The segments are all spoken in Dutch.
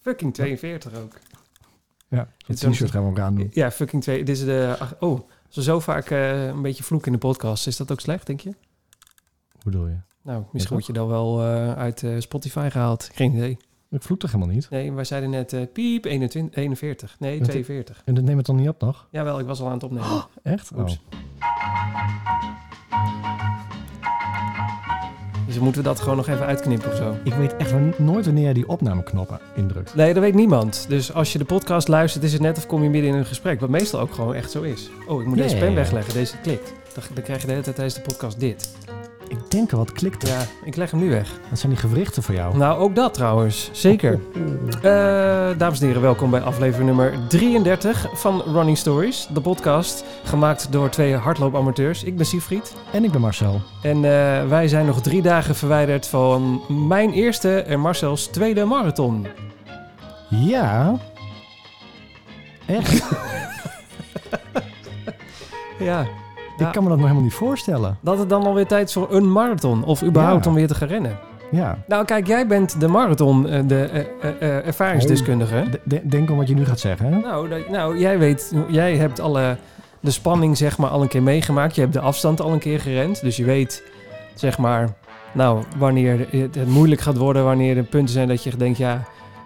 Fucking 42 ook. Ja, het t-shirt gaan we ook aandoen. Ja, fucking 2. Dit is de... Oh, we zo vaak eh, een beetje vloeken in de podcast. Is dat ook slecht, denk je? Hoe bedoel je? Nou, misschien word je dan wel eh, uit eh, Spotify gehaald. Geen idee. Ik vloek toch helemaal niet? Nee, wij zeiden net piep 21, 41. Nee, Wat- 42. En dat neem het dan niet op nog? Jawel, ik was al aan het opnemen. Echt? Oh. Dus moeten we dat gewoon nog even uitknippen of zo. Ik weet echt nooit wanneer jij die opnameknoppen indrukt. Nee, dat weet niemand. Dus als je de podcast luistert, is het net of kom je midden in een gesprek. Wat meestal ook gewoon echt zo is. Oh, ik moet Ja, deze ja, pen ja. wegleggen. Deze klikt. Dan, dan krijg je de hele tijd tijdens de podcast dit. Ik denk er wat klikt. Ja, ik leg hem nu weg. Dat zijn die gewrichten voor jou. Nou, ook dat trouwens. Zeker. Eh, dames en heren, welkom bij aflevering nummer 33 van Running Stories. De podcast gemaakt door twee hardloopamateurs. Ik ben Siegfried. En ik ben Marcel. En eh, wij zijn nog drie dagen verwijderd van mijn eerste en Marcel's tweede marathon. Ja. Echt? Ja. Ik kan me dat nog helemaal niet voorstellen. Dat het dan alweer tijd is voor een marathon. Of überhaupt Ja. om weer te gaan rennen. Ja. Nou, kijk, jij bent de marathon, eh, de eh, eh, ervaringsdeskundige. De- denk om wat je nu gaat zeggen. Hè? Nou, dat- nou, jij weet, jij hebt alle, de spanning zeg maar al een keer meegemaakt. Je hebt de afstand al een keer gerend. Dus je weet, zeg maar, nou, wanneer het, het moeilijk gaat worden. Wanneer er punten zijn dat je denkt, ja,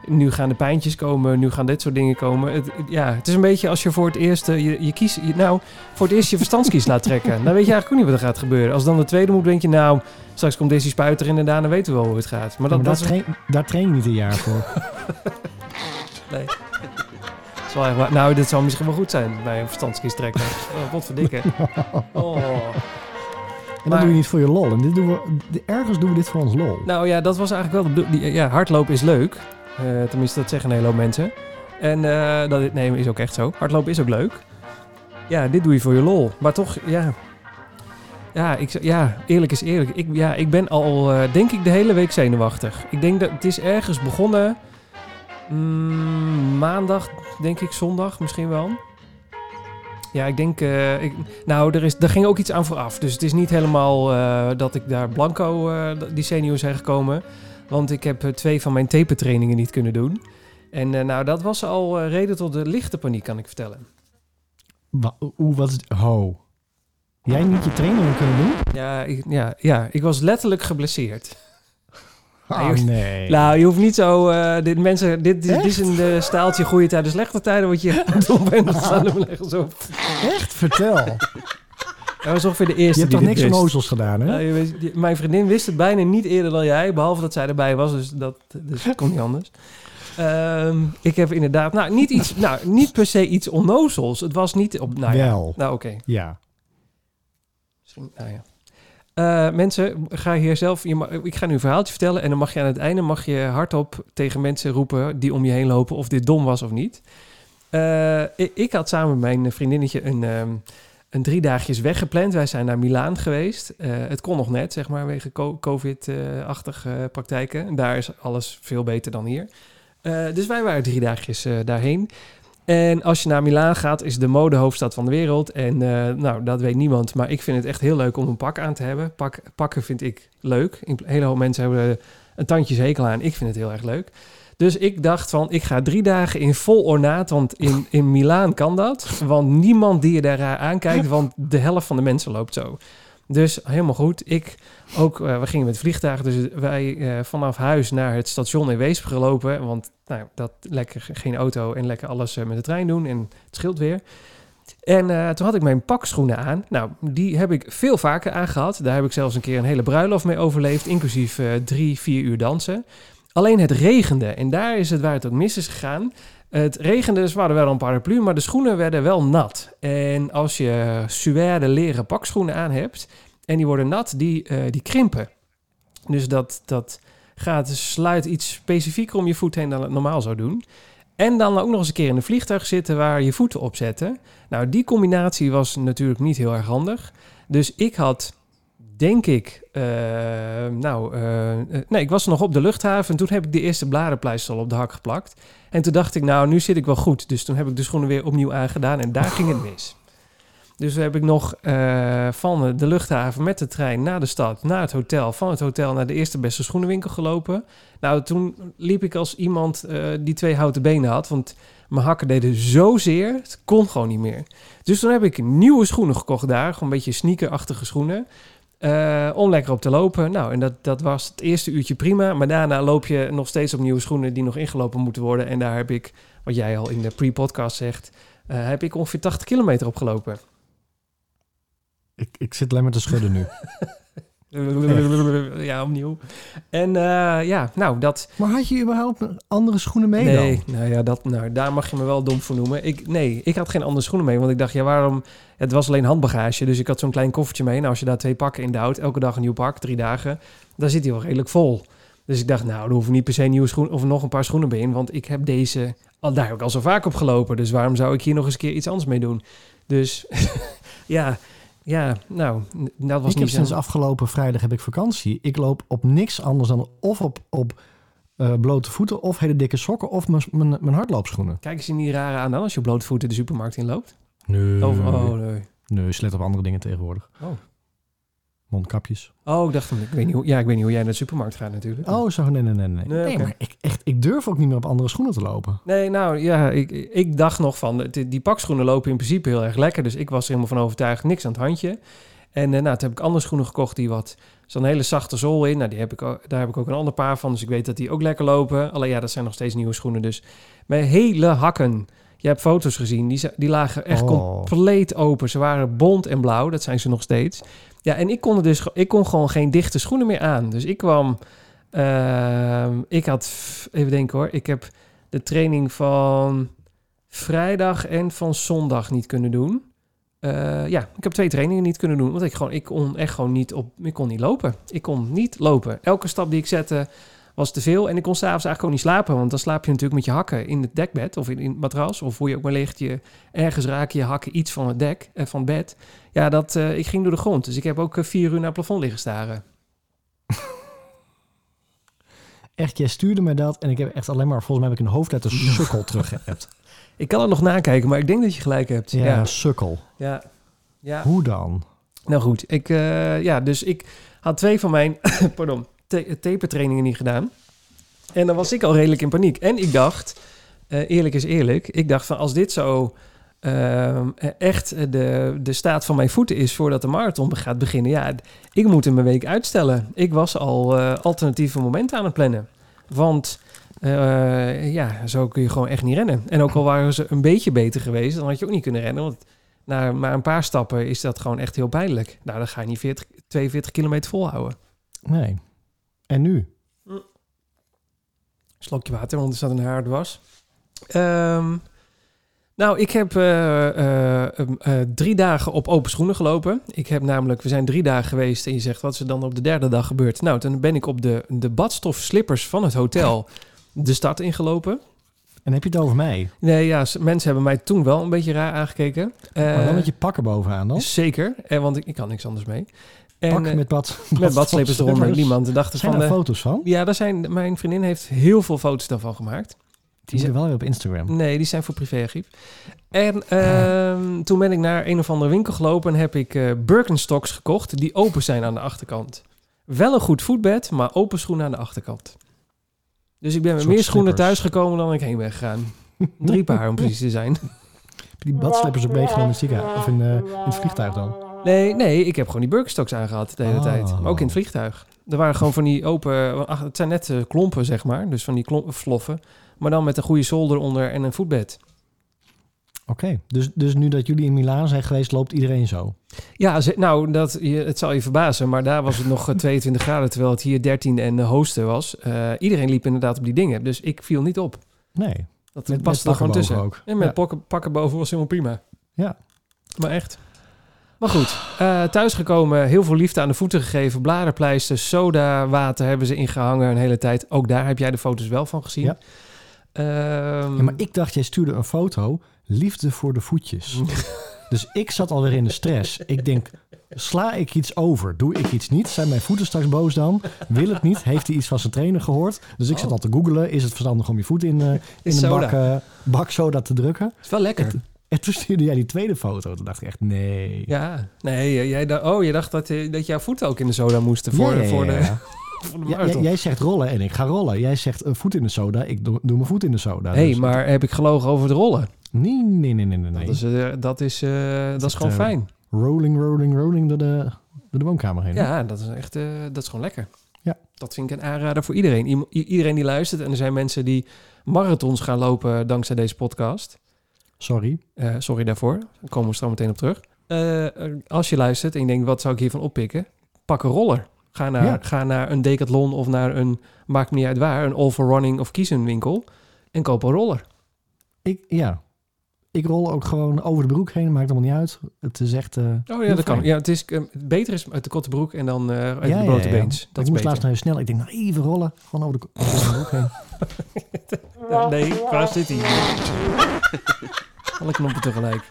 nu gaan de pijntjes komen. Nu gaan dit soort dingen komen. Het, ja, het is een beetje als je voor het eerst, eh, je, je kies, je- nou, voor het eerst je verstandskies laat trekken. Dan weet je eigenlijk ook niet wat er gaat gebeuren. Als dan de tweede moet, denk je, nou, straks komt deze spuiter in en daarna weten we wel hoe het gaat. Maar dat, maar dat daar, is, train, daar train je niet een jaar voor. Nee. Echt. Nou, dit zou misschien wel goed zijn bij een verstandskies trekken. Oh, wat verdikken. Oh. En dat doe je niet voor je lol. En dit doen we, ergens doen we dit voor ons lol. Nou ja, dat was eigenlijk wel de die- Ja, hardlopen is leuk. Eh, tenminste, dat zeggen een hele mensen. En eh, dat nee, is ook echt zo. Hardlopen is ook leuk. Ja, dit doe je voor je lol. Maar toch, ja... Ja, ik, ja eerlijk is eerlijk. Ik, ja, ik ben al, eh, denk ik, de hele week zenuwachtig. Ik denk dat het is ergens begonnen... mm, maandag, denk ik, zondag misschien wel. Ja, ik denk... ik, nou, er, is, er ging ook iets aan vooraf. Dus het is niet helemaal dat ik daar blanco die zenuwen zijn gekomen. Want ik heb eh, twee van mijn tapertrainingen niet kunnen doen. En eh, nou, dat was al eh, reden tot de lichte paniek, kan ik vertellen. Wa- Oeh, wat is het? Ho. Jij niet je trainingen kunnen doen? Ja, ik, ja, ja, ik was letterlijk geblesseerd. Ah, joh. nee. Nou, je hoeft niet zo... dit, mensen, dit, dit, dit is een staaltje goede tijden, slechte tijden... wat je dom bent, dat staan leggen zo. Echt? Vertel. Dat was ongeveer de Je eerste hebt die toch niks onnozels gedaan, hè? Ja, je weet- die- mijn vriendin wist het bijna niet eerder dan jij, behalve dat zij erbij was, dus dat, dus kon niet anders. Ehm, ik heb inderdaad, nou niet, iets, nou, niet per se iets onnozels. Het was niet op, nou ja, Wel. nou oké. Ja. Misschien, nou ja. Eh, mensen, ga hier zelf, je ik ga nu een verhaaltje vertellen en dan mag je aan het einde mag je hardop tegen mensen roepen die om je heen lopen of dit dom was of niet. Eh, ik, ik had samen met mijn vriendinnetje een, ehm een drie dagjes weggepland. Wij zijn naar Milaan geweest. Eh, het kon nog net, zeg maar, wegen co- COVID-achtige praktijken. En Daar is alles veel beter dan hier. Eh, dus wij waren drie dagjes eh, daarheen. En als je naar Milaan gaat, is de modehoofdstad van de wereld. En nou, dat weet niemand. Maar ik vind het echt heel leuk om een pak aan te hebben. Pak, pakken vind ik leuk. Een hele hoop mensen hebben een tandje zekel aan. Ik vind het heel erg leuk. Dus ik dacht van, ik ga drie dagen in vol ornaat. Want in, in Milaan kan dat. Want niemand die je daar raar aankijkt. Want de helft van de mensen loopt zo. Dus helemaal goed. Ik ook, eh, we gingen met vliegtuigen. Dus wij eh, vanaf huis naar het station in Weesp gelopen. Want nou, dat lekker geen auto en lekker alles eh, met de trein doen. En het scheelt weer. En eh, toen had ik mijn pakschoenen aan. Nou, die heb ik veel vaker aangehad. Daar heb ik zelfs een keer een hele bruiloft mee overleefd. Inclusief eh, drie, vier uur dansen. Alleen het regende. En daar is het waar het ook mis is gegaan. Het regende, dus we hadden wel een paraplu, maar de schoenen werden wel nat. En als je suède leren pakschoenen aan hebt en die worden nat, die, eh, die krimpen. Dus dat, dat gaat, sluit iets specifieker om je voet heen dan het normaal zou doen. En dan ook nog eens een keer in een vliegtuig zitten waar je voeten op zetten. Nou, die combinatie was natuurlijk niet heel erg handig. Dus ik had, denk ik, eh, nou, eh, eh, nee, ik was nog op de luchthaven en toen heb ik de eerste blarenpleister op de hak geplakt. En toen dacht ik, nou, nu zit ik wel goed. Dus toen heb ik de schoenen weer opnieuw aangedaan en daar ging het mis. Dus heb ik nog van de luchthaven met de trein naar de stad, naar het hotel. Van het hotel naar de eerste beste schoenenwinkel gelopen. Nou, toen liep ik als iemand die twee houten benen had. Want mijn hakken deden zo zeer, het kon gewoon niet meer. Dus toen heb ik nieuwe schoenen gekocht daar. Gewoon een beetje sneakerachtige schoenen. Eh, om lekker op te lopen. Nou, en dat, dat was het eerste uurtje prima. Maar daarna loop je nog steeds op nieuwe schoenen die nog ingelopen moeten worden. En daar heb ik, wat jij al in de pre-podcast zegt, eh, heb ik ongeveer 80 kilometer opgelopen. Ik, ik zit alleen maar te schudden nu. Ja, opnieuw. En eh, ja, nou, dat... Maar had je überhaupt andere schoenen mee Nee, dan? nou ja, dat, nou, daar mag je me wel dom voor noemen. Ik, nee, ik had geen andere schoenen mee, want ik dacht, ja, waarom... Het was alleen handbagage, dus ik had zo'n klein koffertje mee. Nou, als je daar twee pakken in duwt, elke dag een nieuw pak, drie dagen, dan zit hij wel redelijk vol. Dus ik dacht, nou, er hoeven niet per se nieuwe schoenen of nog een paar schoenen bij in, want ik heb deze, al, daar heb ik al zo vaak op gelopen. Dus waarom zou ik hier nog eens een keer iets anders mee doen? Dus ja, ja, nou, dat was ik heb niet sinds afgelopen vrijdag heb ik vakantie. Ik loop op niks anders dan of op, op eh, blote voeten of hele dikke sokken of mijn- hardloopschoenen. Kijk eens in die rare aan dan als je op blote voeten de supermarkt inloopt. Nee, Of, oh, nee. nee, ze let op andere dingen tegenwoordig. Oh. Mondkapjes. Oh, ik dacht, ik weet niet hoe, ja, ik weet niet hoe jij naar de supermarkt gaat natuurlijk. Oh, zo, nee, nee, nee. Nee, Nee, maar ik, echt, ik durf ook niet meer op andere schoenen te lopen. Nee, nou ja, ik, ik dacht nog van, die, die pakschoenen lopen in principe heel erg lekker. Dus ik was er helemaal van overtuigd, niks aan het handje. En eh, nou, toen heb ik andere schoenen gekocht die wat, een hele zachte zool in. Nou, die heb ik, daar heb ik ook een ander paar van, dus ik weet dat die ook lekker lopen. Alleen ja, dat zijn nog steeds nieuwe schoenen, dus mijn hele hakken. Je hebt foto's gezien, die, die lagen echt Oh. compleet open. Ze waren bont en blauw, dat zijn ze nog steeds. Ja, en ik kon, er dus, ik kon gewoon geen dichte schoenen meer aan. Dus ik kwam, ehm, ik had, even denken hoor, ik heb de training van vrijdag en van zondag niet kunnen doen. Eh, ja, ik heb twee trainingen niet kunnen doen, want ik, gewoon, ik kon echt gewoon niet op, ik kon niet lopen. Ik kon niet lopen. Elke stap die ik zette was te veel en ik kon s'avonds eigenlijk ook niet slapen, want dan slaap je natuurlijk met je hakken in het dekbed of in, in het matras of hoe je ook maar ligt. Je, ergens raken je hakken iets van het dek, eh, van het bed. Ja, dat, eh, ik ging door de grond, dus ik heb ook eh, vier uur naar het plafond liggen staren. Echt, jij stuurde mij dat en ik heb echt alleen maar, volgens mij heb ik een hoofdletter sukkel teruggeappt. Ik kan het nog nakijken, maar ik denk dat je gelijk hebt. Ja, Ja, sukkel. ja, ja. Hoe dan? Nou goed, ik, ja, dus ik had twee van mijn pardon, tapertrainingen niet gedaan. En dan was ik al redelijk in paniek. En ik dacht, eh, eerlijk is eerlijk, ik dacht van als dit zo ehm, echt de, de staat van mijn voeten is voordat de marathon gaat beginnen, ja, ik moet hem een week uitstellen. Ik was al eh, alternatieve momenten aan het plannen. Want eh, ja, zo kun je gewoon echt niet rennen. En ook al waren ze een beetje beter geweest, dan had je ook niet kunnen rennen. Want na maar een paar stappen is dat gewoon echt heel pijnlijk. Nou, dan ga je niet 40, 42 kilometer volhouden. Nee. En nu? Slokje water, want er staat een haar was. Ehm, nou, ik heb eh, eh, eh, drie dagen op open schoenen gelopen. Ik heb namelijk, we zijn drie dagen geweest en je zegt, wat is er dan op de derde dag gebeurd? Nou, toen ben ik op de, de badstof slippers van het hotel de stad ingelopen. En heb je het over mij? Nee, ja, mensen hebben mij toen wel een beetje raar aangekeken. maar dan met je pakken bovenaan dan? Zeker, en, want ik, ik kan niks anders mee. En, Pak eh, met bad, met badslippers eronder. Niemand dacht Zijn van... er eh, foto's van? ja, daar zijn, mijn vriendin heeft heel veel foto's daarvan gemaakt. Die zijn wel weer op Instagram. Nee, die zijn voor privéarchief. En ehm, toen ben ik naar een of andere winkel gelopen en heb ik eh Birkenstocks gekocht die open zijn aan de achterkant. Wel een goed voetbed, maar open schoenen aan de achterkant. Dus ik ben met meer schoenen thuis gekomen dan ik heen ben gegaan. Drie paar om precies te zijn. Heb je die badslippers ook meegenomen in het ziekenhuis? Of in, eh, in het vliegtuig dan? Nee, nee, ik heb gewoon die Birkenstocks aangehad de hele Oh. tijd. Maar ook in het vliegtuig. Er waren gewoon van die open... ach, het zijn net eh, klompen, zeg maar. Dus van die vloffen. Maar dan met een goede zool eronder en een voetbed. Oké, dus, dus nu dat jullie in Milaan zijn geweest, loopt iedereen zo? Ja, nou, dat, je, het zal je verbazen. Maar daar was het nog eh, 22 graden, terwijl het hier 13 en uh, hoosten was. Eh, iedereen liep inderdaad op die dingen. Dus ik viel niet op. Nee, Dat met, met er gewoon tussen. ook. En met Ja. pakken, pakken boven was helemaal prima. Ja. Maar echt. Maar goed, eh thuisgekomen, heel veel liefde aan de voeten gegeven. Bladerpleisters, soda, water hebben ze ingehangen een hele tijd. Ook daar heb jij de foto's wel van gezien. Ja. Ehm, Ja, maar ik dacht, jij stuurde een foto, liefde voor de voetjes. dus ik zat alweer in de stress. Ik denk, sla ik iets over? Doe ik iets niet? Zijn mijn voeten straks boos dan? Wil het niet? Heeft hij iets van zijn trainer gehoord? Dus ik zat Oh. al te googelen. Is het verstandig om je voet in, eh, in een bak, eh, bak soda te drukken? Het is wel lekker. Het- En toen stuurde jij die tweede foto. Toen dacht ik echt, nee. Ja, nee, jij dacht, oh, je dacht dat, eh, dat jouw voeten ook in de soda moesten voor, Ja, ja, voor, ja, de, ja. voor de Ja, jij, zegt rollen en ik ga rollen. Jij zegt een voet in de soda, ik doe, doe mijn voet in de soda. hey, Dus- maar heb ik gelogen over het rollen? Nee, nee, nee, nee, nee. Dat is, eh, dat is, eh, dat is gewoon eh, fijn. Rolling, rolling, rolling door de, door de woonkamer heen. Ja, dat is echt, eh, dat is gewoon lekker. Ja. Dat vind ik een aanrader voor iedereen. I- iedereen die luistert. En er zijn mensen die marathons gaan lopen dankzij deze podcast. Sorry. Eh, sorry daarvoor. Daar komen we zo meteen op terug. Eh, als je luistert en je denkt, wat zou ik hiervan oppikken? Pak een roller. Ga naar, Ja. ga naar een Decathlon of naar een, maakt me niet uit waar, een All for Running of Kiezen winkel. En koop een roller. Ik, ja. Ik rol ook gewoon over de broek heen. Maakt allemaal niet uit. Het is echt... eh, Oh ja, dat kan. Ja, het is eh, beter is uit de korte broek en dan eh uit Ja, de blote ja, ja. beens. ik Dat is moest laatst naar je snel. Ik denk, nou even rollen. Gewoon over de, over de broek heen. Eh, nee, waar zit hij? Alle knoppen tegelijk.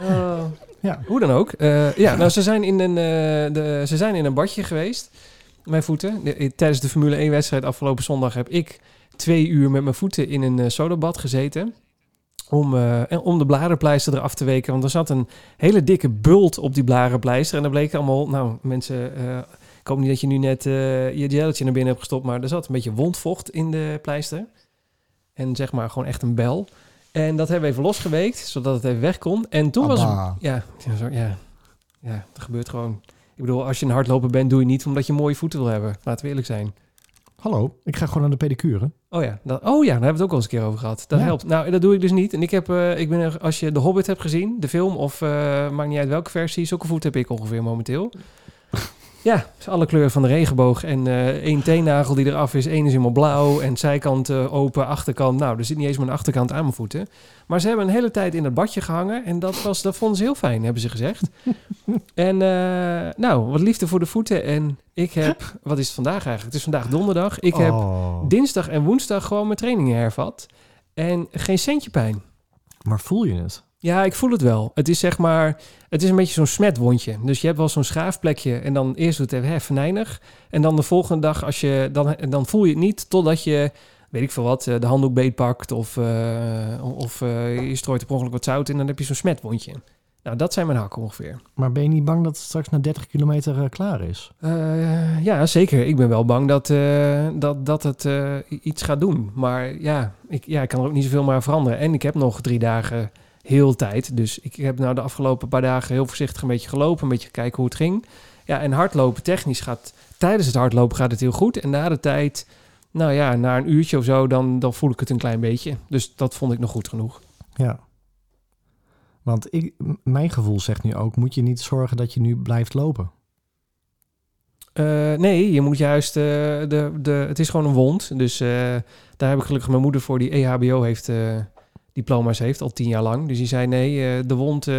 Oh. Ja. Hoe dan ook. Eh, ja, nou, ze zijn, in een, eh, de, ze zijn in een badje geweest. Mijn voeten. De- tijdens de Formule 1 wedstrijd afgelopen zondag heb ik twee uur met mijn voeten in een eh, sodabad gezeten. Om, eh, en om de blarenpleister eraf te weken. Want er zat een hele dikke bult op die blarenpleister. En daar bleken allemaal, nou mensen, eh, ik hoop niet dat je nu net eh, je gelletje naar binnen hebt gestopt. Maar er zat een beetje wondvocht in de pleister. En zeg maar gewoon echt een bel. En dat hebben we even losgeweekt, zodat het even weg kon. En toen was het ja, ja, ja. dat gebeurt gewoon. Ik bedoel, als je een hardloper bent, doe je niet omdat je mooie voeten wil hebben. Laten we eerlijk zijn. Hallo, ik ga gewoon naar de pedicure. Oh ja, dat, oh ja, daar hebben we het ook al eens een keer over gehad. Dat Ja. helpt. Nou, dat doe ik dus niet. En ik heb, eh, ik ben er, als je The Hobbit hebt gezien, de film, of eh, maakt niet uit welke versie, zulke voeten heb ik ongeveer momenteel. Ja, alle kleuren van de regenboog. En eh één teennagel die eraf is, één is helemaal blauw. En zijkant eh, open, achterkant. Nou, er zit niet eens mijn achterkant aan mijn voeten. Maar ze hebben een hele tijd in het badje gehangen. En dat, was, dat vonden ze heel fijn, hebben ze gezegd. en eh, nou, wat liefde voor de voeten. En ik heb, wat is het vandaag eigenlijk? Het is vandaag donderdag. Ik heb Oh. dinsdag en woensdag gewoon mijn trainingen hervat. En geen centje pijn. Maar voel je het? Ja, ik voel het wel. Het is zeg maar, het is een beetje zo'n smetwondje. Dus je hebt wel zo'n schaafplekje en dan eerst doet het even venijnig. En dan de volgende dag, als je, dan, dan voel je het niet totdat je, weet ik veel wat, eh, de handdoek beetpakt of, eh, of eh, je strooit er per ongeluk wat zout in. Dan heb je zo'n smetwondje. Nou, dat zijn mijn hakken ongeveer. Maar ben je niet bang dat het straks na 30 kilometer klaar is? Ja, zeker. Ik ben wel bang dat, dat, dat het iets gaat doen. Maar ja ik, ja, ik kan er ook niet zoveel maar aan veranderen. En ik heb nog drie dagen heel tijd. Dus ik heb nou de afgelopen paar dagen heel voorzichtig een beetje gelopen. Een beetje kijken hoe het ging. Ja, en hardlopen technisch gaat... Tijdens het hardlopen gaat het heel goed. En na de tijd, nou ja, na een uurtje of zo... dan, dan voel ik het een klein beetje. Dus dat vond ik nog goed genoeg. Ja. Want ik, mijn gevoel zegt nu ook, moet je niet zorgen dat je nu blijft lopen? Eh, nee, je moet juist... eh, de, de, het is gewoon een wond. Dus eh, daar heb ik gelukkig mijn moeder voor die EHBO heeft... diploma's heeft, al tien jaar lang. Dus die zei, nee, eh, de wond, eh,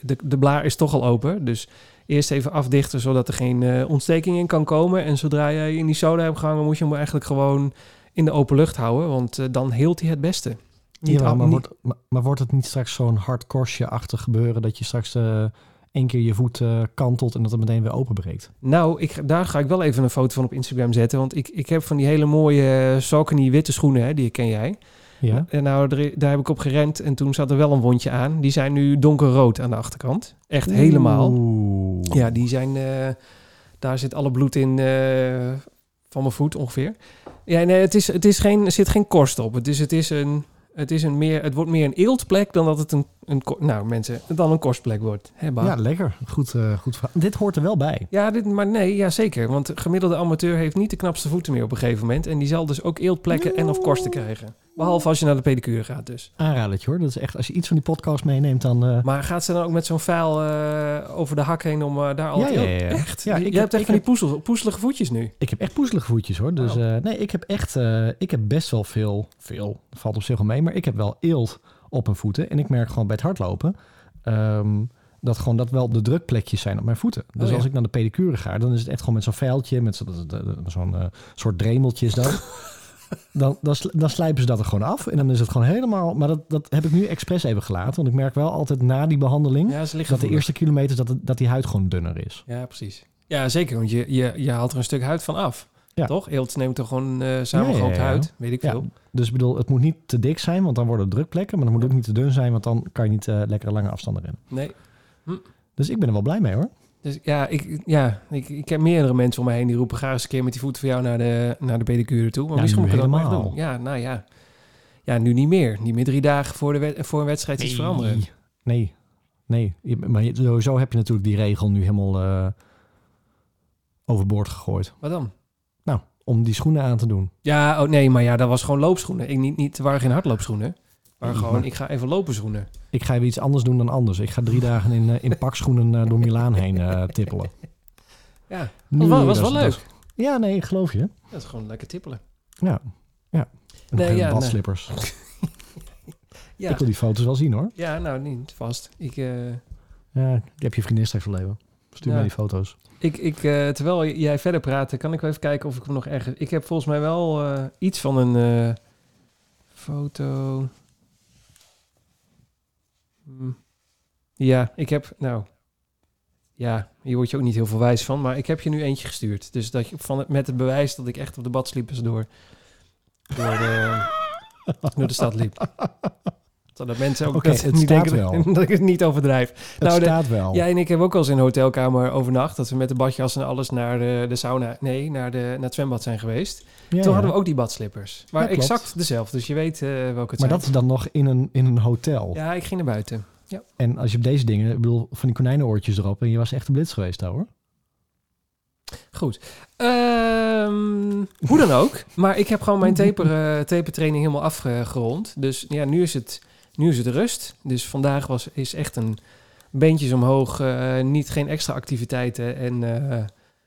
de, de blaar is toch al open. Dus eerst even afdichten, zodat er geen eh, ontsteking in kan komen. En zodra jij in die soda hebt gehangen, moet je hem eigenlijk gewoon in de open lucht houden. Want dan heelt hij het beste. Niet Ja, maar, wordt, maar, maar wordt het niet straks zo'n hard korstje-achtig gebeuren... dat je straks eh één keer je voet kantelt en dat het meteen weer openbreekt? Nou, ik, daar ga ik wel even een foto van op Instagram zetten. Want ik, ik heb van die hele mooie uh, Saucony witte schoenen, hè, die ken jij. Ja? En nou, daar heb ik op gerend en toen zat er wel een wondje aan. Die zijn nu donkerrood aan de achterkant. Echt helemaal. Ja, die zijn. eh, daar zit alle bloed in eh, van mijn voet ongeveer. Ja, nee, het, is, het is geen, er zit geen korst op. Het, is, het, is een, het, is een meer, het wordt meer een eeltplek dan dat het een, een nou mensen, dan een korstplek wordt. Ja, lekker. Goed, eh, goed verhaal. Dit hoort er wel bij. Ja, dit, maar nee, ja zeker. Want de gemiddelde amateur heeft niet de knapste voeten meer op een gegeven moment. En die zal dus ook eeltplekken en of korsten krijgen. Behalve als je naar de pedicure gaat dus. Aanradertje hoor. Dat is echt, als je iets van die podcast meeneemt, dan... eh, Maar gaat ze dan ook met zo'n vuil eh, over de hak heen om daar altijd... ja, ja, ja. Echt? Ja, je ik heb- hebt echt van die poezel, poezelige voetjes nu. Ik heb echt poezelige voetjes hoor. Dus Oh. nee, ik heb echt, ik heb best wel veel, veel, valt op zich wel mee, maar ik heb wel eelt op mijn voeten. En ik merk gewoon bij het hardlopen ehm, dat gewoon dat wel de drukplekjes zijn op mijn voeten. Dus Oh, ja. als ik naar de pedicure ga, dan is het echt gewoon met zo'n vuiltje, met zo- zo'n eh, soort dremeltjes dan. Dan, dan, sl- dan slijpen ze dat er gewoon af. En dan is het gewoon helemaal... Maar dat, dat heb ik nu expres even gelaten. Want ik merk wel altijd na die behandeling... Ja, dat de eerste kilometers dat, dat die huid gewoon dunner is. Ja, precies. Ja, zeker. Want je, je, je haalt er een stuk huid van af. Ja. Toch? Eelt neemt toch gewoon eh samengehoopt Ja, ja, ja. huid, weet ik veel. Dus ik bedoel, het moet niet te dik zijn, want dan worden het drukplekken. Maar het moet ook niet te dun zijn, want dan kan je niet eh lekkere lange afstanden rennen. Nee. Dus ik ben er wel blij mee hoor. Dus ja, ik, ja ik, ik heb meerdere mensen om me heen die roepen... ga eens een keer met die voeten van jou naar de, naar de pedicure toe. Maar misschien moet ik dat helemaal. doen. Ja, nou ja. Ja, nu niet meer. Niet meer drie dagen voor, de wed- voor een wedstrijd iets veranderen. Nee, nee. Maar sowieso heb je natuurlijk die regel nu helemaal eh, overboord gegooid. Wat dan? Om die schoenen aan te doen. Ja, oh nee, maar ja, dat was gewoon loopschoenen. Ik, niet, niet, er waren geen hardloopschoenen. Maar Nee, gewoon, ik ga even lopen schoenen. Ik ga even iets anders doen dan anders. Ik ga drie dagen in, eh, in pakschoenen eh, door Milaan heen eh, tippelen. Ja, Nu, was, was wel leuk. is- ja, nee, ik geloof je. Dat is gewoon lekker tippelen. Ja, ja. En Nee, ja, badslippers. Ja, Ik wil die foto's wel zien hoor. ja nou niet vast. Ik, Ja, ik heb je vriendin straks verleven. Stuur Ja. mij die foto's. ik, ik, eh, terwijl jij verder praat, kan ik wel even kijken of ik hem nog ergens... Ik heb volgens mij wel eh, iets van een eh, foto... Hm. Ja, ik heb... Nou... Ja, hier word je ook niet heel veel wijs van. Maar ik heb je nu eentje gestuurd. Dus dat je van het, met het bewijs dat ik echt op de badslippers door, door, de, door de stad liep. Zodat mensen ook dat het niet denken wel. dat ik het niet overdrijf. Het Nou, de- staat wel. Jij en ik hebben ook al eens in een hotelkamer overnacht. Dat we met de badjas en alles naar de, de sauna... Nee, naar, de, naar het zwembad zijn geweest. Ja, Toen ja. hadden we ook die badslippers. Maar Ja, exact dezelfde. Dus je weet eh welke het Maar zijn. dat is dan nog in een, in een hotel. Ja, ik ging naar buiten. En als je op deze dingen, ik bedoel, van die konijnenoortjes erop. En je was echt een blitz geweest daar hoor. Goed. Ehm, hoe dan ook. Maar ik heb gewoon mijn taper, eh, tapertraining helemaal afgerond. Dus ja, nu is het, nu is het rust. Dus vandaag was, is echt een beentjes omhoog. eh, niet, geen extra activiteiten. En eh,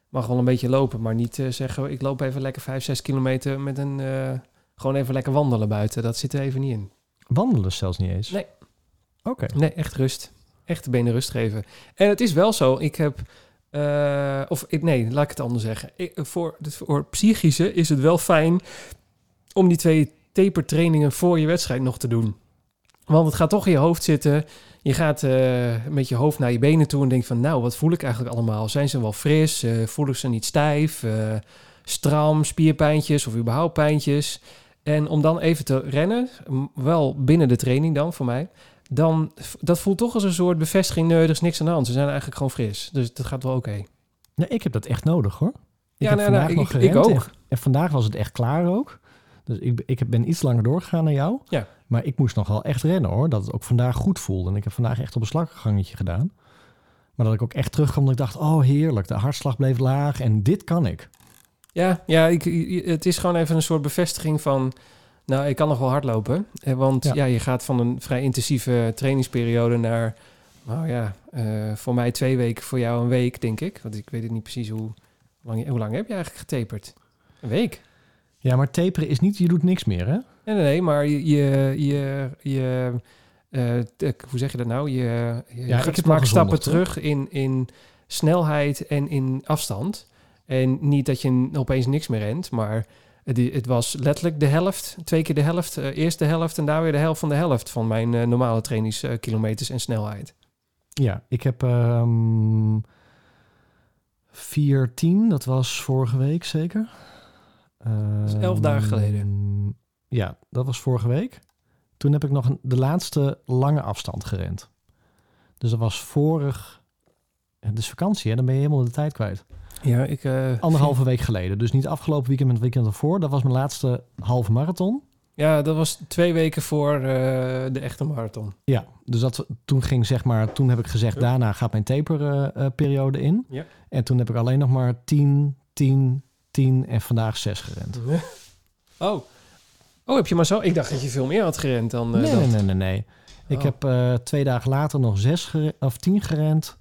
mag wel een beetje lopen. Maar niet eh, zeggen, ik loop even lekker 5, 6 kilometer met een... gewoon even lekker wandelen buiten. Dat zit er even niet in. Wandelen zelfs niet eens. Nee. Oké. Nee, echt rust. Echt de benen rust geven. En het is wel zo, ik heb... eh, of ik, nee, laat ik het anders zeggen. Ik, voor, voor psychische is het wel fijn om die twee tapertrainingen voor je wedstrijd nog te doen. Want het gaat toch in je hoofd zitten. Je gaat eh, met je hoofd naar je benen toe en denkt van... nou, wat voel ik eigenlijk allemaal? Zijn ze wel fris? Eh voel ik ze niet stijf? Eh, stram, spierpijntjes of überhaupt pijntjes? En om dan even te rennen, wel binnen de training dan voor mij... dan dat voelt toch als een soort bevestiging... nee, er is niks aan de hand. Ze zijn eigenlijk gewoon fris. Dus dat gaat wel oké. Ik heb dat echt nodig hoor. Ik Ja, heb nee, vandaag nou, nog ik- ik gerend ook. En, en vandaag was het echt klaar ook. Dus ik, ik ben iets langer doorgegaan dan jou. Ja. Maar ik moest nog wel echt rennen hoor. Dat het ook vandaag goed voelde. En ik heb vandaag echt op een slaggangetje gedaan. Maar dat ik ook echt terugkwam dat ik dacht... oh heerlijk, de hartslag bleef laag en dit kan ik. Ja, ja ik, het is gewoon even een soort bevestiging van... nou, ik kan nog wel hardlopen. Eh, Want ja. Ja. je gaat van een vrij intensieve trainingsperiode naar... nou ja, eh, voor mij twee weken, voor jou een week, denk ik. Want ik weet het niet precies hoe lang, hoe lang heb je eigenlijk getaperd? Een week? Ja, maar taperen is niet, je doet niks meer hè? Nee, nee, nee, maar je... je, je, je eh, hoe zeg je dat nou? Je, je Ja, gaat- maakt stappen hoor. terug in, in snelheid en in afstand. En niet dat je opeens niks meer rent, maar het, het was letterlijk de helft, twee keer de helft, eh, eerst de helft en daar weer de helft van de helft van mijn eh, normale trainingskilometers en snelheid. Ja, ik heb ehm 4-10, dat was vorige week zeker. Is elf dagen geleden. Ehm, Ja, dat was vorige week. Toen heb ik nog een, de laatste lange afstand gerend. Dus dat was vorig... Het is vakantie, hè? dan ben je helemaal de tijd kwijt. Ja, ik... eh, Anderhalve week geleden. Dus niet afgelopen weekend, maar het weekend ervoor. Dat was mijn laatste halve marathon. Ja, dat was twee weken voor eh, de echte marathon. Ja, dus dat, toen ging zeg maar, toen heb ik gezegd, daarna gaat mijn taperperiode in. Ja. En toen heb ik alleen nog maar 10, 10, 10 en vandaag 6 gerend. Oh. Oh, heb je maar zo... Ik dacht dat je veel meer had gerend dan eh, nee, dat. nee, nee, nee, nee. Ik Oh. heb eh, twee dagen later nog 6 of 10 gerend.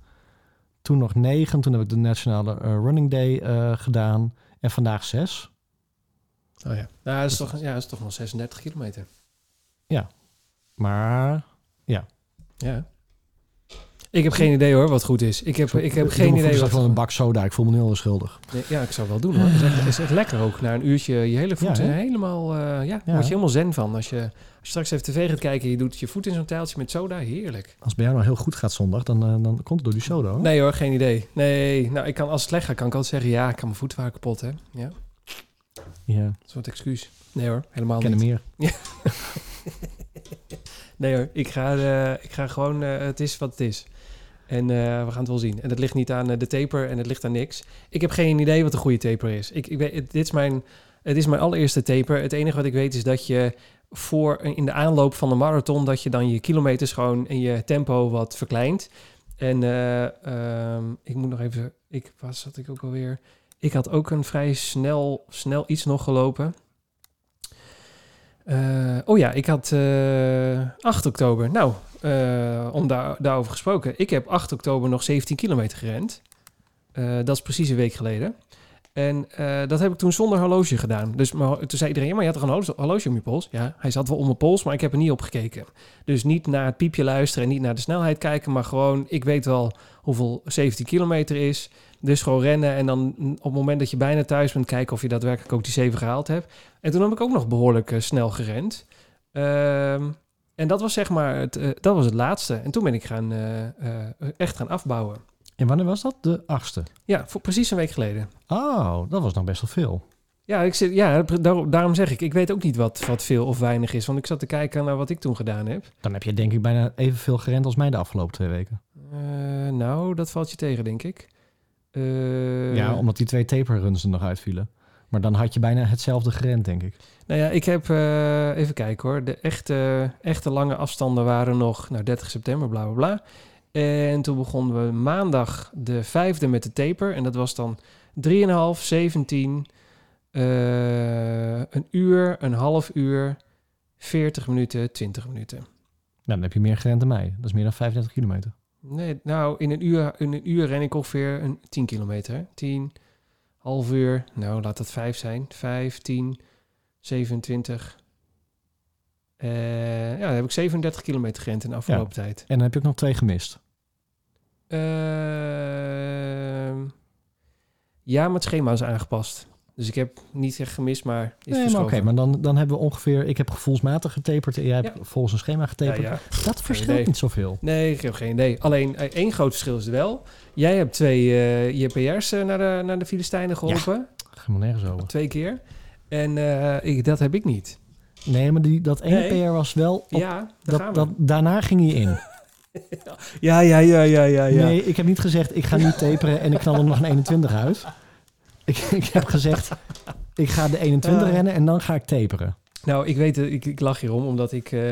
Toen nog 9. Toen heb ik de Nationale eh, Running Day gedaan. En vandaag 6. Oh ja. Nou, dat is toch, ja, dat is toch nog 36 kilometer. Maar Ja. Ik heb geen idee hoor wat goed is. Ik heb, ik heb geen idee wat... van een bak soda. Ik voel me nu heel schuldig. Nee, Ja, ik zou wel doen hoor. Het is echt, het is echt lekker ook. Na een uurtje je hele voeten Ja, helemaal... eh, ja, daar Ja. word je helemaal zen van. Als je, als je straks even tv gaat kijken en je doet je voet in zo'n taaltje met soda. Heerlijk. Als het bij jou nou heel goed gaat zondag, dan, eh, dan komt het door die soda. Hoor. Nee hoor, geen idee. Nee, nou ik kan als het slecht gaat, kan ik altijd zeggen... Ja, ik kan mijn voeten waren kapot hè. Ja. Ja, Een soort excuus. Nee hoor, helemaal ik ken niet. meer. Nee hoor, ik ga, eh, ik ga gewoon, het is wat het is. En eh, we gaan het wel zien. En het ligt niet aan eh, de taper en het ligt aan niks. Ik heb geen idee wat een goede taper is. Ik, ik weet, dit is mijn, het is mijn allereerste taper. Het enige wat ik weet is dat je voor in de aanloop van de marathon... dat je dan je kilometers gewoon en je tempo wat verkleint. En eh, ehm, ik moet nog even... Ik, waar zat ik ook alweer? Ik had ook een vrij snel, snel iets nog gelopen. Eh, oh ja, ik had eh 8 oktober. Nou, eh, om daar, daarover gesproken. Ik heb 8 oktober nog 17 kilometer gerend. Eh, dat is precies een week geleden. En eh, dat heb ik toen zonder horloge gedaan. Dus maar, toen zei iedereen, ja, maar je had toch een horlo- horloge om je pols? Ja, hij zat wel om mijn pols, maar ik heb er niet op gekeken. Dus niet naar het piepje luisteren en niet naar de snelheid kijken, maar gewoon, ik weet wel hoeveel 17 kilometer is. Dus gewoon rennen en dan op het moment dat je bijna thuis bent, kijken of je daadwerkelijk ook die 7 gehaald hebt. En toen heb ik ook nog behoorlijk eh, snel gerend. Ehm, en dat was zeg maar het, eh, dat was het laatste. En toen ben ik gaan, eh, eh, echt gaan afbouwen. En wanneer was dat? De achtste. Ja, voor precies een week geleden. Oh, dat was nog best wel veel. Ja, ik zit, ja daar- daarom zeg ik, ik weet ook niet wat, wat veel of weinig is. Want ik zat te kijken naar wat ik toen gedaan heb. Dan heb je denk ik bijna evenveel gerend als mij de afgelopen twee weken. Nou, dat valt je tegen, denk ik. Ja, omdat die twee taperruns er nog uitvielen. Maar dan had je bijna hetzelfde gerend, denk ik. Nou ja, ik heb, eh, even kijken hoor. De echte, echte lange afstanden waren nog, nou 30 september, bla bla bla. En toen begonnen we maandag de vijfde met de taper. En dat was dan 3,5, 17, eh, een uur, een half uur, 40 minuten, 20 minuten. Nou, dan heb je meer gerend dan mij. Dat is meer dan 35 kilometer. Nee, nou, in een uur, in een uur ren ik ongeveer een 10 kilometer. hè. 10, half uur. Nou, laat dat 5 zijn. 5, 10, 27. Eh, ja, dan heb ik 37 kilometer gerend in de afgelopen tijd. En dan heb je ook nog twee gemist. Ehm, ja, maar het schema is aangepast. Dus ik heb niet echt gemist, maar is Nee, verschoven. oké, maar dan, dan hebben we ongeveer... Ik heb gevoelsmatig getaperd en jij hebt Ja. volgens een schema ja, getaperd. ja. Dat verschilt niet zoveel. Nee, ik heb geen idee. Alleen eh, één groot verschil is er wel. Jij hebt twee eh JPR's eh, naar, de, naar de Filistijnen geholpen. Helemaal nergens over. Twee keer. En ik, dat heb ik niet. Nee, maar die, dat ene Nee. PR was wel... Op, ja, daar gaan dat, we. dat, daarna ging hij in. Ja, ja, ja, ja, ja, ja. Nee, ik heb niet gezegd, ik ga nu taperen en ik knal er nog een 21 uit. Ik, ik heb gezegd, ik ga de 21 Ah. rennen en dan ga ik taperen. Nou, ik weet het, ik, ik lach hierom, omdat ik eh,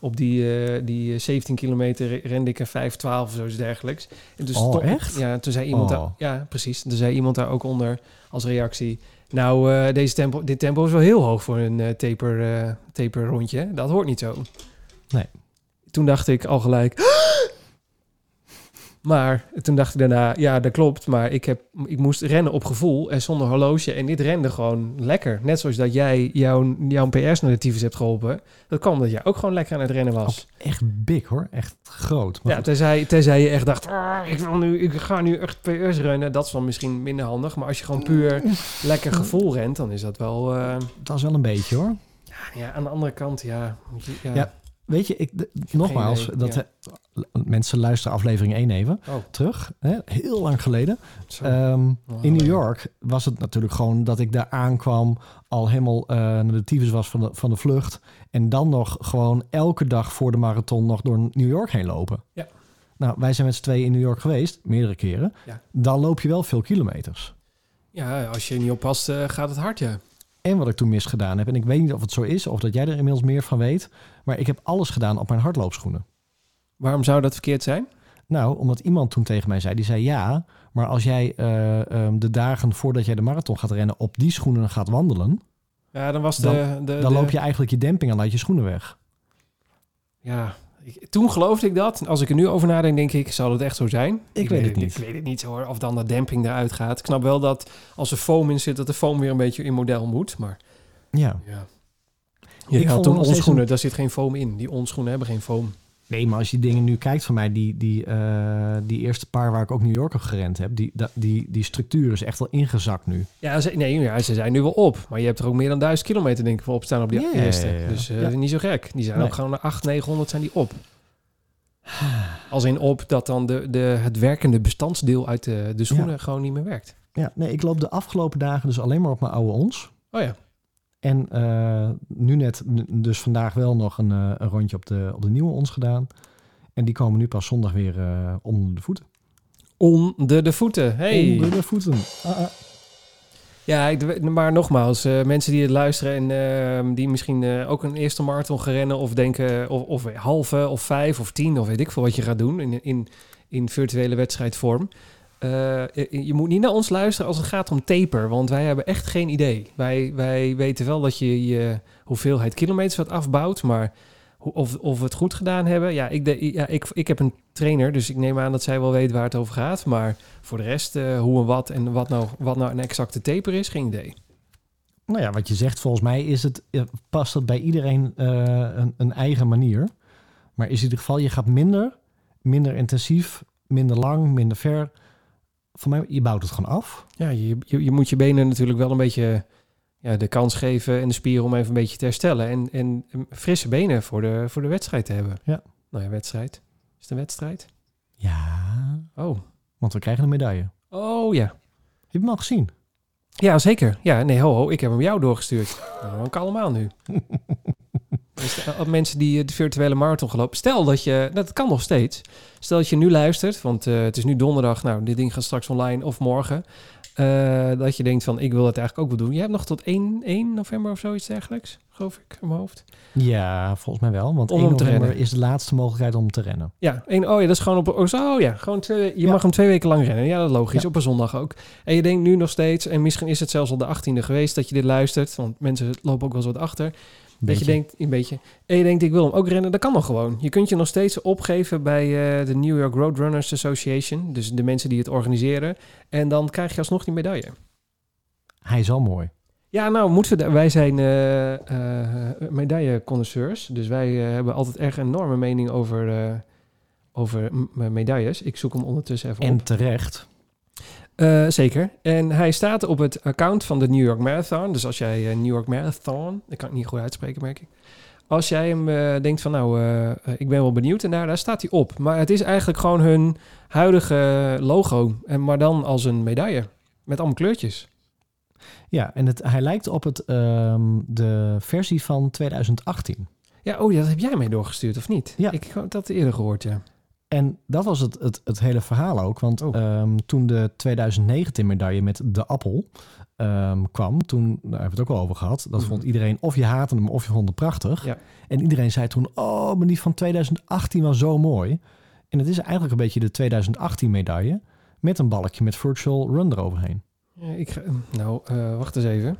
op die, eh, die eh, 17 kilometer re- rende ik een 5-12 of zoiets dergelijks. En toen Oh, stond- echt? Ja, toen zei iemand Oh. daar, ja, precies. Toen zei iemand daar ook onder als reactie. Nou, eh, deze tempo, dit tempo is wel heel hoog voor een eh, taper, eh, taper rondje. Dat hoort niet zo. Nee. Toen dacht ik al gelijk. Maar toen dacht ik daarna, ja, dat klopt. Maar ik, heb, ik moest rennen op gevoel en zonder horloge. En dit rende gewoon lekker. Net zoals dat jij jouw, jouw PR's naar de tyfus hebt geholpen. Dat kwam omdat jij ook gewoon lekker aan het rennen was. Echt big hoor, echt groot. Maar Ja, tenzij, tenzij je echt dacht, "Ah, ik, wil nu, ik ga nu echt PR's rennen. Dat is dan misschien minder handig. Maar als je gewoon puur lekker gevoel rent, dan is dat wel... eh, dat is wel een beetje hoor. ja, aan de andere kant, ja. Ja. Weet je, ik, de- nogmaals, idee, dat ja. mensen luisteren aflevering 1 even Oh, terug. Hè, heel lang geleden. Ehm, in New. York was het natuurlijk gewoon dat ik daar aankwam, al helemaal eh, naar de tyfus was van de, van de vlucht. En dan nog gewoon elke dag voor de marathon nog door New York heen lopen. Ja. Nou, wij zijn met z'n tweeën in New York geweest, meerdere keren. Ja. Dan loop je wel veel kilometers. ja, als je niet oppast, eh, gaat het hard, ja. En wat ik toen misgedaan heb, en ik weet niet of het zo is of dat jij er inmiddels meer van weet, maar ik heb alles gedaan op mijn hardloopschoenen. Waarom zou dat verkeerd zijn? Nou, omdat iemand toen tegen mij zei, die zei ja, maar als jij eh, ehm, de dagen voordat jij de marathon gaat rennen op die schoenen gaat wandelen, Ja, dan was de... Dan- de, dan de- loop je eigenlijk je demping aan uit je schoenen weg. Ja, ik- toen geloofde ik dat. Als ik er nu over nadenk, denk ik, zal het echt zo zijn? Ik weet het niet. Ik weet het niet hoor, of dan de demping eruit gaat. Ik snap wel dat als er foam in zit, dat de foam weer een beetje in model moet. Maar Ja. ja. Ik Je had vond toen onschoenen, daar zit geen foam in. Die onschoenen hebben geen foam. Nee, maar als je dingen nu kijkt van mij, die, die, eh, die eerste paar waar ik ook New York op gerend heb, die, die, die structuur is echt wel ingezakt nu. Ja, ze, nee, ja, ze zijn nu wel op. Maar je hebt er ook meer dan duizend kilometer denk ik voor opstaan op die ja, eerste. ja, ja. Dus eh, niet zo gek. Die zijn Nee. ook gewoon naar 800, 900 zijn die op. Als in op dat dan de, de, het werkende bestandsdeel uit de, de schoenen gewoon niet meer werkt. Ja, nee, ik loop de afgelopen dagen dus alleen maar op mijn oude ons. Oh ja. En eh, nu net, dus vandaag wel nog een, eh, een rondje op de, op de nieuwe ons gedaan. En die komen nu pas zondag weer eh, onder de voeten. Onder de voeten. Hey. Onder de voeten. Ah, ah. Ja, ik, maar nogmaals, mensen die het luisteren en ehm, die misschien ook een eerste marathon gaan rennen of denken of, of halve of vijf of tien of weet ik veel wat je gaat doen in, in, in virtuele wedstrijdvorm. Eh, je, je moet niet naar ons luisteren als het gaat om taper, want wij hebben echt geen idee. Wij, wij weten wel dat je je hoeveelheid kilometers wat afbouwt, maar of, of we het goed gedaan hebben. Ja, ik, ja ik, ik heb een trainer, dus ik neem aan dat zij wel weet waar het over gaat. Maar voor de rest, eh, hoe en wat en wat nou, wat nou een exacte taper is, geen idee. Nou ja, wat je zegt, volgens mij is het, eh, past het bij iedereen eh, een, een eigen manier. Maar is in ieder geval, je gaat minder, minder intensief, minder lang, minder ver. Voor mij, je bouwt het gewoon af. Ja, je, je, je moet je benen natuurlijk wel een beetje ja, de kans geven en de spieren om even een beetje te herstellen. En, en frisse benen voor de, voor de wedstrijd te hebben. Ja. Nou ja, wedstrijd. Is het een wedstrijd? Ja, Oh. want we krijgen een medaille. Oh ja. Heb je hem al gezien? Ja, zeker. Ja, nee, ho, ho. Ik heb hem jou doorgestuurd. Nou, dan kan allemaal nu. Uh, mensen die de virtuele marathon gelopen. Stel dat je, dat kan nog steeds. Stel dat je nu luistert, want eh, het is nu donderdag. Nou, dit ding gaat straks online of morgen. Eh, dat je denkt van, ik wil dat eigenlijk ook wel doen. Je hebt nog tot 1, 1 november of zoiets dergelijks, geloof ik, in mijn hoofd. Ja, volgens mij wel. Want Om 1 hem te november rennen. is de laatste mogelijkheid om te rennen. Ja, één, oh ja, dat is gewoon op... Oh, oh ja, gewoon twee, je Ja. mag hem twee weken lang rennen. Ja, dat is logisch. Ja. Op een zondag ook. En je denkt nu nog steeds, en misschien is het zelfs al de 18e geweest dat je dit luistert, want mensen lopen ook wel eens wat achter. Dat je denkt, een beetje, en je denkt, ik wil hem ook rennen. Dat kan nog gewoon. Je kunt je nog steeds opgeven bij eh, de New York Roadrunners Association. Dus de mensen die het organiseren. En dan krijg je alsnog die medaille. Hij is al mooi. Ja, nou, moeten we, wij zijn eh eh medailleconnoisseurs. Dus wij hebben altijd erg enorme mening over, over medailles. Ik zoek hem ondertussen even op. En terecht. Eh, zeker. En hij staat op het account van de New York Marathon. Dus als jij eh, New York Marathon, dat kan ik niet goed uitspreken, merk ik. Als jij hem eh, denkt van nou, ik ben wel benieuwd en daar, daar staat hij op. Maar het is eigenlijk gewoon hun huidige logo. En, maar dan als een medaille. Met allemaal kleurtjes. Ja, en het, hij lijkt op het, ehm, de versie van 2018. Ja, oh, ja, dat heb jij mij doorgestuurd, of niet? Ja. Ik had dat eerder gehoord, ja. En dat was het, het, het hele verhaal ook. Want Oh. ehm, toen de 2019 medaille met de appel ehm, kwam, toen daar hebben we het ook al over gehad. Dat Mhm. vond iedereen, of je haatte hem of je vond hem prachtig. Ja. En iedereen zei toen, oh, maar die van 2018 was zo mooi. En het is eigenlijk een beetje de 2018 medaille met een balkje met virtual run eroverheen. Ja, ik ga, nou, eh, wacht eens even.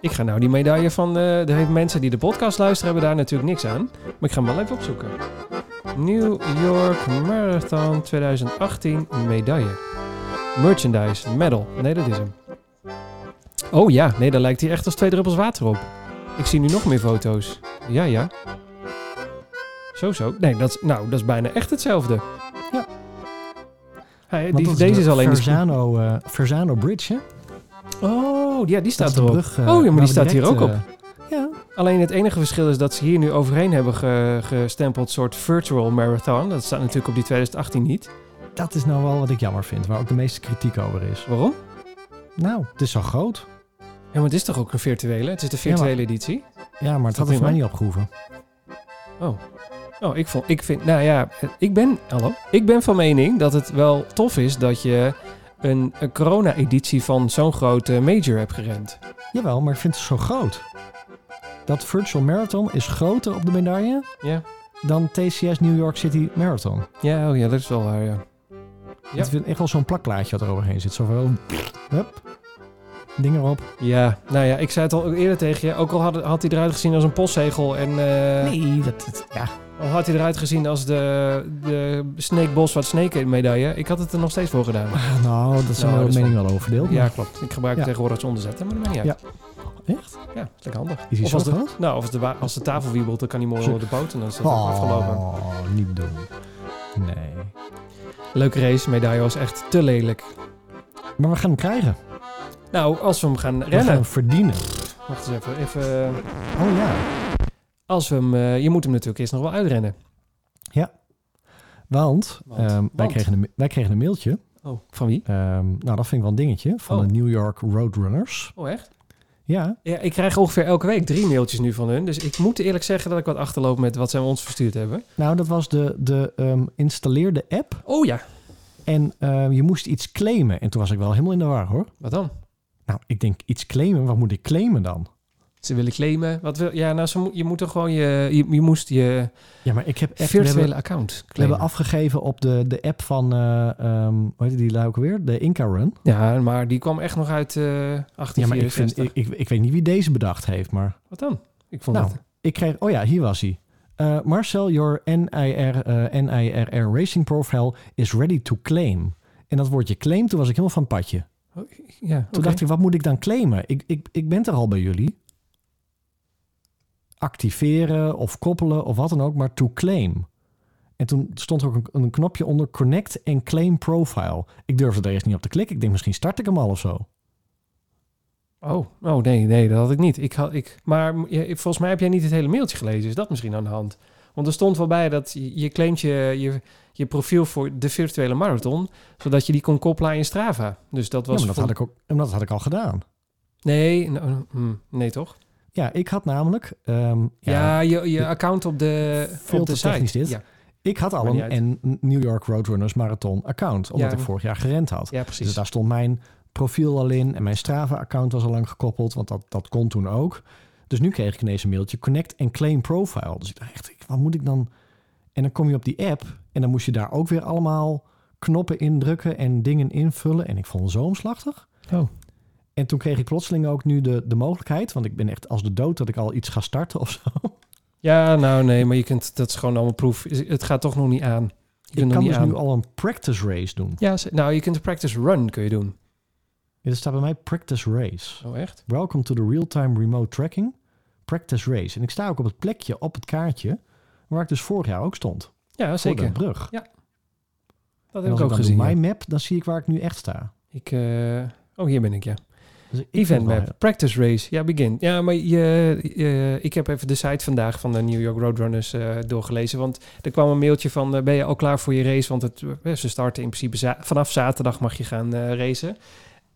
Ik ga nou die medaille van... eh, de mensen die de podcast luisteren hebben daar natuurlijk niks aan. Maar ik ga hem wel even opzoeken. New York Marathon 2018 medaille. Merchandise, medal. Nee, dat is hem. Oh ja, nee, daar lijkt hij echt als twee druppels water op. Ik zie nu nog meer foto's. Ja, ja. Zo, zo. Nee, dat nou, dat is bijna echt hetzelfde. Want die, deze de is alleen... de- Verzano, eh, Verzano Bridge, hè? Oh, ja, die staat erop. brug, eh, oh ja, maar die staat hier ook op. eh, ja, Alleen het enige verschil is dat ze hier nu overheen hebben ge- gestempeld soort virtual marathon. Dat staat natuurlijk op die 2018 niet. dat is nou wel wat ik jammer vind, waar ook de meeste kritiek over is. Waarom? Nou, het is zo groot. Ja, maar het is toch ook een virtuele? Het is de virtuele editie. Ja, maar het had er voor mij niet opgehoeven. Oh. Oh, ik, vond, ik vind, nou ja, ik ben, hallo, ik ben van mening dat het wel tof is dat je een, een corona-editie van zo'n grote major hebt gerend. Jawel, maar ik vind het zo groot. Dat Virtual Marathon is groter op de medaille Ja, dan TCS New York City Marathon. ja, oh ja, dat is wel waar, ja. Ja. Het vind echt wel zo'n plakplaatje wat er overheen zit. Zo van, hup, ding erop. Ja, nou ja, ik zei het al eerder tegen je. Ook al had, had hij eruit gezien als een postzegel en... eh, Nee, dat, dat- ja. Al had hij eruit gezien als de, de Snake Boswart Snake medaille. Ik had het er nog steeds voor gedaan. Ah, nou, dat zijn Nou, de is mening wel over verdeeld. Ja, klopt. Ik gebruik Ja. het tegenwoordig als onderzetten, maar dat maakt niet uit. Echt? Ja, dat is lekker handig. Is hij Of als de, nou, of als de, wa- als de tafel wiebelt, dan kan hij mooi onder de poot en dan is dat ook afgelopen. Oh, niet doen. Nee. Leuke race, medaille was echt te lelijk. Maar we gaan hem krijgen. Nou, als we hem gaan We gaan rennen. hem verdienen. Wacht eens even. even eh, Oh ja. als we hem, eh, je moet hem natuurlijk eerst nog wel uitrennen. Want, Want? ehm, wij, Want? kregen een, wij kregen een mailtje. Oh, van wie? Ehm, nou, dat vind ik wel een dingetje. Van Oh. de New York Roadrunners. Oh, echt? Ja, Ja, ik krijg ongeveer elke week drie mailtjes nu van hun. Dus ik moet eerlijk zeggen dat ik wat achterloop met wat zij ons verstuurd hebben. nou dat was de, de ehm, installeerde app. Oh ja, En je moest iets claimen. En toen was ik wel helemaal in de war hoor. wat dan? Nou, ik denk iets claimen. Wat moet ik claimen dan? Ze willen claimen. Wat wil, ja, nou, ze, je moet toch gewoon je, je, je moest je Ja, maar ik heb echt... we virtuele hebben- account We claimen. hebben afgegeven op de, de app van, eh ehm hoe heet die lui ook weer? De Inca Run. Ja, maar die kwam echt nog uit eh Ja, maar ik, 1864. vind, ik, ik, ik weet niet wie deze bedacht heeft, maar... Wat dan? Ik vond Nou, het... ik kreeg... Oh ja, hier was hij. Eh, Marcel, your NIR, eh, NIRR Racing Profile is ready to claim. En dat woordje claim, toen was ik helemaal van het padje. Ja, Toen dacht ik, wat moet ik dan claimen? Ik, ik, ik ben er al bij jullie. Activeren of koppelen of wat dan ook, maar to claim. En toen stond er ook een, een knopje onder Connect en Claim Profile. Ik durfde er eerst niet op te klikken. Ik denk, misschien start ik hem al of zo. Oh, oh nee, nee, dat had ik niet. Ik had, ik, maar ja, volgens mij heb jij niet het hele mailtje gelezen. Is dat misschien aan de hand? Want er stond wel bij dat je, je claimt je, je, je profiel voor de virtuele marathon, zodat je die kon koppelen aan je Strava. Dus dat Ja, was maar dat voor- had, ik ook, en dat had ik al gedaan. Nee, nou, hm, nee toch? Ja, ik had namelijk... ehm, Ja, ja, je, je account op de, Veel op de te site. technisch dit. Ja, ik had al een, New York Roadrunners Marathon account. Omdat Ja. ik vorig jaar gerend had. ja, precies. Dus daar stond mijn profiel al in. En mijn Strava-account was al lang gekoppeld. Want dat, dat kon toen ook. Dus nu kreeg ik ineens een mailtje. Connect en claim profile. Dus ik dacht echt, wat moet ik dan... En dan kom je op die app. En dan moest je daar ook weer allemaal knoppen indrukken. En dingen invullen. En ik vond het zo omslachtig. Oh. En toen kreeg ik plotseling ook nu de, de mogelijkheid. Want ik ben echt als de dood dat ik al iets ga starten of zo. Ja, nou nee, maar je kunt, dat is gewoon allemaal proef. Het gaat toch nog niet aan. Je Ik kan dus aan. nu al een practice race doen. Ja, nou, je kunt de practice run kun je doen. Ja, er staat bij mij practice race. Oh, echt? Welcome to the real-time remote tracking. Practice race. En ik sta ook op het plekje op het kaartje waar ik dus vorig jaar ook stond. Ja, Voor zeker. de brug. Dat En heb ik ook gezien. ja. my map, dan zie ik waar ik nu echt sta. Ik, eh, oh, hier ben ik, ja. Dus ik Event wel map, practice race. Ja, begin. Ja, maar je, je- ik heb even de site vandaag van de New York Roadrunners eh, doorgelezen. Want er kwam een mailtje van, eh, ben je al klaar voor je race? Want het, eh, ze starten in principe za- vanaf zaterdag mag je gaan eh, racen.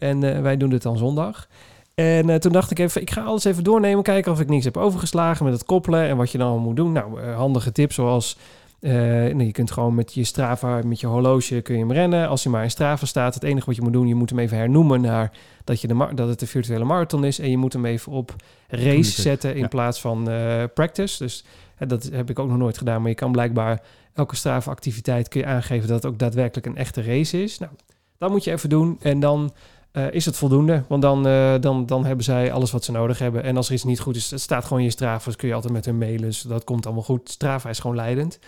En eh, wij doen dit dan zondag. En eh, toen dacht ik even, ik ga alles even doornemen, kijken of ik niks heb overgeslagen met het koppelen en wat je dan allemaal moet doen. Nou, eh, handige tips zoals, nou, je kunt gewoon met je Strava, met je horloge kun je hem rennen. Als hij maar in Strava staat, het enige wat je moet doen, je moet hem even hernoemen naar dat, je de dat het de virtuele marathon is. En je moet hem even op race zetten in ja. plaats van practice. Dus dat heb ik ook nog nooit gedaan. Maar je kan blijkbaar elke Strava activiteit kun je aangeven dat het ook daadwerkelijk een echte race is. Nou, dat moet je even doen. En dan eh, is het voldoende. Want dan, eh, dan, dan hebben zij alles wat ze nodig hebben. En als er iets niet goed is, het staat gewoon in je Strava. Dus kun je altijd met hun mailen. Dus dat komt allemaal goed. Strava is gewoon leidend.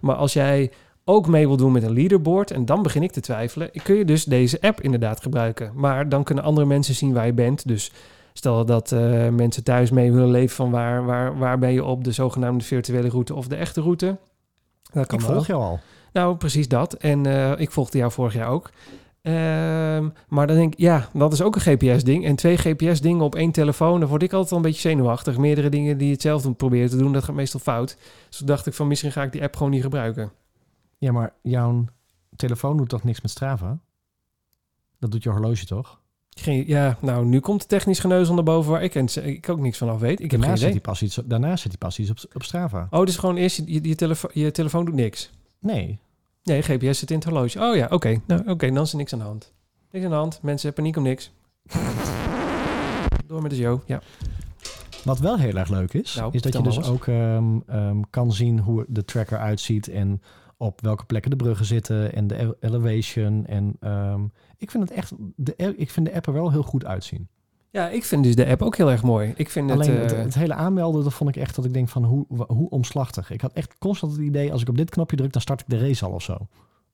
Maar als jij ook mee wil doen met een leaderboard, en dan begin ik te twijfelen, kun je dus deze app inderdaad gebruiken. Maar dan kunnen andere mensen zien waar je bent. Dus stel dat eh, mensen thuis mee willen leven van waar, waar, waar ben je op de zogenaamde virtuele route of de echte route. Dat kan Ik volg jou al. Nou, precies dat. En ik volgde jou vorig jaar ook. Ehm, maar dan denk ik, ja, dat is ook een GPS-ding. En twee GPS-dingen op één telefoon, dan word ik altijd wel een beetje zenuwachtig. Meerdere dingen die hetzelfde proberen te doen, dat gaat meestal fout. Dus toen dacht ik van, misschien ga ik die app gewoon niet gebruiken. Ja, maar jouw telefoon doet toch niks met Strava? Dat doet je horloge toch? Geen, ja, nou, nu komt de technisch geneuzel naar boven waar ik, en, ik ook niks van af weet. Ik heb geen idee. hij pas iets, daarna zet hij pas iets op, op Strava. Oh, dus gewoon eerst je, je, je telefo- je telefoon doet niks. Nee. Nee, GPS zit in het horloge. Oh ja, oké. Nou, oké, dan is er niks aan de hand. Niks aan de hand. Mensen, paniek om niks. Door met de show. Ja. Wat wel heel erg leuk is, Nou, is dat je dus ook ehm, ehm, kan zien hoe de tracker uitziet en op welke plekken de bruggen zitten en de ele- elevation. En ehm, ik vind het echt, de, ik vind de app er wel heel goed uitzien. Ja, ik vind dus de app ook heel erg mooi. Ik vind het... Eh, het, het hele aanmelden, dat vond ik echt dat ik denk van hoe, hoe omslachtig. Ik had echt constant het idee, als ik op dit knopje druk, dan start ik de race al of zo.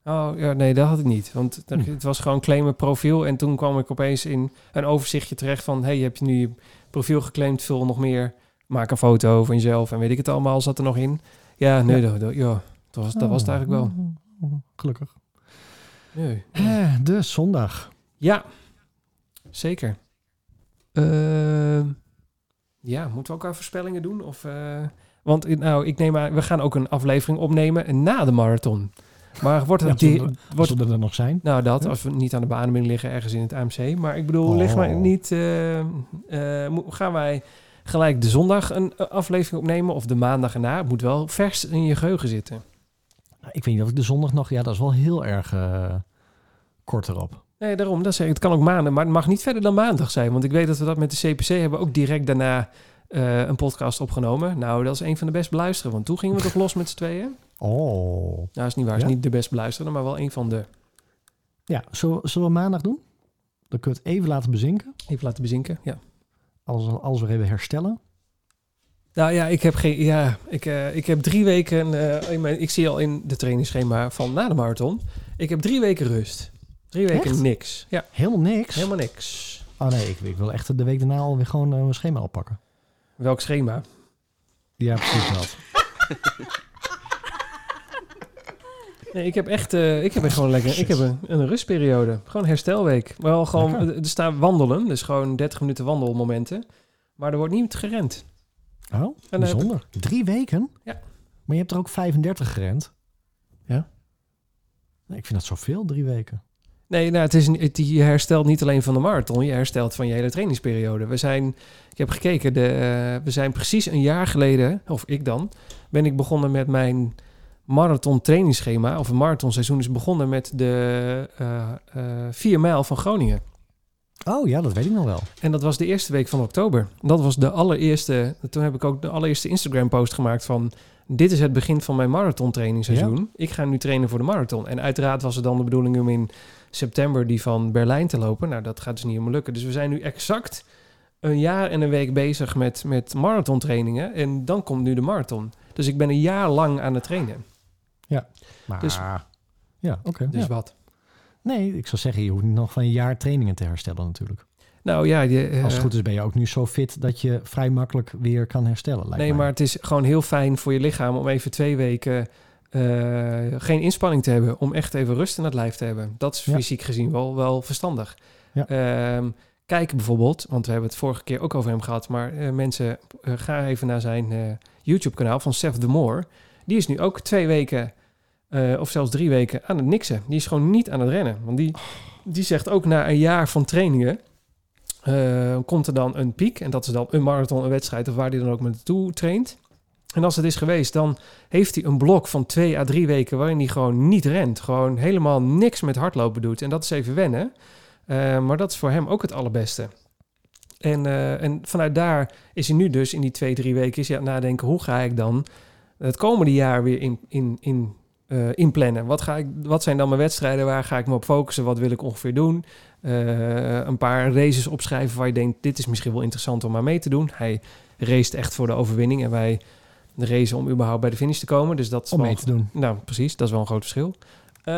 Oh ja, nee, dat had ik niet. Want Hm. het was gewoon claimen profiel. En toen kwam ik opeens in een overzichtje terecht van... hey, heb je nu je profiel geclaimd? Vul nog meer. Maak een foto van jezelf. En weet ik het allemaal, zat er nog in. Ja, nee, Ja. Dat, dat- ja, dat, was, dat was het eigenlijk wel. Oh, Gelukkig. Nee. Eh, de zondag. Ja, zeker. Ehm, ja, moeten we ook aan voorspellingen doen? Of, eh, want eh, nou, ik neem aan, we gaan ook een aflevering opnemen na de marathon. Maar wordt het... Ja, zullen wordt, Zullen er nog zijn? nou, dat, Ja. als we niet aan de beademing liggen ergens in het AMC. Maar ik bedoel, Oh. lig maar niet... eh, eh, gaan wij gelijk de zondag een aflevering opnemen of de maandag erna? Het moet wel vers in je geheugen zitten. Nou, ik weet niet of ik de zondag nog... Ja, dat is wel heel erg eh, kort erop. Nee, daarom. Dat zeg ik. Het kan ook maandag, maar het mag niet verder dan maandag zijn. Want ik weet dat we dat met de CPC hebben ook direct daarna eh, een podcast opgenomen. Nou, dat is een van de best beluisteren. Want toen gingen we toch los met z'n tweeën? Oh. Nou, is niet waar. is Ja? niet de best beluisterde, maar wel een van de. Ja, zullen, zullen we maandag doen? Dan kun je het even laten bezinken. Even laten bezinken. Ja. Als, als we even herstellen. Nou ja, ik heb geen. Ja, ik, eh, ik heb drie weken. eh, in mijn, ik zie al in de trainingsschema van na de marathon. Ik heb drie weken rust. Drie weken Echt? niks. Ja, Helemaal niks. helemaal niks. Oh nee, ik, ik wil echt de week daarna alweer gewoon eh, mijn schema oppakken. Welk schema? Ja, precies dat. Nee, ik heb echt, eh, ik heb echt gewoon lekker, ik heb een, een rustperiode. Gewoon herstelweek. Wel gewoon, Lekker. er staan wandelen, dus gewoon 30 minuten wandelmomenten. Maar er wordt niet gerend. Oh, heb- bijzonder. Drie weken? Ja. Maar je hebt er ook 35 gerend. Ja. Nee, ik vind dat zoveel, drie weken. Nee, nou, het is, het, je herstelt niet alleen van de marathon, je herstelt van je hele trainingsperiode. We zijn, ik heb gekeken, de, eh, we zijn precies een jaar geleden, of ik dan, ben ik begonnen met mijn marathon trainingsschema. Of een marathonseizoen is begonnen met de eh eh 4 mijl van Groningen. Oh ja, dat weet ik nog wel. En dat was de eerste week van oktober. Dat was de allereerste. Toen heb ik ook de allereerste Instagram-post gemaakt van. Dit is het begin van mijn marathon trainingsseizoen. Ik ga nu trainen voor de marathon. En uiteraard was het dan de bedoeling om in september die van Berlijn te lopen. Nou, dat gaat dus niet helemaal lukken. Dus we zijn nu exact een jaar en een week bezig met, met marathontrainingen. En dan komt nu de marathon. Dus ik ben een jaar lang aan het trainen. Maar Dus- ja, oké. Dus ja. wat? Nee, ik zou zeggen, je hoeft niet nog van een jaar trainingen te herstellen natuurlijk. Nou ja, je, eh, Als het goed is ben je ook nu zo fit dat je vrij makkelijk weer kan herstellen. Lijkt Nee, mij. maar het is gewoon heel fijn voor je lichaam om even twee weken geen inspanning te hebben. Om echt even rust in het lijf te hebben. Dat is Ja. fysiek gezien wel, wel verstandig. Ja. Ehm, kijk bijvoorbeeld, want we hebben het vorige keer ook over hem gehad. Maar eh, mensen, eh, ga even naar zijn eh, YouTube-kanaal van Seth the More. Die is nu ook twee weken, eh, of zelfs drie weken aan het niksen. Die is gewoon niet aan het rennen. Want die, die zegt ook na een jaar van trainingen... eh, komt er dan een piek. En dat is dan een marathon, een wedstrijd... of waar hij dan ook met naartoe traint. En als het is geweest, dan heeft hij een blok van twee à drie weken... waarin hij gewoon niet rent. Gewoon helemaal niks met hardlopen doet. En dat is even wennen. Eh, maar dat is voor hem ook het allerbeste. En, eh, en vanuit daar is hij nu dus in die twee, drie weken... is hij aan het nadenken, hoe ga ik dan het komende jaar weer in, in, in, eh, inplannen? Wat, ga ik, wat zijn dan mijn wedstrijden? Waar ga ik me op focussen? Wat wil ik ongeveer doen? Een paar races opschrijven waar je denkt... dit is misschien wel interessant om maar mee te doen. Hij raced echt voor de overwinning... en wij racen om überhaupt bij de finish te komen. Dus dat is Om wel- mee te doen. nou, precies. Dat is wel een groot verschil. Eh,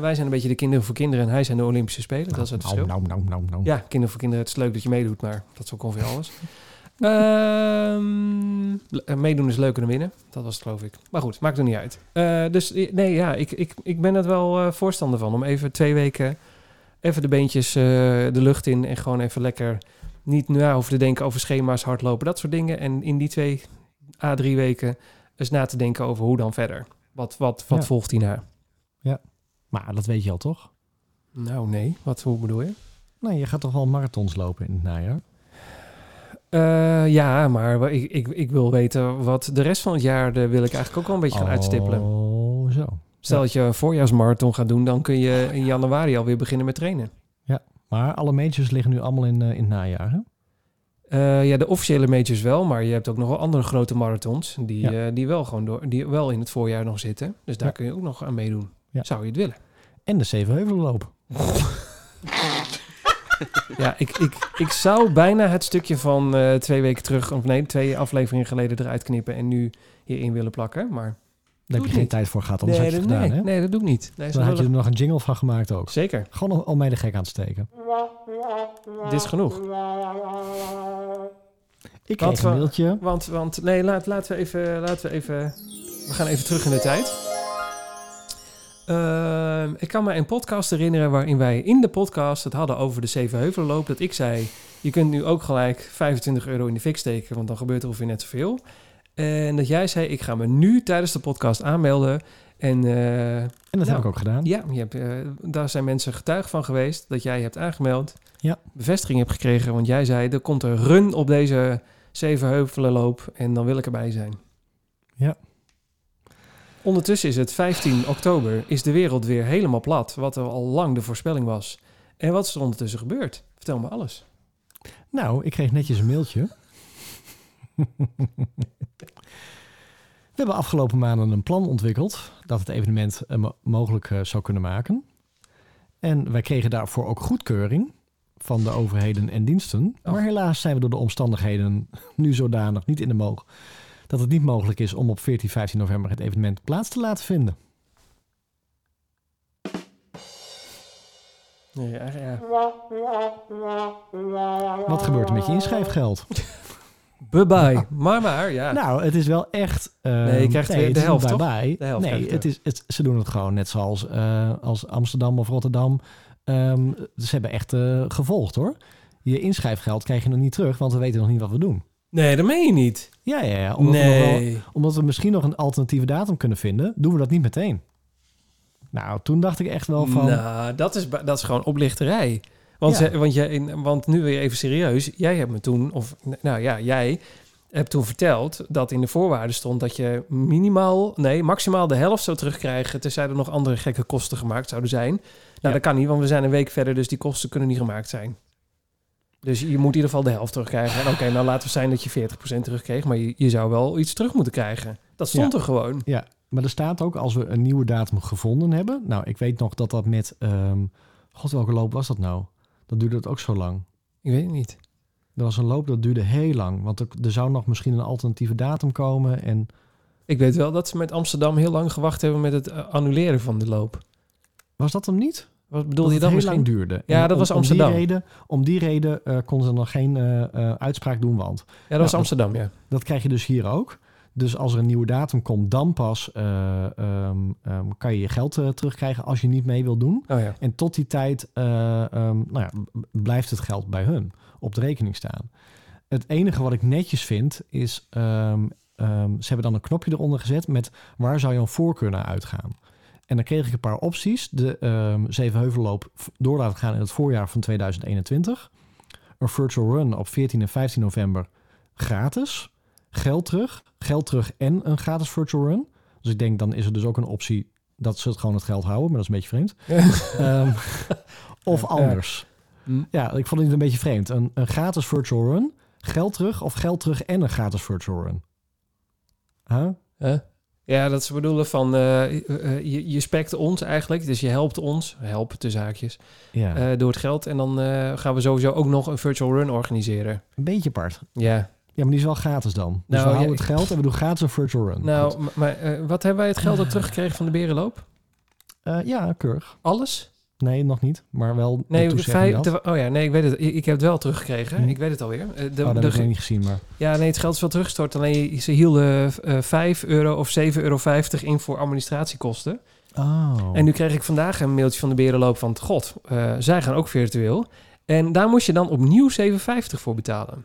wij zijn een beetje de kinderen voor kinderen en hij zijn de Olympische Spelen. dat is het nou, verschil. nou, nou, nou, nou. Ja, kinderen voor kinderen. Het is leuk dat je meedoet, maar dat is ook ongeveer alles. Ehm, eh, meedoen is leuker dan winnen. Dat was het, geloof ik. Maar goed, maakt er niet uit. Eh, dus nee, ja, ik, ik, ik ben er wel voorstander van. Om even twee weken even de beentjes de lucht in. En gewoon even lekker niet na hoeven te denken over schema's, hardlopen, dat soort dingen. En in die twee à drie weken eens na te denken over hoe dan verder. Wat, wat, wat Ja. volgt hierna? Maar dat weet je al toch? Nou, nee. Wat, hoe bedoel je? Nee, je gaat toch wel marathons lopen in het najaar? Eh, ja, maar ik, ik, ik wil weten wat de rest van het jaar de wil ik eigenlijk ook wel een beetje gaan uitstippelen. Oh, zo. Stel ja. dat je een voorjaarsmarathon gaat doen, dan kun je in januari alweer beginnen met trainen. Maar alle majors liggen nu allemaal in, eh, in het najaar, hè? Eh, ja, de officiële majors wel, maar je hebt ook nog wel andere grote marathons die, Ja. eh, die wel gewoon door, die wel in het voorjaar nog zitten. Dus daar Ja. kun je ook nog aan meedoen. Ja. Zou je het willen? En de Zevenheuvelenloop. Ja, ik, ik, ik zou bijna het stukje van eh, twee weken terug, of nee, twee afleveringen geleden eruit knippen en nu hierin willen plakken. Maar Daar Doe heb je geen niet. tijd voor gehad, anders had je nee, het gedaan, nee, hè? nee, dat doe ik niet. Nee, Dan had je er nog een jingle van gemaakt ook. Zeker, Gewoon om, mij de gek aan te steken. dit is genoeg. Ik kreeg een mailtje. Want, want nee, laat, laten, we even, laten we even... We gaan even terug in de tijd. Ehm, ik kan me een podcast herinneren waarin wij in de podcast het hadden over de Zevenheuvelenloop. Dat ik zei, je kunt nu ook gelijk 25 euro in de fik steken, want dan gebeurt er ongeveer net zoveel. En dat jij zei, ik ga me nu tijdens de podcast aanmelden. En eh, En dat heb ik ook gedaan. Ja, je hebt, eh, daar zijn mensen getuige van geweest dat jij je hebt aangemeld. Ja. Bevestiging hebt gekregen, want jij zei er komt een run op deze Zevenheuvelenloop en dan wil ik erbij zijn. Ja. Ondertussen is het 15 oktober, is de wereld weer helemaal plat, wat er al lang de voorspelling was. En wat is er ondertussen gebeurd? Vertel me alles. Nou, ik kreeg netjes een mailtje. We hebben afgelopen maanden een plan ontwikkeld dat het evenement eh, mo- mogelijk eh, zou kunnen maken. En wij kregen daarvoor ook goedkeuring van de overheden en diensten. Oh. Maar helaas zijn we door de omstandigheden nu zodanig niet in de moog dat het niet mogelijk is om op 14, 15 november het evenement plaats te laten vinden. Nee, ja, ja. Wat gebeurt er met je inschrijfgeld? Bye bye. Maar maar, ja. Nou, het is wel echt. eh, Nee, je krijgt weer de helft. De krijg nee, het is, het, ze doen het gewoon net zoals eh, als Amsterdam of Rotterdam. Ehm, ze hebben echt eh, gevolgd hoor. Je inschrijfgeld krijg je nog niet terug, want we weten nog niet wat we doen. Nee, dat meen je niet. Ja, ja, ja. Omdat, we, nog wel, nee. omdat we misschien nog een alternatieve datum kunnen vinden, doen we dat niet meteen. Nou, toen dacht ik echt wel van. Nou, dat is, dat is gewoon oplichterij. Want, Ja. ze, want, jij, want nu weer even serieus. Jij hebt me toen, of nou ja, jij hebt toen verteld dat in de voorwaarden stond dat je minimaal, nee, maximaal de helft zou terugkrijgen. Tenzij er nog andere gekke kosten gemaakt zouden zijn. Nou, Ja. dat kan niet, want we zijn een week verder, dus die kosten kunnen niet gemaakt zijn. Dus je moet in ieder geval de helft terugkrijgen. En oké, nou laten we zijn dat je 40% terugkreeg, maar je, je zou wel iets terug moeten krijgen. Dat stond Ja. er gewoon. Ja, maar er staat ook als we een nieuwe datum gevonden hebben. Nou, ik weet nog dat dat met. ehm, God, welke loop was dat nou? Dat duurde het ook zo lang. Ik weet het niet. Er was een loop dat duurde heel lang. Want er, er zou nog misschien een alternatieve datum komen. En Ik weet wel dat ze met Amsterdam heel lang gewacht hebben met het eh, annuleren van de loop. was dat hem niet? Wat bedoel dat je dan misschien? lang duurde. Ja, En dat was Amsterdam. Om die reden, om die reden eh, konden ze nog geen eh, uitspraak doen, want Ja, dat was Ja, Amsterdam, ja. dat krijg je dus hier ook. Dus als er een nieuwe datum komt, dan pas eh, ehm, ehm, kan je je geld eh, terugkrijgen als je niet mee wil doen. Oh ja. En tot die tijd eh, ehm, nou ja, blijft het geld bij hun op de rekening staan. Het enige wat ik netjes vind is, ze hebben dan een knopje eronder gezet met waar zou jouw voorkeur naar uitgaan. En dan kreeg ik een paar opties. De Zevenheuvelloop door laten gaan in het voorjaar van 2021. Een virtual run op 14 en 15 november gratis. Geld terug. Geld terug en een gratis virtual run. Dus ik denk dan is er dus ook een optie dat ze het gewoon het geld houden. Maar dat is een beetje vreemd. Ehm, of anders. Hm. Ja, ik vond het een beetje vreemd. Een, een gratis virtual run, geld terug of geld terug en een gratis virtual run. Huh? Huh? Ja, dat ze bedoelen van eh, eh, je, je spekt ons eigenlijk, dus je helpt ons, helpen tussen haakjes, Ja, eh, door het geld. En dan eh, gaan we sowieso ook nog een virtual run organiseren. een beetje apart. Ja, Ja, maar die is wel gratis dan. Dus Nou, we houden ja, het geld en we doen gratis een virtual run. nou, Goed. maar eh, wat hebben wij het geld ook teruggekregen van de Berenloop? Eh, ja, keurig. Alles? Nee, nog niet. Maar wel Nee, vijf, oh ja, nee, ik weet het. Ik, ik heb het wel teruggekregen. Hm. Ik weet het alweer. Eh, De, oh, dat de- heb ik niet gezien, maar... Ja, nee, het geld is wel teruggestort. Alleen ze hielden eh 5 euro of 7,50 euro in voor administratiekosten. Oh. En nu kreeg ik vandaag een mailtje van de Berenloop van... God, zij gaan ook virtueel. En daar moest je dan opnieuw 7,50 voor betalen.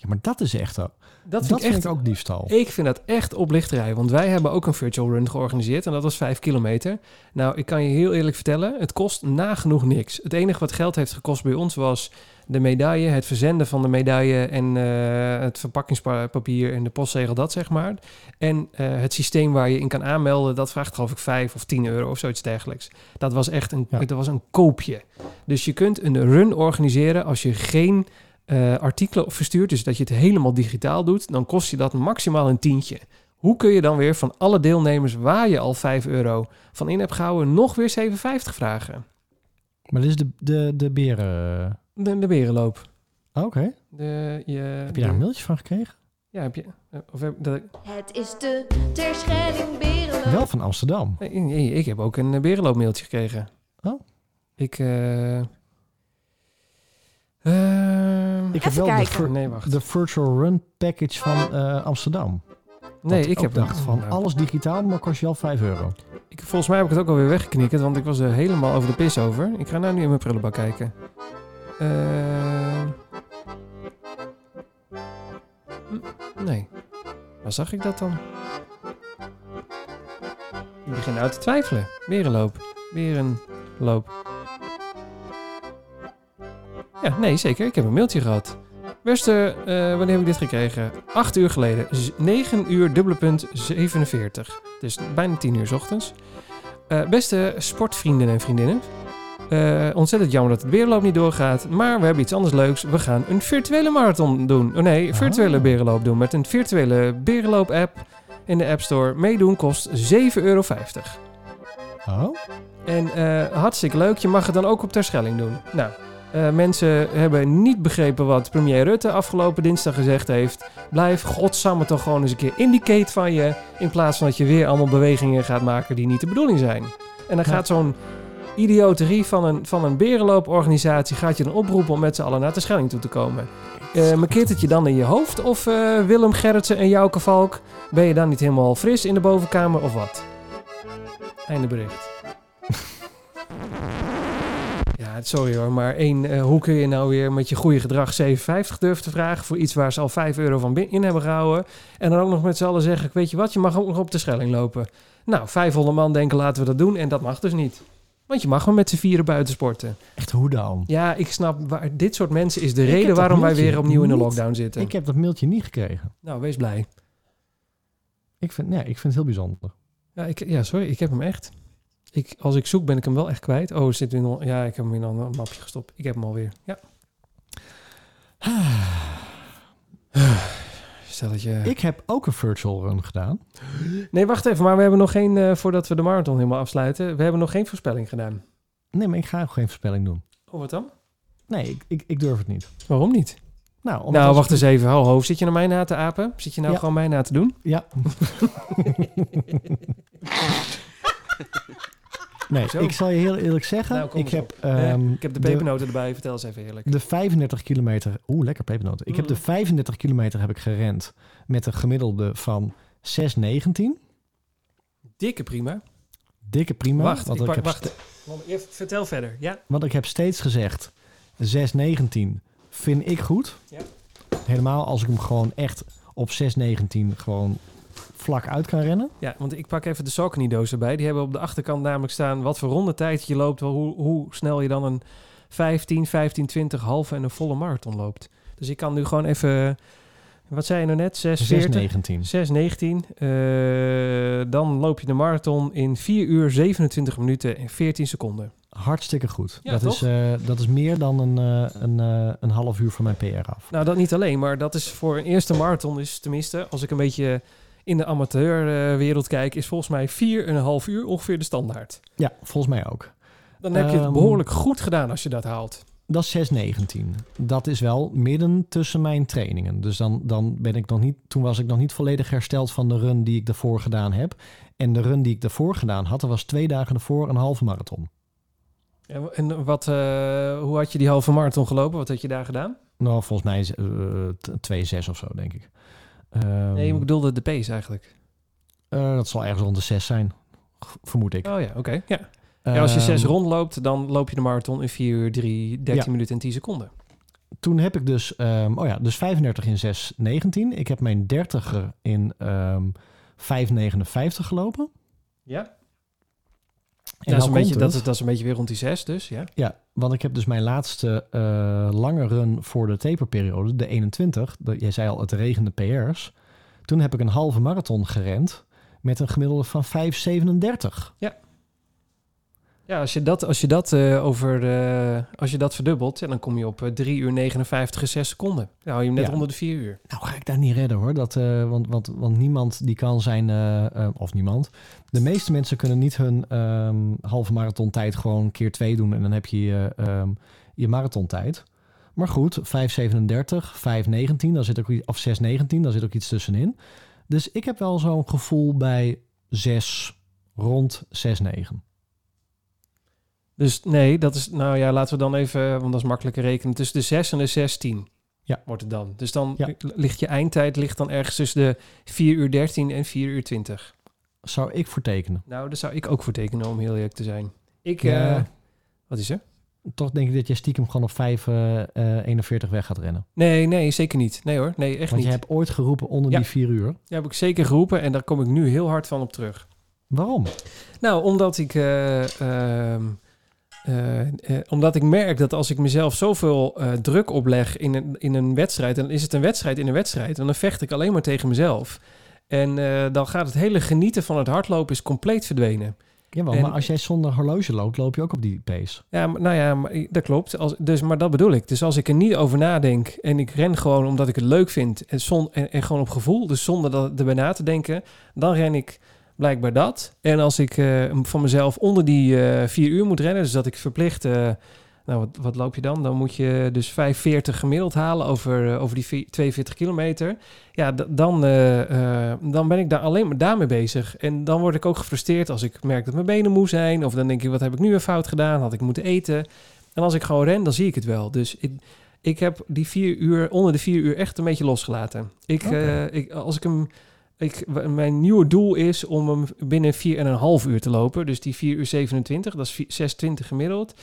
Ja, maar dat is echt... ook- Dat Dat, vind ik echt... ook diefstal. Ik vind dat echt oplichterij. Want wij hebben ook een virtual run georganiseerd. En dat was 5 kilometer. Nou, ik kan je heel eerlijk vertellen. Het kost nagenoeg niks. Het enige wat geld heeft gekost bij ons was de medaille. Het verzenden van de medaille. En eh, het verpakkingspapier en de postzegel. Dat zeg maar. En eh, het systeem waar je in kan aanmelden. Dat vraagt geloof ik 5 of 10 euro of zoiets dergelijks. Dat was echt een, Ja. dat was een koopje. Dus je kunt een run organiseren als je geen eh, artikelen verstuurt, dus dat je het helemaal digitaal doet, dan kost je dat maximaal een tientje. Hoe kun je dan weer van alle deelnemers waar je al 5 euro van in hebt gehouden, nog weer 7,50 vragen? Maar dit is de, de, de beren... De, de berenloop. Oh, Oké. De, je, Heb je daar een mailtje van gekregen? Ja, heb je. eh, Of heb, dat, Het is de Terschelling Berenloop. Wel van Amsterdam. nee, nee, ik heb ook een eh, berenloopmailtje gekregen. Oh. Ik. eh ehm, Ik heb wel de, vir- nee, wacht. de virtual run package van eh, Amsterdam. nee, Dat ik heb dacht van nou, alles digitaal, maar kost je al 5 euro. Ik, volgens mij heb ik het ook alweer weggeknikkerd, want ik was er helemaal over de pis over. Ik ga nou nu in mijn prullenbak kijken. Eh, hm, nee. Waar zag ik dat dan? Ik begin nou te twijfelen. Weer een loop. Weer een loop. Ja, nee, zeker. Ik heb een mailtje gehad. Beste, eh, wanneer heb ik dit gekregen? 8 uur geleden. Z- 9 uur dubbele punt 47. Dus bijna 10 uur 's ochtends. Eh, beste sportvrienden en vriendinnen. Eh, ontzettend jammer dat het weerloop niet doorgaat. Maar we hebben iets anders leuks. We gaan een virtuele marathon doen. Oh nee, virtuele Ah. berenloop doen. Met een virtuele berenloop-app in de App Store. Meedoen kost 7,50 euro. Oh? En hartstikke leuk. Je mag het dan ook op Terschelling doen. Nou, eh, mensen hebben niet begrepen wat premier Rutte afgelopen dinsdag gezegd heeft. Blijf godsamme toch gewoon eens een keer indicate van je. In plaats van dat je weer allemaal bewegingen gaat maken die niet de bedoeling zijn. En dan Ja. gaat zo'n idioterie van een, van een berenlooporganisatie... gaat je dan oproepen om met z'n allen naar Terschelling toe te komen. Eh markeert het je dan in je hoofd? Of eh, Willem Gerritsen en Jouke Valk... ben je dan niet helemaal fris in de bovenkamer of wat? Einde bericht. Ja, sorry hoor, maar één, eh, hoe kun je nou weer met je goede gedrag 7,50 durven te vragen voor iets waar ze al 5 euro van in hebben gehouden? En dan ook nog met z'n allen zeggen, weet je wat, je mag ook nog op de Schelling lopen. Nou, 500 man denken laten we dat doen en dat mag dus niet. Want je mag wel met z'n vieren buiten sporten. Echt hoe dan? Ja, ik snap, waar, dit soort mensen is de Ik reden waarom wij weer opnieuw in de lockdown zitten. Ik heb dat mailtje niet gekregen. Nou, wees blij. Ik vind, ja, ik vind het heel bijzonder. Ja, ik, ja, sorry, ik heb hem echt. Ik, als ik zoek ben ik hem wel echt kwijt. Oh, zit in, ja, ik heb hem in een mapje gestopt. Ik heb hem alweer. Ja. Stel dat je... Ik heb ook een virtual run gedaan. Nee, wacht even, maar we hebben nog geen, eh, voordat we de marathon helemaal afsluiten, we hebben nog geen voorspelling gedaan. Nee, maar ik ga ook geen voorspelling doen. Oh, wat dan? Nee, ik, ik, ik durf het niet. Waarom niet? Nou, omdat nou, wacht eens even. Ho, ho, zit je naar mij na te apen? Zit je nou Ja. gewoon mij na te doen? Ja. nee, Zo. ik zal je heel eerlijk zeggen. Nou, kom ik, eens heb. Eh, ehm, ik heb de de- pepernoten erbij, vertel eens even eerlijk. de 35 kilometer... Oeh, lekker pepernoten. Ik heb de Mm. 35 kilometer heb ik gerend met een gemiddelde van 6,19. Dikke prima. Dikke prima. wacht, want, ik, ik heb, wacht. Even, vertel verder. Ja. want ik heb steeds gezegd... 6,19 vind ik goed. Ja. Helemaal als ik hem gewoon echt op 6,19 gewoon vlak uit kan rennen. ja, want ik pak even de Saucony-doos erbij. Die hebben op de achterkant namelijk staan wat voor rondetijd je loopt. wel Hoe, hoe snel je dan een 15, 15, 20 halve en een volle marathon loopt. Dus ik kan nu gewoon even... Wat zei je nou net? 6, 40? 6,19. 6, 19. Eh, dan loop je de marathon in 4 uur 27 minuten en 14 seconden. Hartstikke goed. Ja, dat, toch? is, eh, dat is meer dan een, eh, een, eh, een half uur van mijn PR af. Nou, dat niet alleen, maar dat is voor een eerste marathon is tenminste, als ik een beetje in de amateurwereld kijk, is volgens mij 4,5 uur ongeveer de standaard. Ja, volgens mij ook. Dan heb je het Ehm, behoorlijk goed gedaan als je dat haalt. Dat is 6,19. Dat is wel midden tussen mijn trainingen. Dus dan, dan ben ik nog niet. Toen was ik nog niet volledig hersteld van de run die ik daarvoor gedaan heb. En de run die ik daarvoor gedaan had, dat was twee dagen ervoor een halve marathon. En, en wat, eh, hoe had je die halve marathon gelopen? Wat had je daar gedaan? Nou, volgens mij is uh, 2,6 of zo, denk ik. Ehm, nee, ik bedoelde de pace eigenlijk. eh, dat zal ergens rond de 6 zijn, vermoed ik. Oh ja, oké. Ja. ja, als je Ehm, 6 rondloopt, dan loop je de marathon in 4 uur 3, 13 Ja. minuten en 10 seconden. toen heb ik dus, ehm, oh ja, dus 35 in 6,19. Ik heb mijn 30er in ehm 5,59 gelopen. Ja, En dat, is een beetje, dat, het. is, dat is een beetje weer rond die 6 dus, ja. Ja, want ik heb dus mijn laatste eh, lange run voor de taperperiode, de 21. Dat, jij zei al, het regende PR's. Toen heb ik een halve marathon gerend met een gemiddelde van 5,37. Ja, als je dat, als je dat, eh, over, eh, als je dat verdubbelt, ja, dan kom je op eh, 3 uur 59 en 6 seconden. Dan hou je hem net Ja. onder de 4 uur. Nou ga ik daar niet redden hoor. Dat, eh, want, want, want niemand die kan zijn, eh, eh, of niemand. De meeste mensen kunnen niet hun ehm, halve marathontijd gewoon keer twee doen. En dan heb je je, ehm, je marathontijd. Maar goed, 5,37, 5,19, daar zit ook, of 6,19, daar zit ook iets tussenin. Dus ik heb wel zo'n gevoel bij 6, rond 6,9. Dus nee, dat is, nou ja, laten we dan even, want dat is makkelijker rekenen, tussen de 6 en de 16 Ja. wordt het dan. Dus dan Ja. ligt je eindtijd ligt dan ergens tussen de 4 uur 13 en 4 uur 20. Zou ik voor tekenen. Nou, daar zou ik ook voor tekenen, om heel eerlijk te zijn. Ik, Ja. eh, wat is er? Toch denk ik dat je stiekem gewoon op 5,41 weg gaat rennen. Nee, nee, zeker niet. Nee hoor, nee, echt Want niet. je hebt ooit geroepen onder Ja. die 4 uur. Die heb ik zeker geroepen en daar kom ik nu heel hard van op terug. Waarom? Nou, omdat ik, eh, ehm, eh, eh, omdat ik merk dat als ik mezelf zoveel eh, druk opleg in een, in een wedstrijd, dan is het een wedstrijd in een wedstrijd. En dan vecht ik alleen maar tegen mezelf. En eh, dan gaat het hele genieten van het hardlopen is compleet verdwenen. Jawel, En- maar als jij zonder horloge loopt, loop je ook op die pace. Ja, maar- nou ja, maar, dat klopt. Als, dus, maar dat bedoel ik. Dus als ik er niet over nadenk en ik ren gewoon omdat ik het leuk vind en, zon, en, en gewoon op gevoel, dus zonder dat erbij na te denken, dan ren ik blijkbaar dat. En als ik eh, van mezelf onder die eh, vier uur moet rennen, dus dat ik verplicht, eh, nou wat, wat loop je dan? Dan moet je dus 5,40 gemiddeld halen over, over die vi- 42 kilometer. Ja, dan, dan ben ik daar alleen maar daarmee bezig. En dan word ik ook gefrustreerd als ik merk dat mijn benen moe zijn. Of dan denk ik, wat heb ik nu weer fout gedaan? Had ik moeten eten? En als ik gewoon ren, dan zie ik het wel. Dus ik, ik heb die vier uur, onder de vier uur echt een beetje losgelaten. Ik, ik, als ik hem... Ik, mijn nieuwe doel is om hem binnen 4,5 uur te lopen. Dus die 4 uur 27, dat is vi- 6,20 gemiddeld.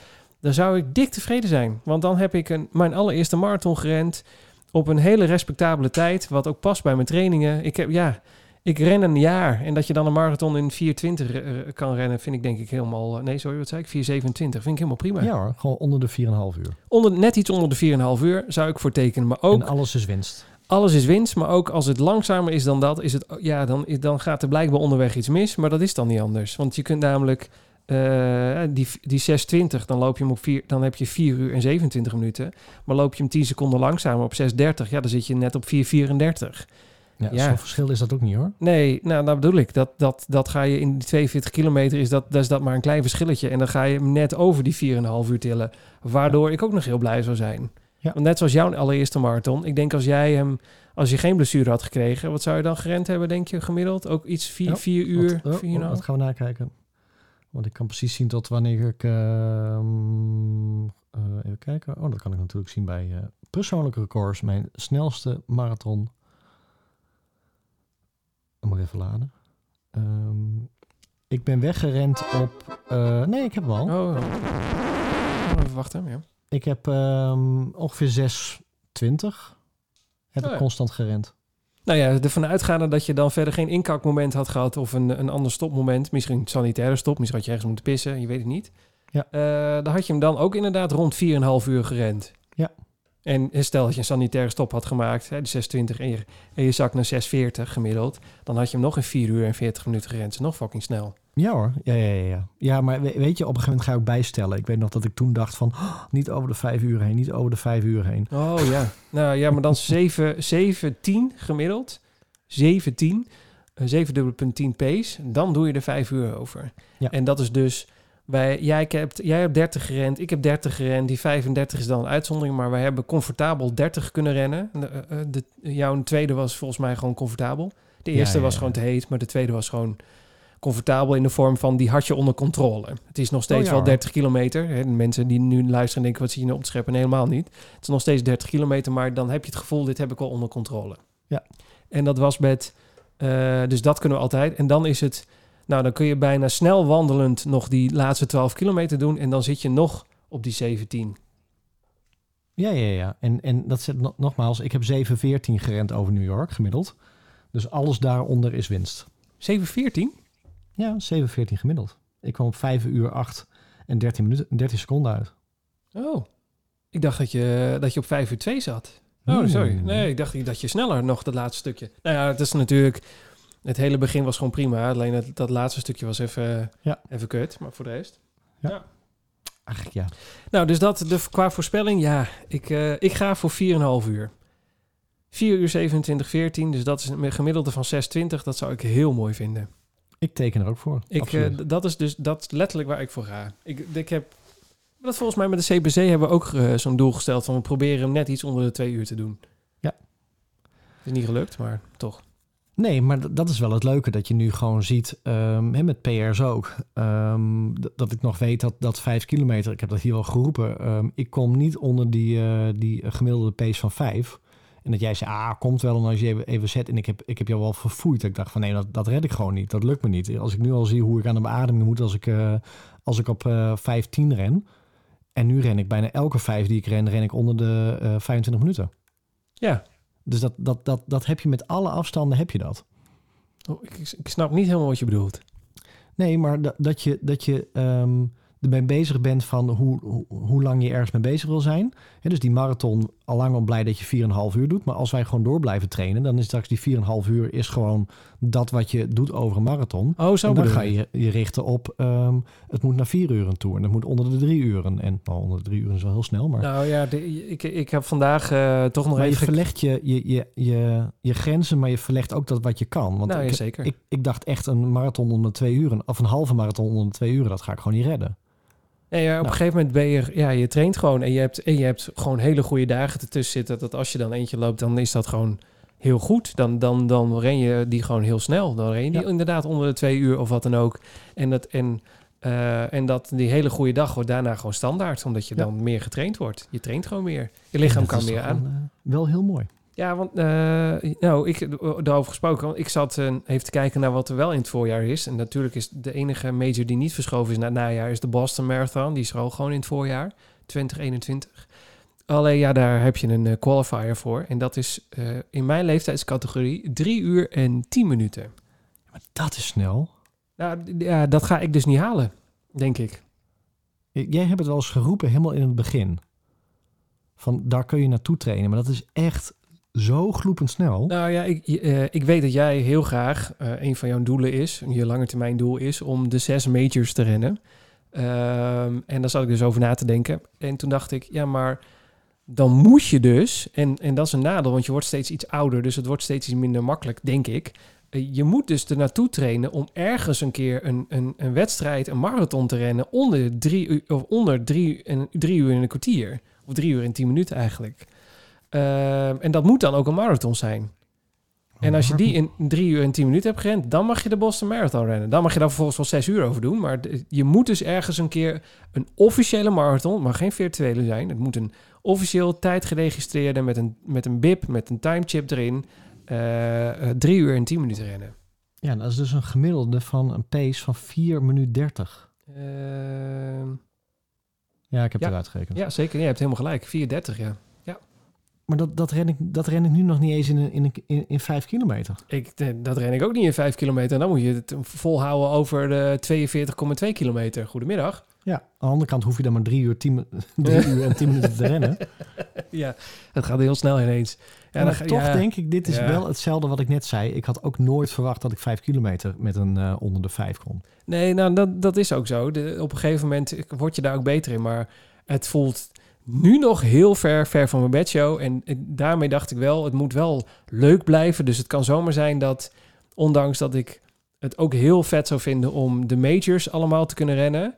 Dan zou ik dik tevreden zijn. Want dan heb ik een, mijn allereerste marathon gerend op een hele respectabele tijd. Wat ook past bij mijn trainingen. Ik heb, ja, ik ren een jaar. En dat je dan een marathon in 4,20 eh, kan rennen, vind ik denk ik helemaal... eh, Nee, sorry, wat zei ik? 4,27. Vind ik helemaal prima. Ja hoor, gewoon onder de 4,5 uur. Onder, net iets onder de 4,5 uur zou ik voor tekenen. Maar ook En alles is winst. Alles is winst, maar ook als het langzamer is dan dat, is het, ja, dan, dan gaat er blijkbaar onderweg iets mis. Maar dat is dan niet anders. Want je kunt namelijk eh, die, die 620, dan loop je hem op 4, dan heb je 4 uur en 27 minuten. Maar loop je hem 10 seconden langzamer op 630, ja, dan zit je net op 434. Ja, Ja. Zo'n verschil is dat ook niet hoor. Nee, nou, dat bedoel ik. Dat, dat, dat ga je in die 42 kilometer, is dat, dat is dat maar een klein verschilletje. En dan ga je hem net over die 4,5 uur tillen. Waardoor ik ook nog heel blij zou zijn. Ja. Want net zoals jouw allereerste marathon. Ik denk als jij hem, als je geen blessure had gekregen, wat zou je dan gerend hebben, denk je, gemiddeld? Ook iets 4 Ja, vier uur, Wat, oh, vier oh, dat gaan we nakijken. Want ik kan precies zien tot wanneer ik... ehm, eh, even kijken. Oh, dat kan ik natuurlijk zien bij eh, persoonlijke records. Mijn snelste marathon. Ik moet even laden. Ehm, ik ben weggerend op... eh, nee, ik heb hem al. Oh, oh. even wachten, ja. Ik heb ehm, ongeveer 620. Heb Oh ik ja. constant gerend. Nou ja, ervan uitgaande dat je dan verder geen inkakmoment had gehad of een, een ander stopmoment. Misschien een sanitaire stop, misschien had je ergens moeten pissen, je weet het niet. Ja. Eh, dan had je hem dan ook inderdaad rond 4,5 uur gerend. Ja. En stel dat je een sanitaire stop had gemaakt, hè, de 620 en je, en je zak naar 640 gemiddeld, dan had je hem nog in 4 uur en 40 minuten gerend. Nog fucking snel. Ja hoor, ja, ja, ja, ja. Ja, maar we- weet je, op een gegeven moment ga je ook bijstellen. Ik weet nog dat ik toen dacht van, "Oh, niet over de vijf uur heen, niet over de vijf uur heen. Oh ja. nou ja, maar dan 7, 710 gemiddeld. 710. Een 7,10 pace. Dan doe je er 5 uur over. Ja. En dat is dus... Wij, jij, hebt, jij hebt 30 gerend, ik heb 30 gerend. Die 35 is dan een uitzondering. Maar wij hebben comfortabel 30 kunnen rennen. De, eh, eh, de, jouw tweede was volgens mij gewoon comfortabel. De eerste ja, was ja. gewoon te heet. Maar de tweede was gewoon comfortabel in de vorm van... die had je onder controle. Het is nog steeds Oh ja, wel hoor. 30 kilometer. Hè, mensen die nu luisteren denken... wat zie je nou op te scheppen? Nee, helemaal niet. Het is nog steeds 30 kilometer, maar dan heb je het gevoel, dit heb ik wel onder controle. Ja. En dat was met, eh, dus dat kunnen we altijd. En dan is het, nou dan kun je bijna snel wandelend nog die laatste 12 kilometer doen. En dan zit je nog op die 17. Ja, ja, ja. En, en dat zit no- nogmaals, ik heb 714 gerend over New York gemiddeld. Dus alles daaronder is winst. 714? Ja, 714 gemiddeld. Ik kwam op 5 uur 8 en 13, minuten, 13 seconden uit. Oh, ik dacht dat je, dat je op 5 uur 2 zat. Oh, Nee, sorry. Nee, ik dacht dat je sneller nog dat laatste stukje. Nou ja, het is natuurlijk, het hele begin was gewoon prima. Alleen dat, dat laatste stukje was even, Ja. even kut, maar voor de rest. Ach ja. Nou, dus dat de, qua voorspelling, ja, ik, eh, ik ga voor 4,5 uur. 4 uur 27, 14, dus dat is een gemiddelde van 6,20. Dat zou ik heel mooi vinden. Ik teken er ook voor. Ik, eh, dat is dus dat is letterlijk waar ik voor ga. Ik, ik heb dat volgens mij met de CBC hebben we ook eh, zo'n doel gesteld van we proberen hem net iets onder de 2 uur te doen. Ja. Is niet gelukt, maar toch. Nee, maar dat is wel het leuke dat je nu gewoon ziet, ehm, met PR's ook, ehm, dat ik nog weet dat, dat 5 kilometer, ik heb dat hier al geroepen, ehm, ik kom niet onder die, eh, die gemiddelde pace van 5. En dat jij zei, ah, komt wel en als je even, even zet. En ik heb, ik heb jou wel verfoeid. Ik dacht van, nee, dat, dat red ik gewoon niet. Dat lukt me niet. Als ik nu al zie hoe ik aan de beademing moet als ik, eh, als ik op eh 5-10 ren. En nu ren ik bijna elke 5 die ik ren, ren ik onder de eh 25 minuten. Ja, Dus dat, dat, dat, dat heb je met alle afstanden, heb je dat. Oh, ik, ik snap niet helemaal wat je bedoelt. Nee, maar da- dat je, dat je ehm, ermee bezig bent van hoe, hoe, hoe lang je ergens mee bezig wil zijn. Hè, dus die marathon, al lang al blij dat je 4,5 uur doet. Maar als wij gewoon door blijven trainen, dan is straks die 4,5 uur is gewoon dat wat je doet over een marathon. Oh, zo en dan ga je. je je richten op, ehm, het moet naar 4 uur toe. En dat moet onder de 3 uren. En nou, onder de 3 uren is wel heel snel, maar... Nou ja, de- ik, ik heb vandaag eh, toch nog maar je even... verlegt je, je, je, je, je grenzen, maar je verlegt ook dat wat je kan. Want nou, ja, ik, zeker. ik, ik dacht echt een marathon onder twee uren, of een halve marathon onder de twee uren, dat ga ik gewoon niet redden. Ja, op Nou. een gegeven moment ben je, ja, je traint gewoon en je hebt, en je hebt gewoon hele goede dagen ertussen zitten. Dat als je dan eentje loopt, dan is dat gewoon heel goed. Dan, dan, dan ren je die gewoon heel snel. Dan ren je die Ja. inderdaad onder de twee uur of wat dan ook. En dat, en, eh, en dat die hele goede dag wordt daarna gewoon standaard, omdat je Ja. dan meer getraind wordt. Je traint gewoon meer. Je lichaam kan meer aan. eh, wel heel mooi. Ja, want eh, nou, ik daarover gesproken. Want ik zat eh, even te kijken naar wat er wel in het voorjaar is. En natuurlijk is de enige major die niet verschoven is naar het najaar is de Boston Marathon. Die is er al gewoon in het voorjaar, 2021. Alleen ja, daar heb je een eh, qualifier voor. En dat is eh, in mijn leeftijdscategorie 3 uur en 10 minuten. Maar dat is snel. Nou, ja, dat ga ik dus niet halen, denk ik. Jij hebt het wel eens geroepen helemaal in het begin. Van daar kun je naartoe trainen. Maar dat is echt zo gloepend snel. Nou ja, ik, eh, ik weet dat jij heel graag, eh, een van jouw doelen is, je lange termijn doel is, om de zes majors te rennen. Ehm, en daar zat ik dus over na te denken. En toen dacht ik, ja, maar dan moet je dus, en, en dat is een nadeel, want je wordt steeds iets ouder, dus het wordt steeds iets minder makkelijk, denk ik. Eh, Je moet dus er naartoe trainen om ergens een keer een, een, een wedstrijd, een marathon te rennen onder drie, uur- of onder drie, en, drie uur en een kwartier. Of drie uur en tien minuten eigenlijk. Ehm, en dat moet dan ook een marathon zijn. En als je die in drie uur en tien minuten hebt gerend, dan mag je de Boston Marathon rennen. Dan mag je daar vervolgens wel zes uur over doen. Maar je moet dus ergens een keer een officiële marathon, het mag geen virtuele zijn. Het moet een officieel tijdgeregistreerde met een, met een bib, met een timechip erin. eh, eh, drie uur en tien minuten rennen. Ja, dat is dus een gemiddelde van een pace van 4 minuten 30. Ehm, Ja, ik heb Ja. het uitgerekend. ja, zeker. Je hebt helemaal gelijk. 4.30, ja. Maar dat, dat, ren ik, dat ren ik nu nog niet eens in, in, in, in 5 kilometer. Ik, eh, dat ren ik ook niet in 5 kilometer. En dan moet je het volhouden over de 42,2 kilometer. Goedemiddag. Ja, aan de andere kant hoef je dan maar 3 uur, 10, mi- drie uur en 10 minuten te rennen. ja, het gaat heel snel ineens. Ja, maar dan toch ja. denk ik, dit is Ja. wel hetzelfde wat ik net zei. Ik had ook nooit verwacht dat ik 5 kilometer met een eh, onder de 5 kon. Nee, nou, dat, dat is ook zo. De, op een gegeven moment word je daar ook beter in. Maar het voelt nu nog heel ver, ver van mijn bedshow. En daarmee dacht ik wel, het moet wel leuk blijven. Dus het kan zomaar zijn dat, ondanks dat ik het ook heel vet zou vinden om de majors allemaal te kunnen rennen,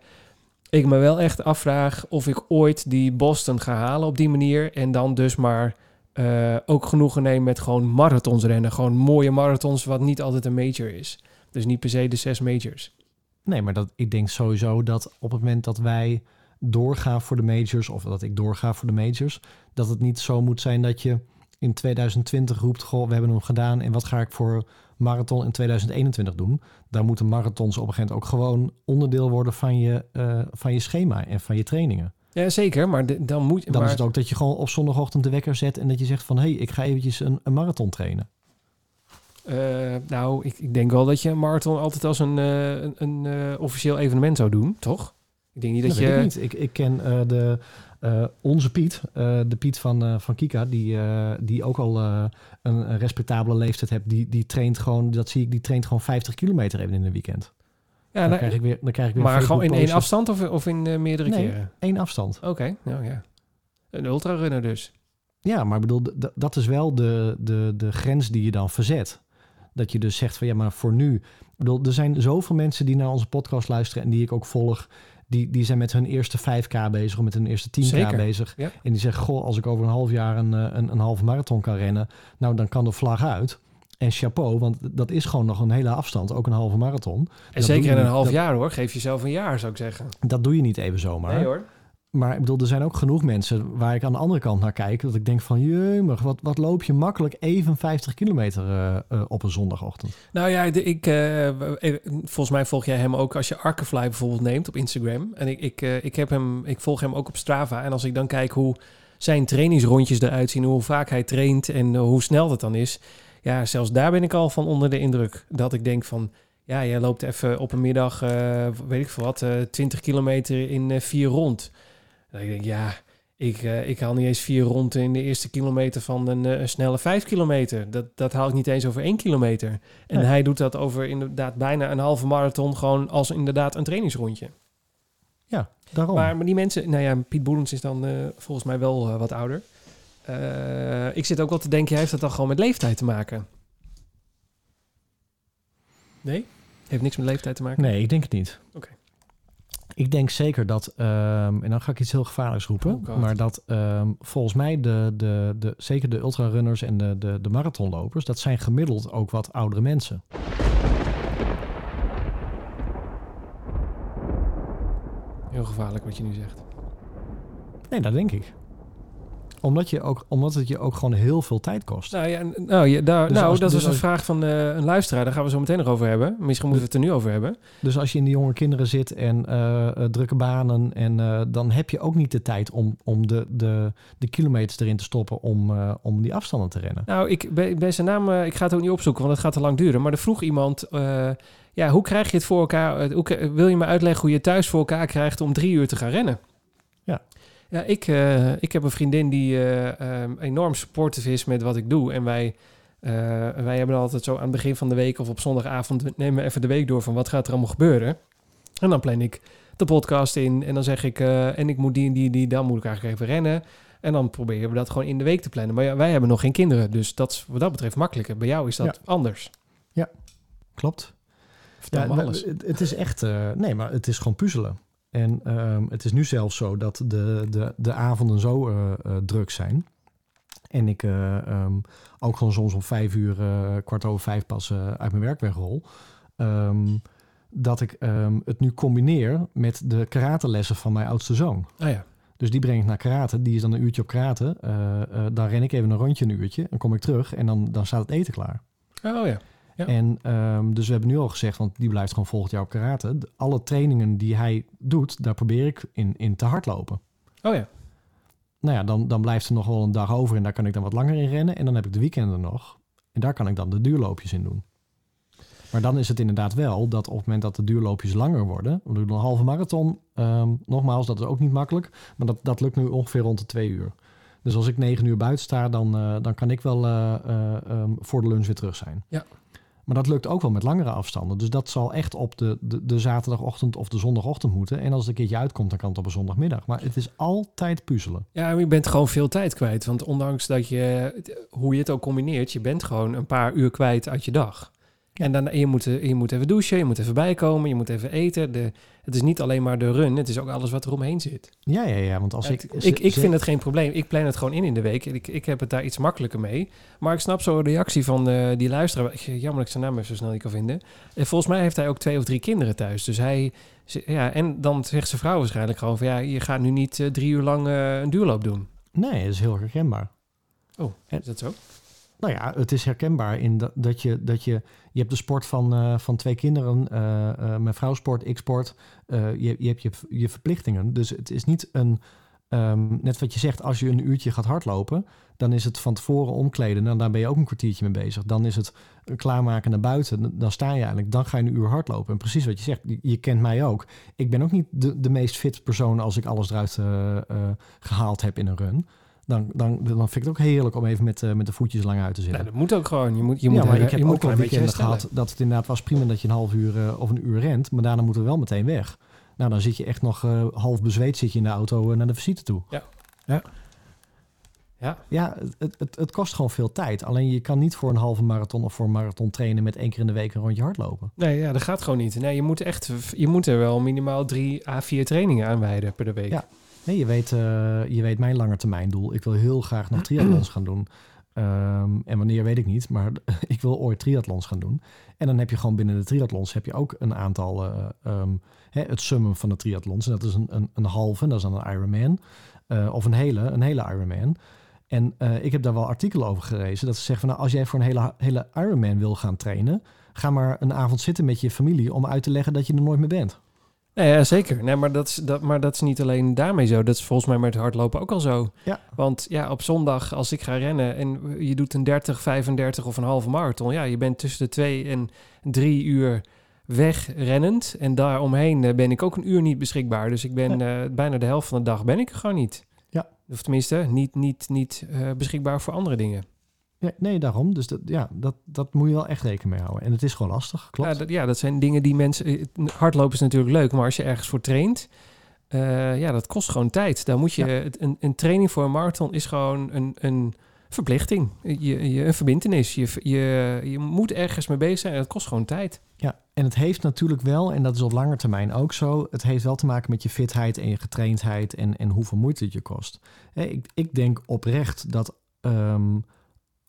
ik me wel echt afvraag of ik ooit die Boston ga halen op die manier. En dan dus maar eh, ook genoegen neem met gewoon marathons rennen. Gewoon mooie marathons, wat niet altijd een major is. Dus niet per se de zes majors. Nee, maar dat, ik denk sowieso dat op het moment dat wij doorgaan voor de majors, of dat ik doorga voor de majors, dat het niet zo moet zijn dat je in 2020 roept, goh, we hebben hem gedaan en wat ga ik voor marathon in 2021 doen? Daar moeten marathons op een gegeven moment ook gewoon onderdeel worden van je, eh, van je schema en van je trainingen. Ja, zeker. Maar de- dan moet je. Dan maar, is het ook dat je gewoon op zondagochtend de wekker zet en dat je zegt van, hé, hey, ik ga eventjes een, een marathon trainen. eh, nou, ik, ik denk wel dat je een marathon altijd als een, eh, een, een officieel evenement zou doen, toch? Ik denk niet dat, Dat, je. ik niet. Ik, ik ken eh, de, eh, onze Piet, eh, de Piet van, van Kika, die, die ook al een, respectabele leeftijd heeft. Die, die traint gewoon, dat zie ik, die traint gewoon 50 kilometer even in een weekend. ja, dan, nou, krijg ik weer, dan krijg ik weer maar gewoon in één afstand of, of in meerdere Nee. keren? één afstand. Oké, nou ja. Een ultrarunner dus. Ja, maar ik bedoel, dat is wel de, de, de grens die je dan verzet. Dat je dus zegt van ja, maar voor nu. Ik bedoel, er zijn zoveel mensen die naar onze podcast luisteren en die ik ook volg. Die, die zijn met hun eerste 5K bezig of met hun eerste 10K Zeker, bezig. ja. En die zeggen, goh, als ik over een half jaar een, eh, een, een halve marathon kan rennen, nou dan kan de vlag uit. En chapeau, want dat is gewoon nog een hele afstand, ook een halve marathon. En Dat zeker in een half dat- jaar hoor. Geef jezelf een jaar, zou ik zeggen. Dat doe je niet even zomaar. Nee hoor. Maar ik bedoel, er zijn ook genoeg mensen waar ik aan de andere kant naar kijk. Dat ik denk van, jemig, wat, wat loop je makkelijk even 50 kilometer eh, eh, op een zondagochtend. Nou ja, ik, eh, volgens mij volg jij hem ook als je Arkefly bijvoorbeeld neemt op Instagram. En ik, ik, ik, heb hem, ik volg hem ook op Strava. En als ik dan kijk hoe zijn trainingsrondjes eruit zien, hoe vaak hij traint en hoe snel dat dan is. Ja, zelfs daar ben ik al van onder de indruk. Dat ik denk van, ja, jij loopt even op een middag, weet ik veel wat, eh 20 kilometer in vier rond. Dan denk ik, ja, ik, eh, ik haal niet eens vier rond in de eerste kilometer van een, eh, een snelle vijf kilometer. Dat, dat haal ik niet eens over één kilometer. En hij doet dat over inderdaad bijna een halve marathon, gewoon als inderdaad een trainingsrondje. Ja, daarom. Maar, maar die mensen, nou ja, Piet Boelens is dan eh, volgens mij wel wat ouder. Ik zit ook wel te denken, heeft dat dan gewoon met leeftijd te maken? Nee? Heeft niks met leeftijd te maken? Nee, ik denk het niet. Oké. Ik denk zeker dat, ehm, en dan ga ik iets heel gevaarlijks roepen, Oh maar dat ehm, volgens mij de, de, de, zeker de ultrarunners en de, de, de marathonlopers, dat zijn gemiddeld ook wat oudere mensen. Heel gevaarlijk wat je nu zegt. Nee, dat denk ik. Omdat, je ook, omdat het je ook gewoon heel veel tijd kost. Nou ja, nou, ja, daar, Dus nou als- dat dus was een vraag van eh, een luisteraar. Daar gaan we zo meteen nog over hebben. Misschien moeten we het er nu over hebben. Dus als je in de jonge kinderen zit en eh, eh, drukke banen, en, dan heb je ook niet de tijd om, om de, de, de kilometers erin te stoppen om, om die afstanden te rennen. Nou, ik ben, zijn naam, ik ga het ook niet opzoeken, want het gaat te lang duren. Maar er vroeg iemand, ja, hoe krijg je het voor elkaar? Hoe, wil je me uitleggen hoe je thuis voor elkaar krijgt om drie uur te gaan rennen? Ja. Ja, ik, eh, ik heb een vriendin die eh, ehm, enorm supportive is met wat ik doe. En wij, eh, wij hebben altijd zo aan het begin van de week of op zondagavond nemen we even de week door van wat gaat er allemaal gebeuren. En dan plan ik de podcast in en dan zeg ik, en ik moet die en die, die, dan moet ik eigenlijk even rennen. En dan proberen we dat gewoon in de week te plannen. Maar ja, wij hebben nog geen kinderen, dus dat is wat dat betreft makkelijker. Bij jou is dat anders. Klopt. Vertel alles. Het, het is echt, nee, maar het is gewoon puzzelen. En ehm, het is nu zelfs zo dat de, de, de avonden zo eh, eh, druk zijn. En ik eh, ehm, ook gewoon soms om vijf uur, kwart over vijf pas uit mijn werk wegrol. Ehm, dat ik het nu combineer met de karatelessen van mijn oudste zoon. Ah ja. Dus die breng ik naar karate. Die is dan een uurtje op karate. Dan ren ik even een rondje, een uurtje. Dan kom ik terug en dan, dan staat het eten klaar. Oh ja. Ja. En ehm, dus we hebben nu al gezegd, want die blijft gewoon volgend jaar op karate. Alle trainingen die hij doet, daar probeer ik in, in te hardlopen. Oh ja. Nou ja, dan, dan blijft er nog wel een dag over en daar kan ik dan wat langer in rennen. En dan heb ik de weekenden nog. En daar kan ik dan de duurloopjes in doen. Maar dan is het inderdaad wel dat op het moment dat de duurloopjes langer worden, we doen een halve marathon, ehm, nogmaals, dat is ook niet makkelijk, maar dat, dat lukt nu ongeveer rond de twee uur. Dus als ik negen uur buiten sta, dan, eh, dan kan ik wel eh, eh, ehm, voor de lunch weer terug zijn. Ja. Maar dat lukt ook wel met langere afstanden. Dus dat zal echt op de, de, de zaterdagochtend of de zondagochtend moeten. En als het een keertje uitkomt, dan kan het op een zondagmiddag. Maar het is altijd puzzelen. Ja, je bent gewoon veel tijd kwijt. Want ondanks dat je, hoe je het ook combineert, je bent gewoon een paar uur kwijt uit je dag. En dan, je, moet, je moet even douchen, je moet even bijkomen, je moet even eten. De, het is niet alleen maar de run, het is ook alles wat er omheen zit. Ja, ja, ja. Want als Het- ik... ik, ik vind het geen probleem. Ik plan het gewoon in in de week. Ik, ik heb het daar iets makkelijker mee. Maar ik snap zo'n reactie van eh, die luisteraar. Ik, jammer dat ik zijn naam even zo snel niet kan vinden. En volgens mij heeft hij ook twee of drie kinderen thuis. Dus hij... Ja, en dan zegt zijn vrouw waarschijnlijk gewoon van... Ja, je gaat nu niet eh, drie uur lang eh, een duurloop doen. Nee, dat is heel herkenbaar. Oh, is dat zo? Nou ja, het is herkenbaar in dat, dat, je, dat je... Je hebt de sport van, eh, van twee kinderen. eh, mijn vrouw sport, ik sport. Je, je hebt je, je verplichtingen. Dus het is niet een... ehm, net wat je zegt, als je een uurtje gaat hardlopen... dan is het van tevoren omkleden. Nou, daar ben je ook een kwartiertje mee bezig. Dan is het klaarmaken naar buiten. Dan sta je eigenlijk, dan ga je een uur hardlopen. En precies wat je zegt, je, je kent mij ook. Ik ben ook niet de, de meest fit persoon... als ik alles eruit eh, eh, gehaald heb in een run... Dan, dan, dan vind ik het ook heerlijk om even met, eh, met de voetjes lang uit te zitten. Nou, dat moet ook gewoon. Je moet, je moet, ja, maar er- ik heb je moet ook een beetje herstellen. gehad dat het inderdaad was prima dat je een half uur eh, of een uur rent. Maar daarna moeten we wel meteen weg. Nou, dan zit je echt nog eh, half bezweet zit je in de auto eh, naar de visite toe. Ja. Ja. Ja. Ja, het, het, het kost gewoon veel tijd. Alleen je kan niet voor een halve marathon of voor een marathon trainen met één keer in de week een rondje hardlopen. Nee, ja, dat gaat gewoon niet. Nee, je moet echt, je moet er wel minimaal drie à vier trainingen aan wijden per de week. Ja. Nee, je weet, eh, je weet mijn lange termijn doel. Ik wil heel graag nog triathlons gaan doen. Ehm, en wanneer weet ik niet, maar ik wil ooit triathlons gaan doen. En dan heb je gewoon binnen de triathlons heb je ook een aantal, eh, ehm, hè, het summum van de triathlons. En dat is een, een, een halve, dat is dan een Ironman. Eh, of een hele, een hele Ironman. En ik heb daar wel artikelen over gelezen. Dat ze zeggen van nou, als jij voor een hele, hele Ironman wil gaan trainen, ga maar een avond zitten met je familie om uit te leggen dat je er nooit meer bent. Nee, ja, zeker. Nee, maar, dat is, dat, maar dat is niet alleen daarmee zo. Dat is volgens mij met hardlopen ook al zo. Ja. Want ja, op zondag als ik ga rennen en je doet een 30, 35 of een halve marathon. Ja, je bent tussen de twee en drie uur wegrennend. En daaromheen eh, ben ik ook een uur niet beschikbaar. Dus ik ben eh, bijna de helft van de dag ben ik er gewoon niet. Ja. Of tenminste, niet, niet, niet eh, beschikbaar voor andere dingen. Ja, nee, daarom. Dus dat, ja, dat, dat moet je wel echt rekening mee houden. En het is gewoon lastig, klopt. Ja dat, ja, dat zijn dingen die mensen... eh, Hardlopen is natuurlijk leuk, maar als je ergens voor traint... eh, ja, dat kost gewoon tijd. Daar moet je, Ja. een, een training voor een marathon is gewoon een, een verplichting. Je, je, een verbindenis. Je, je, je moet ergens mee bezig zijn en dat kost gewoon tijd. Ja, en het heeft natuurlijk wel, en dat is op lange termijn ook zo, het heeft wel te maken met je fitheid en je getraindheid en, en hoeveel moeite het je kost. Ik, ik denk oprecht dat ehm,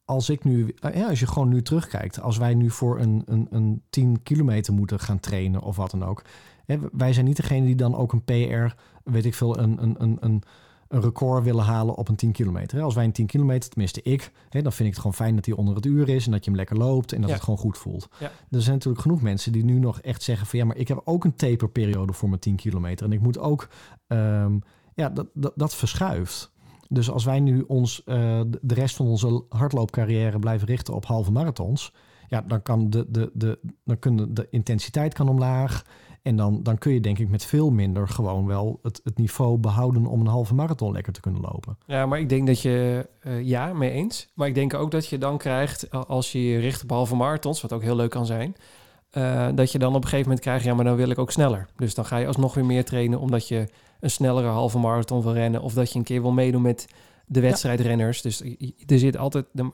als ik nu, eh, ja, als je gewoon nu terugkijkt, als wij nu voor een, een, een 10 kilometer moeten gaan trainen of wat dan ook. Hè, wij zijn niet degene die dan ook een PR, weet ik veel, een, een, een, een, record willen halen op een 10 kilometer. Als wij een 10 kilometer, tenminste ik, hè, dan vind ik het gewoon fijn dat hij onder het uur is en dat je hem lekker loopt en dat Ja. het gewoon goed voelt. Ja. Er zijn natuurlijk genoeg mensen die nu nog echt zeggen van ja, maar ik heb ook een taperperiode voor mijn 10 kilometer. En ik moet ook, ehm, ja, dat, dat, dat verschuift. Dus als wij nu ons eh, de- rest van onze hardloopcarrière blijven richten op halve marathons, ja, dan kan de, de, de, dan kunnen de intensiteit kan omlaag. En dan, dan kun je denk ik met veel minder gewoon wel het, het niveau behouden om een halve marathon lekker te kunnen lopen. Ja, maar ik denk dat je, eh, ja, mee eens. Maar ik denk ook dat je dan krijgt, als je je richt op halve marathons, wat ook heel leuk kan zijn, eh, dat je dan op een gegeven moment krijgt, ja, maar dan wil ik ook sneller. Dus dan ga je alsnog weer meer trainen, omdat je een snellere halve marathon wil rennen, of dat je een keer wil meedoen met de wedstrijdrenners. Dus er zit altijd, de,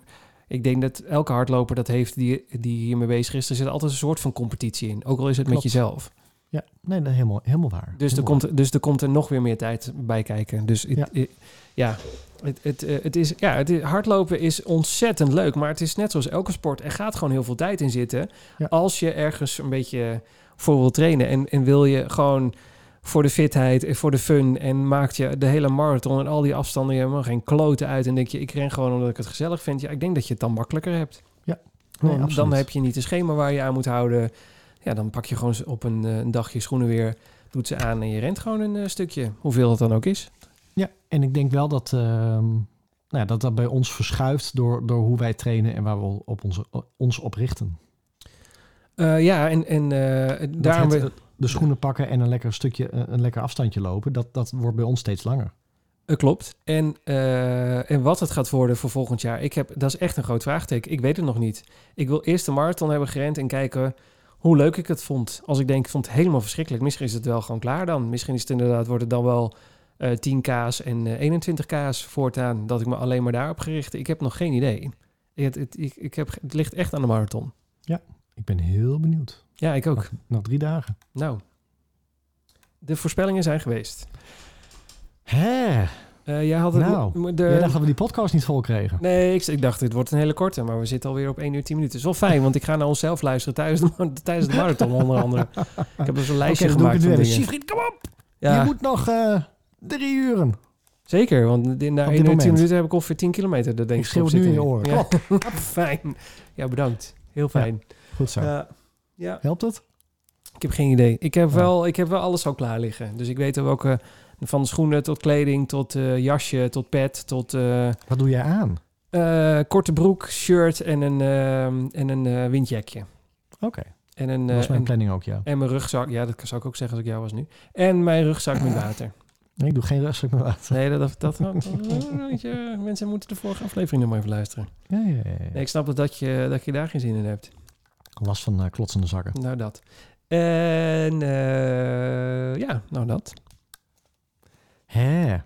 ik denk dat elke hardloper dat heeft die, die hiermee bezig is, er zit altijd een soort van competitie in, ook al is het met jezelf. Ja, nee, dat helemaal, helemaal waar. Dus er, komt, dus er komt er nog weer meer tijd bij kijken. Dus Ja. ja, het, het, eh, het is, ja het is, hardlopen is ontzettend leuk. Maar het is net zoals elke sport. Er gaat gewoon heel veel tijd in zitten. Ja. Als je ergens een beetje voor wil trainen. En, en wil je gewoon voor de fitheid en voor de fun. En maakt je de hele marathon en al die afstanden helemaal geen kloten uit. En denk je, ik ren gewoon omdat ik het gezellig vind. Ja, ik denk dat je het dan makkelijker hebt. Nee, Want dan heb je niet een schema waar je aan moet houden. Ja, dan pak je gewoon op een, eh, een dag je schoenen weer, doet ze aan en je rent gewoon een eh, stukje. Hoeveel het dan ook is. Ja, en ik denk wel dat, ehm, nou ja, dat dat bij ons verschuift door, door hoe wij trainen en waar we op onze, ons op richten. Eh, ja, en, en Dat daarom... het, de schoenen pakken en een lekker stukje, eh, een lekker afstandje lopen, dat, dat wordt bij ons steeds langer. Eh, klopt. En, eh, en wat het gaat worden voor volgend jaar, ik heb, dat is echt een groot vraagteken. Ik weet het nog niet. Ik wil eerst de marathon hebben gerend en kijken hoe leuk ik het vond. Als ik denk, ik vond het helemaal verschrikkelijk. Misschien is het wel gewoon klaar dan. Misschien is het inderdaad, wordt het dan wel eh 10 k's en eh 21 k's voortaan. Dat ik me alleen maar daarop gericht. Ik heb nog geen idee. Het, het, ik, ik heb, het ligt echt aan de marathon. Ik ben heel benieuwd. Ja, ik ook. Nog, nog drie dagen. Nou, de voorspellingen zijn geweest. Hè? Eh, jij had het... Nou, de, Jij dacht dat we die podcast niet vol kregen. Nee, ik, ik dacht, dit wordt een hele korte, maar we zitten alweer op 1 uur 10 minuten. is wel fijn, want ik ga naar onszelf luisteren tijdens de, tijdens de marathon, onder andere. Ik heb dus een lijstje gemaakt het van weer. dingen. Siegfried, kom op! Ja, Je moet nog eh, drie uren. zeker, want in- na Op 1 dit uur 10 moment. minuten heb ik ongeveer 10 kilometer. Dat denk Ik schreeuw het nu in je oren. Ja. fijn. Ja, bedankt. Heel fijn. Goed zo. Ja. Ja. Helpt het? Ik heb geen idee. Ik heb, Ja. wel, ik heb wel alles al klaar liggen. Dus ik weet ook welke, van schoenen tot kleding, tot eh, jasje, tot pet, tot... eh, Wat doe jij aan? Eh, korte broek, shirt en een, en een windjakje. Oké, En, een, dat was mijn en, planning ook, ja. en mijn rugzak. Ja, dat zou ik ook zeggen als ik jou was nu. En mijn rugzak met water. Nee, ik doe geen rugzak meer water. Nee, dat... dat, dat, dat- je, mensen moeten de vorige aflevering nog maar even luisteren. Ja, ja, ja, ja. Nee, ik snap dat, dat, je, dat je daar geen zin in hebt. Last van eh, klotsende zakken. Nou, dat. En eh, ja, nou dat. Hè?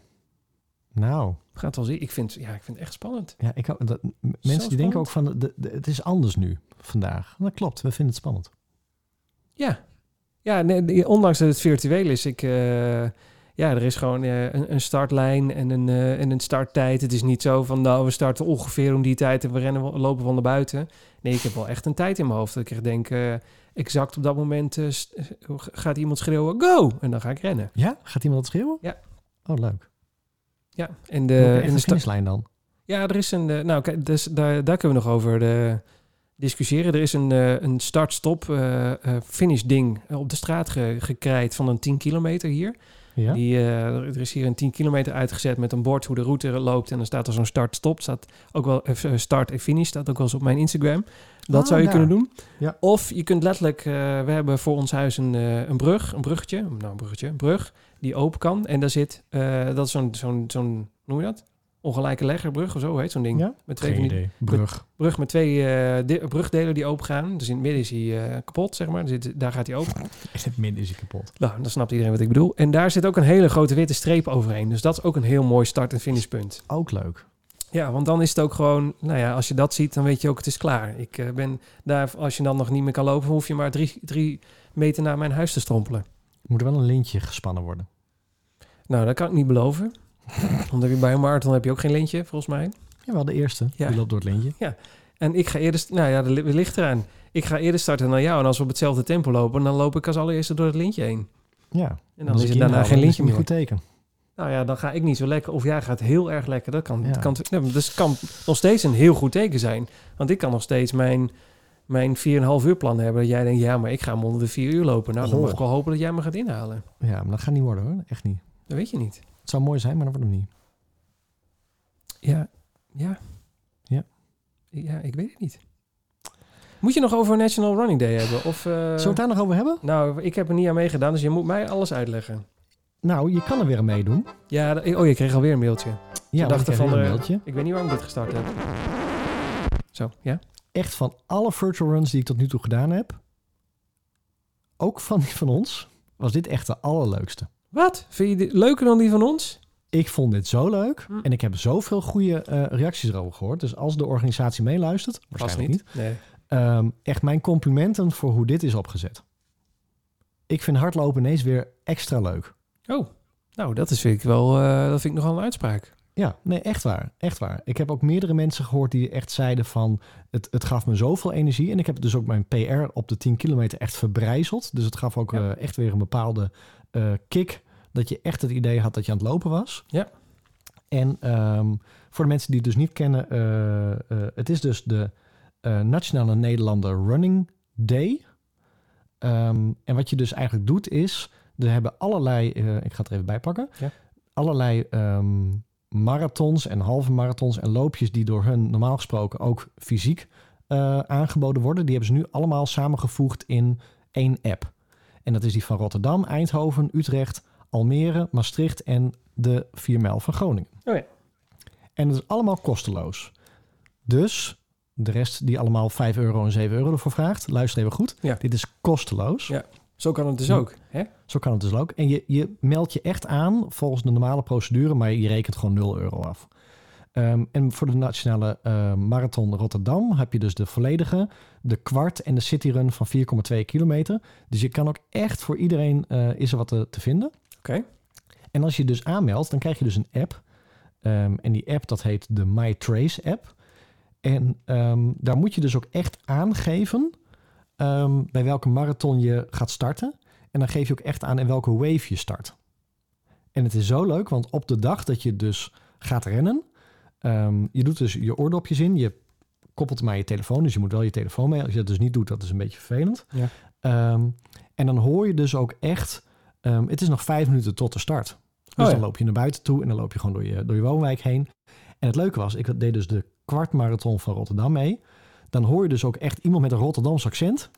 Nou, We gaan het wel zien. Ik vind, ja, ik vind het echt spannend. ja, ik, dat, mensen die denken ook van, de, de- het is anders nu, vandaag. Dat klopt, we vinden het spannend. Ja, ja nee, nee, ondanks dat het virtueel is, ik, eh, ja, er is gewoon eh, een, een startlijn en een, eh, en een starttijd. Het is niet zo van, nou, we starten ongeveer om die tijd en we rennen, lopen van naar buiten. Nee, ik heb wel echt een tijd in mijn hoofd. Dat ik echt denk, eh, exact op dat moment gaat iemand schreeuwen, go! En dan ga ik rennen. Ja? Gaat iemand schreeuwen? Ja. Oh, leuk. Ja, en De, in de finishlijn dan? ja, er is een. nou, kijk, dus daar, daar kunnen we nog over discussiëren. Er is een, een start-stop eh, eh, finish ding op de straat ge, gekrijt van een 10 kilometer hier. Ja? Die, eh, er is hier een 10 kilometer uitgezet met een bord hoe de route loopt. En dan staat er zo'n start-stop. Staat ook wel eh, start en finish. Staat ook wel eens op mijn Instagram. Dat Ah, zou je daar. kunnen doen. Ja. Of je kunt letterlijk... we hebben voor ons huis een, een brug. Een bruggetje. Nou, een bruggetje. Een brug die open kan. En daar zit... dat is zo'n... zo'n zo'n hoe noem je dat? Ongelijke leggerbrug of zo heet zo'n ding. Ja? Met twee Geen die idee. Brug. brug met twee eh, brugdelen die open gaan. Dus in het midden is hij eh, kapot, zeg maar. Zit, daar gaat hij open. In het midden is hij kapot. Nou, dan snapt iedereen wat ik bedoel. En daar zit ook een hele grote witte streep overheen. Dus dat is ook een heel mooi start- en finishpunt. Ook leuk. Ja, want dan is het ook gewoon... Nou ja, als je dat ziet, dan weet je ook het is klaar. Ik eh, ben daar... Als je dan nog niet meer kan lopen... hoef je maar drie, drie meter naar mijn huis te strompelen. Moet er wel een lintje gespannen worden. Nou, dat kan ik niet beloven. Want bij een marathon heb je ook geen lintje, volgens mij. Jawel, de eerste. Ja. Die loopt door het lintje. En ik ga eerder... Nou ja, li- ligt eraan. Ik ga eerder starten dan jou. En als we op hetzelfde tempo lopen... dan loop ik als allereerste door het lintje heen. Ja. En dan is het daarna geen lintje meer. een goed teken. Nou ja, dan ga ik niet zo lekker. Of jij gaat heel erg lekker. Dat kan, Ja. kan, nee, dus kan nog steeds een heel goed teken zijn. Want ik kan nog steeds mijn, mijn 4,5 uur plan hebben. Dat jij denkt, ja, maar ik ga hem onder de 4 uur lopen. Nou, dan Goh. mag ik wel hopen dat jij me gaat inhalen. Ja, maar dat gaat niet worden hoor. Echt niet. Dat weet je niet. Het zou mooi zijn, maar dat wordt hem niet. Ja, ja. Ja. Ja, ik weet het niet. Moet je nog over National Running Day hebben? Of, eh, Zullen we het daar nog over hebben? Nou, ik heb er niet aan meegedaan, dus je moet mij alles uitleggen. Nou, je kan er weer aan meedoen. Ja, oh, je kreeg alweer een mailtje. Ja, dachten dacht van een eh, mailtje. Ik weet niet waarom ik dit gestart heb. Zo, ja? Echt van alle virtual runs die ik tot nu toe gedaan heb, ook van die van ons, was dit echt de allerleukste. Wat? Vind je dit leuker dan die van ons? Ik vond dit zo leuk Hm. en ik heb zoveel goede eh, reacties erover gehoord. Dus als de organisatie meeluistert, waarschijnlijk niet, niet. Nee. Ehm, echt mijn complimenten voor hoe dit is opgezet. Ik vind hardlopen ineens weer extra leuk. Oh, nou, dat is vind ik wel, eh, dat vind ik nogal een uitspraak. Ja, nee, echt waar. Echt waar. Ik heb ook meerdere mensen gehoord die echt zeiden van... Het, het gaf me zoveel energie. En ik heb dus ook mijn PR op de 10 kilometer echt verbrijzeld. Dus het gaf ook Ja. eh, echt weer een bepaalde eh, kick. Dat je echt het idee had dat je aan het lopen was. Ja. En ehm, voor de mensen die het dus niet kennen... eh, eh, het is dus de Nationale Nederlander Running Day. Ehm, en wat je dus eigenlijk doet is... Er hebben allerlei... ik ga het er even bij pakken. Ja. Allerlei ehm, marathons en halve marathons en loopjes... die door hun normaal gesproken ook fysiek aangeboden worden. Die hebben ze nu allemaal samengevoegd in één app. En dat is die van Rotterdam, Eindhoven, Utrecht, Almere, Maastricht en de 4 mijl van Groningen. Oh ja. En het is allemaal kosteloos. Dus de rest die allemaal 5 euro en 7 euro ervoor vraagt, luister even goed. Ja. Dit is kosteloos. Ja. Zo kan het dus Hm. ook. Hè? Zo kan het dus ook. En je, je meldt je echt aan volgens de normale procedure, maar je rekent gewoon 0 euro af. Ehm, en voor de nationale eh, marathon Rotterdam heb je dus de volledige, de kwart en de cityrun van 4,2 kilometer. Dus je kan ook echt voor iedereen eh, is er wat te, te vinden. Oké. En als je dus aanmeldt, dan krijg je dus een app. Ehm, en die app dat heet de MyTrace app. En ehm, daar moet je dus ook echt aangeven ehm, bij welke marathon je gaat starten. En dan geef je ook echt aan in welke wave je start. En het is zo leuk, want op de dag dat je dus gaat rennen, ehm, je doet dus je oordopjes in, je koppelt hem aan je telefoon, dus je moet wel je telefoon mee. Als je dat dus niet doet, dat is een beetje vervelend. Ja. Ehm, en dan hoor je dus ook echt, ehm, het is nog vijf minuten tot de start. Dus Oh ja. dan loop je naar buiten toe en dan loop je gewoon door je, door je woonwijk heen. En het leuke was, ik deed dus de kwartmarathon van Rotterdam mee. Dan hoor je dus ook echt iemand met een Rotterdams accent.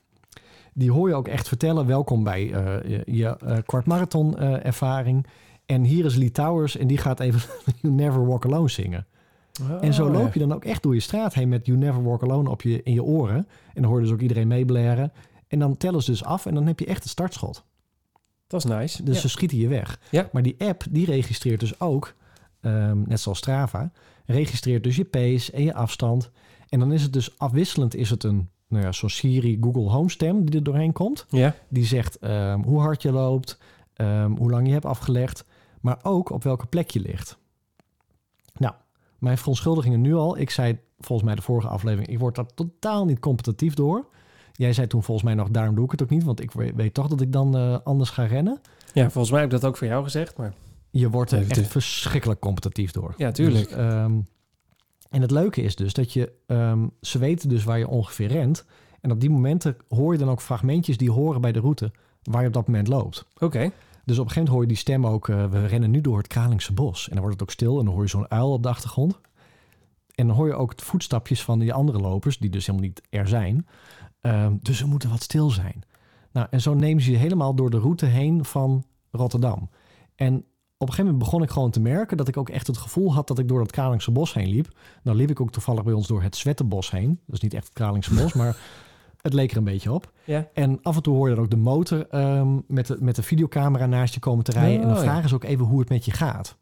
Die hoor je ook echt vertellen, welkom bij eh, je, je eh, kwartmarathon eh, ervaring. En hier is Lee Towers en die gaat even You Never Walk Alone zingen. En zo Oh, loop je dan ook echt door je straat heen met You Never Walk Alone op je, in je oren. En dan hoor je dus ook iedereen meeblaren. En dan tellen ze dus af en dan heb je echt een startschot. Dat is nice. Dus Ja. ze schieten je weg. Ja. Maar die app die registreert dus ook, ehm, net zoals Strava, registreert dus je pace en je afstand. En dan is het dus afwisselend is het een, nou ja, zo'n Siri Google Home stem die er doorheen komt. Ja. Die zegt ehm, hoe hard je loopt, ehm, hoe lang je hebt afgelegd, maar ook op welke plek je ligt. Mijn verontschuldigingen nu al. Ik zei volgens mij de vorige aflevering, ik word daar totaal niet competitief door. Jij zei toen volgens mij nog, daarom doe ik het ook niet, want ik we- weet toch dat ik dan eh, anders ga rennen. ja, volgens mij heb ik dat ook voor jou gezegd. Maar Je wordt er Even echt te- verschrikkelijk competitief door. ja, tuurlijk. Dus, ehm, en het leuke is dus dat je, ehm, ze weten dus waar je ongeveer rent. En op die momenten hoor je dan ook fragmentjes die horen bij de route waar je op dat moment loopt. Oké. Dus op een gegeven moment hoor je die stem ook... eh, we rennen nu door het Kralingse bos. En dan wordt het ook stil en dan hoor je zo'n uil op de achtergrond. En dan hoor je ook voetstapjes van die andere lopers... die dus helemaal niet er zijn. Ehm, dus we moeten wat stil zijn. Nou, en zo nemen ze je helemaal door de route heen van Rotterdam. En op een gegeven moment begon ik gewoon te merken... dat ik ook echt het gevoel had dat ik door dat Kralingse bos heen liep. Nou liep ik ook toevallig bij ons door het Zwettenbos heen. Dat is niet echt het Kralingse bos, maar het leek er een beetje op. Ja. En af en toe hoor je dan ook de motor ehm, met, de, met de videocamera naast je komen te rijden. en dan Oh, vragen ze ook even hoe het met je gaat.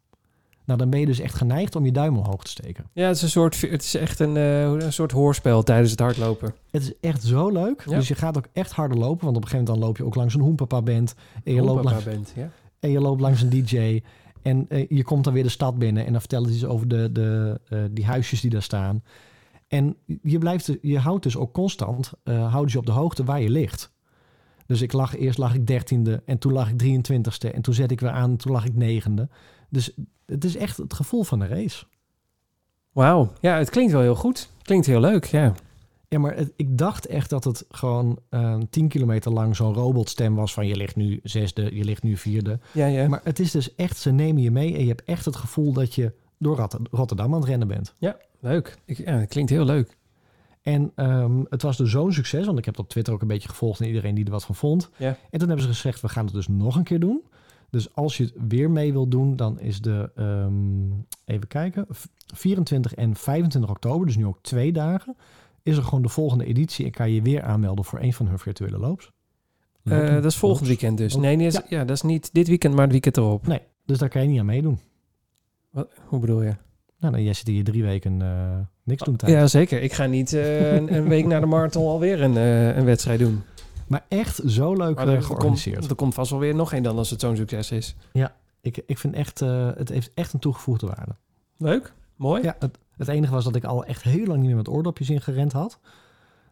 Nou, dan ben je dus echt geneigd om je duim omhoog te steken. Ja, het is, een soort, het is echt een, eh, een soort hoorspel tijdens het hardlopen. Het is echt zo leuk. Ja. Dus je gaat ook echt harder lopen. Want op een gegeven moment dan loop je ook langs een hoenpapa-band. En je, loopt langs, ja. en je loopt langs een DJ. En eh, je komt dan weer de stad binnen. En dan vertellen ze iets over de, de, eh, die huisjes die daar staan. En je, blijft, je houdt dus ook constant, eh houden je op de hoogte waar je ligt. Dus ik lag, eerst lag ik dertiende en toen lag ik 23ste. En toen zet ik weer aan en toen lag ik negende. Dus het is echt het gevoel van een race. Wauw. Ja, het klinkt wel heel goed. Klinkt heel leuk, ja. Ja, maar het- ik dacht echt dat het gewoon eh 10 kilometer lang zo'n robotstem was van je ligt nu zesde, je ligt nu vierde. Ja, ja. Maar het is dus echt, ze nemen je mee en je hebt echt het gevoel dat je door Rotter- Rotterdam aan het rennen bent. Leuk. Ik, ja, het klinkt heel leuk. En ehm, het was dus zo'n succes, want ik heb op Twitter ook een beetje gevolgd en iedereen die er wat van vond. Ja. En toen hebben ze gezegd, we gaan het dus nog een keer doen. Dus als je het weer mee wil doen, dan is de, ehm, even kijken, v- 24 en 25 oktober, dus nu ook twee dagen, is er gewoon de volgende editie en kan je weer aanmelden voor een van hun virtuele loops. Eh, dat is volgend weekend dus. Nee, nee is, ja. dat is niet dit weekend, maar het weekend erop. Nee, dus daar kan je niet aan meedoen. Wat, hoe bedoel je? Nou, dan jij zit hier drie weken eh, niks doen tijd. Ja, zeker. Ik ga niet eh, een, een week na de marathon alweer een, eh, een wedstrijd doen. Maar echt zo leuk Maar er, georganiseerd. komt, er komt vast wel weer nog één dan als het zo'n succes is. Ik, ik vind echt, het heeft echt een toegevoegde waarde. Leuk. Mooi. Ja, het, het enige was dat ik al echt heel lang niet meer met oordopjes ingerend had.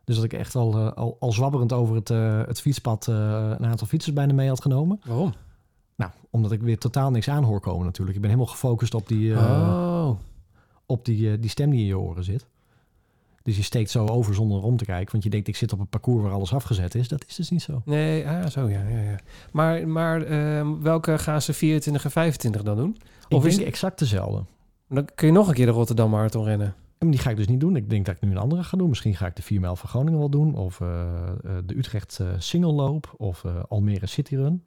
Dus dat ik echt al, al, al zwabberend over het, het fietspad een aantal fietsers bijna mee had genomen. Waarom? Omdat ik weer totaal niks aan hoor komen natuurlijk. Ik ben helemaal gefocust op die, eh, oh. op die, eh, die stem die in je oren zit. Dus je steekt zo over zonder om te kijken. Want je denkt, ik zit op een parcours waar alles afgezet is. Dat is dus niet zo. Nee, ah, zo ja. ja, ja. Maar, maar ehm, welke gaan ze 24 en 25 dan doen? Ik Of is denk exact dezelfde. Dan kun je nog een keer de Rotterdam Marathon rennen. En die ga ik dus niet doen. Ik denk dat ik nu een andere ga doen. Misschien ga ik de 4 mijl van Groningen wel doen. Of eh, de Utrecht eh, Single Loop. Of Almere City Run.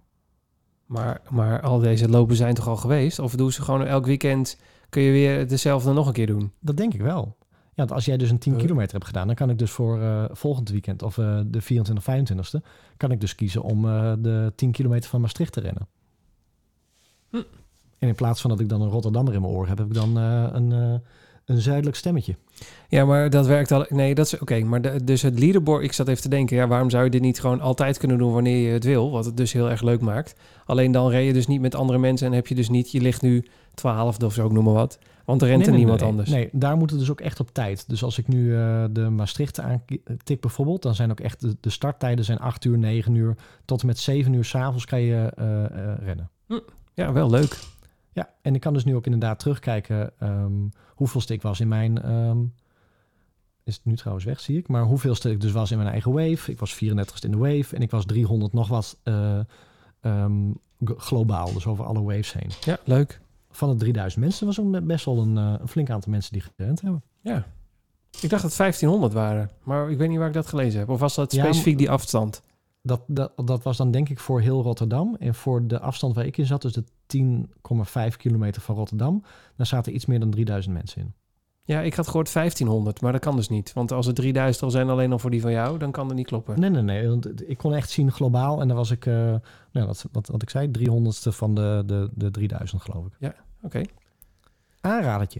Maar, maar al deze lopen zijn toch al geweest? Of doen ze gewoon elk weekend... kun je weer dezelfde nog een keer doen? Dat denk ik wel. Ja, want als jij dus een 10 Eh. kilometer hebt gedaan, dan kan ik dus voor eh, volgend weekend of eh, de 24, 25ste, kan ik dus kiezen om de 10 kilometer van Maastricht te rennen. Hm. En in plaats van dat ik dan een Rotterdammer in mijn oor heb, heb ik dan een, een zuidelijk stemmetje. Ja, maar dat werkt al... Nee, dat is oké. maar de- dus het leaderboard... Ik zat even te denken... Ja, waarom zou je dit niet gewoon altijd kunnen doen wanneer je het wil? Wat het dus heel erg leuk maakt. Alleen dan reed je dus niet met andere mensen... en heb je dus niet... Je ligt nu twaalfde of zo, ik noem maar wat. Want er rent Nee, er niemand nee, anders. Nee, daar moet het dus ook echt op tijd. Dus als ik nu eh, de Maastricht aantik bijvoorbeeld, dan zijn ook echt de, de starttijden zijn 8 uur, 9 uur, tot en met 7 uur s'avonds kan je eh, eh, rennen. Ja, wel leuk. Ja, en ik kan dus nu ook inderdaad terugkijken ehm hoeveelste ik was in mijn... ehm, is het nu trouwens weg, zie ik. Maar hoeveelste ik dus was in mijn eigen wave. Ik was 34ste in de wave en ik was 300 nog wat eh, ehm, globaal. Dus over alle waves heen. Ja, leuk. Van de 3000 mensen was er best wel een, eh, een flink aantal mensen die gerend hebben. Ja. Ik dacht dat 1500 waren. Maar ik weet niet waar ik dat gelezen heb. Of was dat Ja, specifiek die afstand? Dat, dat, dat was dan denk ik voor heel Rotterdam. En voor de afstand waar ik in zat, dus de 10,5 kilometer van Rotterdam, daar zaten iets meer dan 3000 mensen in. Ja, ik had gehoord 1500, maar dat kan dus niet. Want als er 3000 al zijn alleen al voor die van jou, dan kan dat niet kloppen. Nee, nee, nee. Want ik kon echt zien globaal. En dan was ik, eh, nou, wat, wat, wat ik zei, 300ste van de, de, de 3000 geloof ik. Oké. Aanradertje.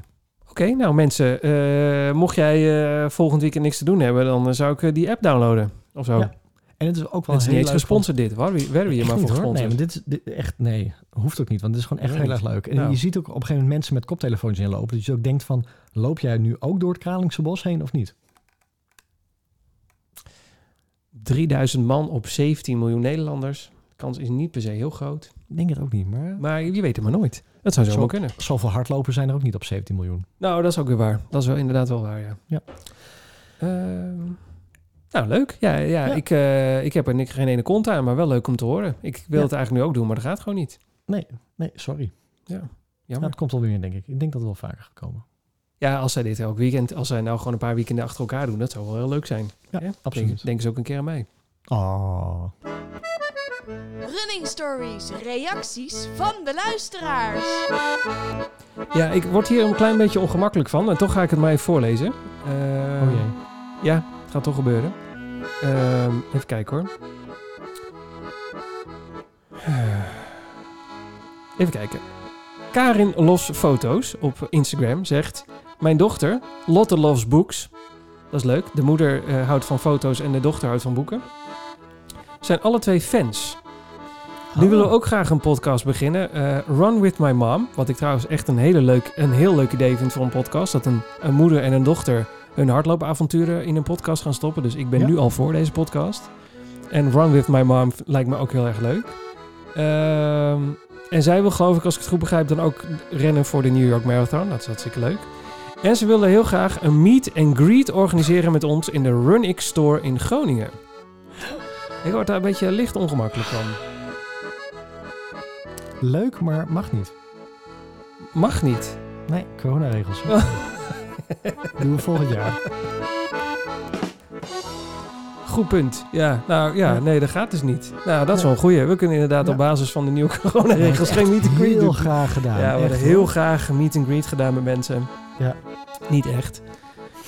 Oké, nou mensen, eh, mocht jij eh, volgend weekend niks te doen hebben, dan zou ik die app downloaden. Of zo. Ja, En het is ook wel het is heel niet eens gesponsord dit. Waar werden we hier maar voor gesponsord? Nee, maar dit is dit, echt, nee, hoeft ook niet. Want het is gewoon echt Nee, heel erg leuk. En Nou. je ziet ook op een gegeven moment mensen met koptelefoons inlopen. Dat je ook denkt van, loop jij nu ook door het Kralingse bos heen of niet? 3000 man op 17 miljoen Nederlanders. De kans is niet per se heel groot. Ik denk het ook niet, maar Maar je weet het maar nooit. Dat zou Zo- kunnen. zoveel hardlopers zijn er ook niet op 17 miljoen. Nou, dat is ook weer waar. Dat is wel inderdaad wel waar, ja. Ja. Ehm, Nou, leuk. Ja, ja, Ja. Ik, eh, ik heb er niks- geen ene kont aan, maar wel leuk om te horen. Ik wil Ja. het eigenlijk nu ook doen, maar dat gaat gewoon niet. Nee, nee, sorry. Nou, Jammer. het komt wel weer, denk ik. Ik denk dat het wel vaker gaat komen. Ja, als zij dit elk weekend, als zij nou gewoon een paar weekenden achter elkaar doen, dat zou wel heel leuk zijn. Ja, absoluut. Denk, denk eens ook een keer aan mij. Oh. Running stories, reacties van de luisteraars. Ja, ik word hier een klein beetje ongemakkelijk van en toch ga ik het maar even voorlezen. Eh, oh jee. Ja, gaat toch gebeuren. Ehm, even kijken hoor. Even kijken. Karin Los Foto's op Instagram zegt... Mijn dochter, Lotte Loves Books... Dat is leuk. De moeder eh, houdt van foto's en de dochter houdt van boeken. Zijn alle twee fans. Nu Oh. willen we ook graag een podcast beginnen. Eh, Run With My Mom. Wat ik trouwens echt een, hele leuk, een heel leuk idee vind voor een podcast. Dat een, een moeder en een dochter hun hardloopavonturen in een podcast gaan stoppen. Dus ik ben Ja. nu al voor deze podcast. En Run With My Mom lijkt me ook heel erg leuk. Ehm, en zij wil geloof ik, als ik het goed begrijp, dan ook rennen voor de New York Marathon. Dat is hartstikke leuk. En ze willen heel graag een meet and greet organiseren met ons in de RunX Store in Groningen. Ik word daar een beetje licht ongemakkelijk van. Leuk, maar mag niet. Mag niet. Nee, coronaregels. Doen we volgend jaar. Goed punt. Ja, nou ja, nee, dat gaat dus niet. Nou, dat is wel een goeie. We kunnen inderdaad Ja. op basis van de nieuwe coronaregels geen meet and greet Heel doen. graag gedaan. Ja, we hadden Echt, heel graag meet and greet gedaan met mensen. Ja. Niet echt.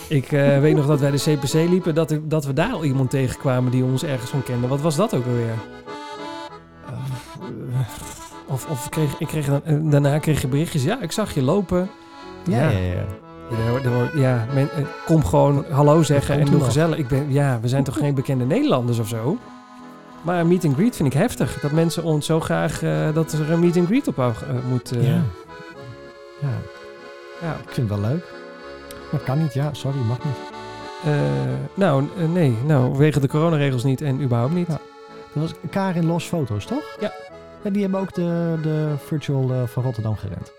Ik eh, weet nog dat wij de CPC liepen, dat, ik, dat we daar al iemand tegenkwamen die ons ergens van kende. Wat was dat ook alweer? Of, of kreeg, ik kreeg eh, daarna kreeg je berichtjes. Ja, ik zag je lopen. Ja, Ja. ja, ja. Ja, men, eh, kom gewoon hallo zeggen en doe gezellig. Ik ben, ja, we zijn toch geen bekende Nederlanders of zo? Maar een meet and greet vind ik heftig. Dat mensen ons zo graag eh, dat er een meet and greet op uh, moet. eh, ja. Ja, ja. ik vind het wel leuk. Maar kan niet, ja, sorry, mag niet. Eh, nou, eh, nee. Nou, wege de coronaregels niet en überhaupt niet. Ja. Dat was Karin Los Foto's, toch? Ja. Ja, die hebben ook de, de virtual eh, van Rotterdam gerend.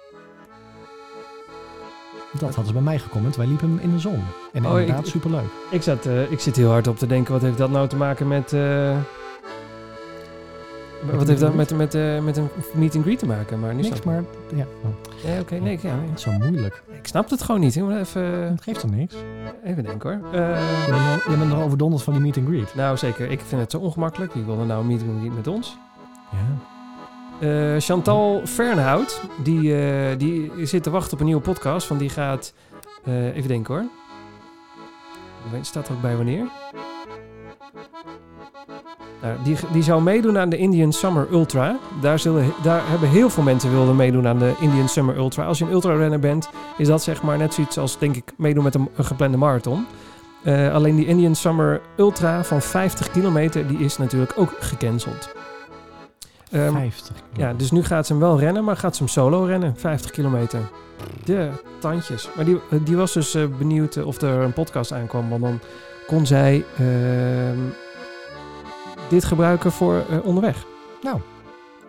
Dat hadden ze bij mij gecomment. Wij liepen in de zon. En Oh, inderdaad, ik- superleuk. Ik, zat, eh, ik zit heel hard op te denken, wat heeft dat nou te maken met... eh, wat heeft dat met, met, eh, met een meet and greet te maken? Maar nu Niks, maar ja, oh, Nee, oké, nee, ja, niet zo moeilijk. ik snap het gewoon niet. Ik moet even, Het geeft er niks. even denken hoor. Je bent, nog- je bent nog overdonderd van die meet and greet. Nou, zeker. Ik vind het zo ongemakkelijk. Wie wil er nou een meet and greet met ons? Ja. Eh, Chantal Fernhout, die, eh, die zit te wachten op een nieuwe podcast. Van die gaat... eh, even denken hoor. Staat er ook bij wanneer? Nou, die, die zou meedoen aan de Indian Summer Ultra. Daar, zullen, daar hebben heel veel mensen wilden meedoen aan de Indian Summer Ultra. Als je een ultrarenner bent, is dat zeg maar net zoiets als, denk ik, meedoen met een, een geplande marathon. Alleen die Indian Summer Ultra van 50 kilometer, die is natuurlijk ook gecanceld. Ehm, 50. ja, dus nu gaat ze hem wel rennen, maar gaat ze hem solo rennen, 50 kilometer. De tandjes. Maar die, eh, die was dus eh, benieuwd eh, of er een podcast aankwam, want dan kon zij ehm, dit gebruiken voor onderweg.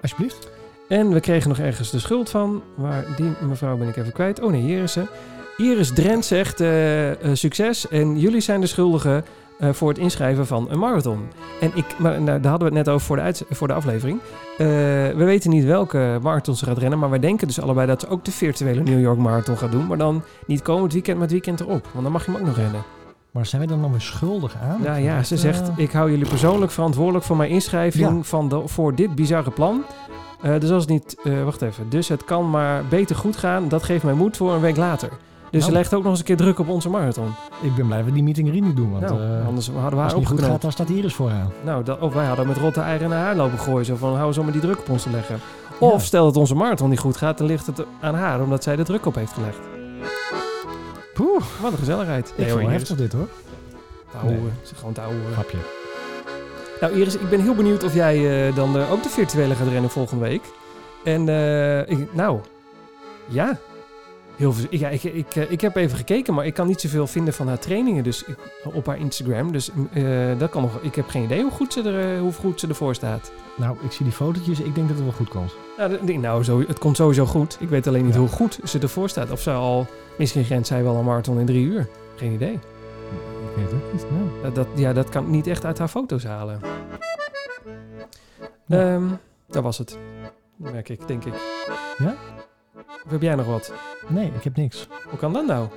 Alsjeblieft. En we kregen nog ergens de schuld van, waar die mevrouw ben ik even kwijt. Oh nee, hier is ze. Iris Drent zegt succes en jullie zijn de schuldigen voor het inschrijven van een marathon. En ik, maar nou, daar hadden we het net over voor de, uit, voor de aflevering. Eh, we weten niet welke marathon ze gaat rennen, maar wij denken dus allebei dat ze ook de virtuele New York Marathon gaat doen. Maar dan niet komend weekend, maar het weekend erop. Want dan mag je hem ook nog rennen. Maar zijn wij dan nog weer schuldig aan? Nou ja, Dat, ze eh, zegt, ik hou jullie persoonlijk verantwoordelijk voor mijn inschrijving Ja. van de, voor dit bizarre plan. Eh, dus als het niet, eh, wacht even, dus het kan maar beter goed gaan. Dat geeft mij moed voor een week later. Dus Nou. ze legt ook nog eens een keer druk op onze marathon. Ik ben blij dat we die meeting erin niet doen. Want nou, eh, anders hadden we haar het niet goed gaat, dan staat Iris vooraan. Nou, dat, of wij hadden met rotte eieren naar haar lopen gooien. Zo van, hou zo maar die druk op ons te leggen. Of Ja. stel dat onze marathon niet goed gaat, dan ligt het aan haar. Omdat zij de druk op heeft gelegd. Poeh, Wat een gezelligheid. ik Nee, hoor, Iris. heftig dit hoor. Ouwe. Nee. Ze gewoon. Grapje. Nou Iris, ik ben heel benieuwd of jij eh, dan eh, ook de virtuele gaat rennen volgende week. En ik, nou, ja. Heel veel, ja ik, ik, eh, ik heb even gekeken, maar ik kan niet zoveel vinden van haar trainingen dus ik, op haar Instagram. Dus eh, dat kan nog, ik heb geen idee hoe goed, ze er, eh, hoe goed ze ervoor staat. Nou, ik zie die fotootjes. Ik denk dat het wel goed komt. Nou, nou zo, het komt sowieso goed. Ik weet alleen niet Ja. hoe goed ze ervoor staat. Of ze al, misschien rent zij wel een marathon in drie uur. Geen idee. weet het niet. Nee. Dat, dat, ja, dat kan ik niet echt uit haar foto's halen. Ehm, dat was het. Merk ik, denk ik. Ja? Of heb jij nog wat? nee, ik heb niks. Hoe kan dat nou?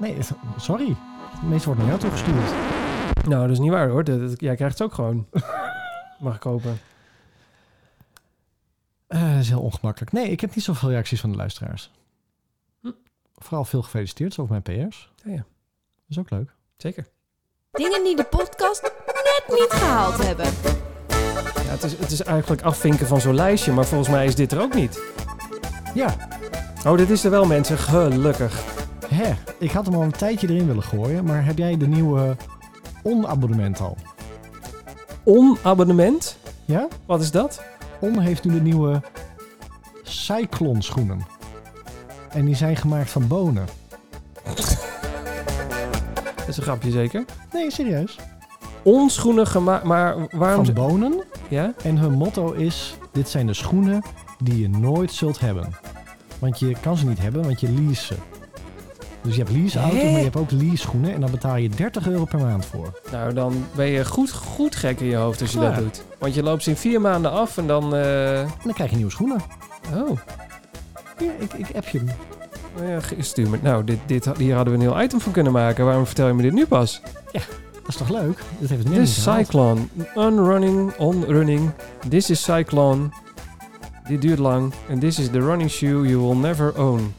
Nee, sorry. Het meeste wordt naar jou toegestuurd. Nou, dat is niet waar hoor. Dat, dat- jij krijgt het ook gewoon. Mag ik hopen. Eh, dat is heel ongemakkelijk. Nee, ik heb niet zoveel reacties van de luisteraars. Hm. Vooral veel gefeliciteerd over mijn PR's. Ja, ja. Dat is ook leuk. Zeker. Dingen die de podcast net niet gehaald hebben. Ja, het, is, het is eigenlijk afvinken van zo'n lijstje, maar volgens mij is dit er ook niet. Ja, Oh, dit is er wel mensen. Gelukkig. hè. Ik had hem al een tijdje erin willen gooien, maar heb jij de nieuwe onabonnement al? Onabonnement? Ja? Wat is dat? On heeft nu de nieuwe Cyclone schoenen. En die zijn gemaakt van bonen. Dat is een grapje zeker. Nee, serieus. Onschoenen gemaakt, maar waarom... Van bonen. Ja? En hun motto is: dit zijn de schoenen die je nooit zult hebben. Want je kan ze niet hebben, want je lease ze. Dus je hebt leaseauto's, Hè? maar je hebt ook lease schoenen. En daar betaal je 30 euro per maand voor. Nou, dan ben je goed, goed gek in je hoofd als je Ja. dat doet. Want je loopt ze in vier maanden af en dan... eh, En dan krijg je nieuwe schoenen. Oh, Hier, ik, ik app je hem. nou ja, ge- stuur me... Nou, dit, dit, hier hadden we een heel item van kunnen maken. Waarom vertel je me dit nu pas? Dat is toch leuk? Dat heeft het net This gehaald. Cyclone. Unrunning, on-running. This is Cyclone. Dit duurt lang. En this is the running shoe you will never own.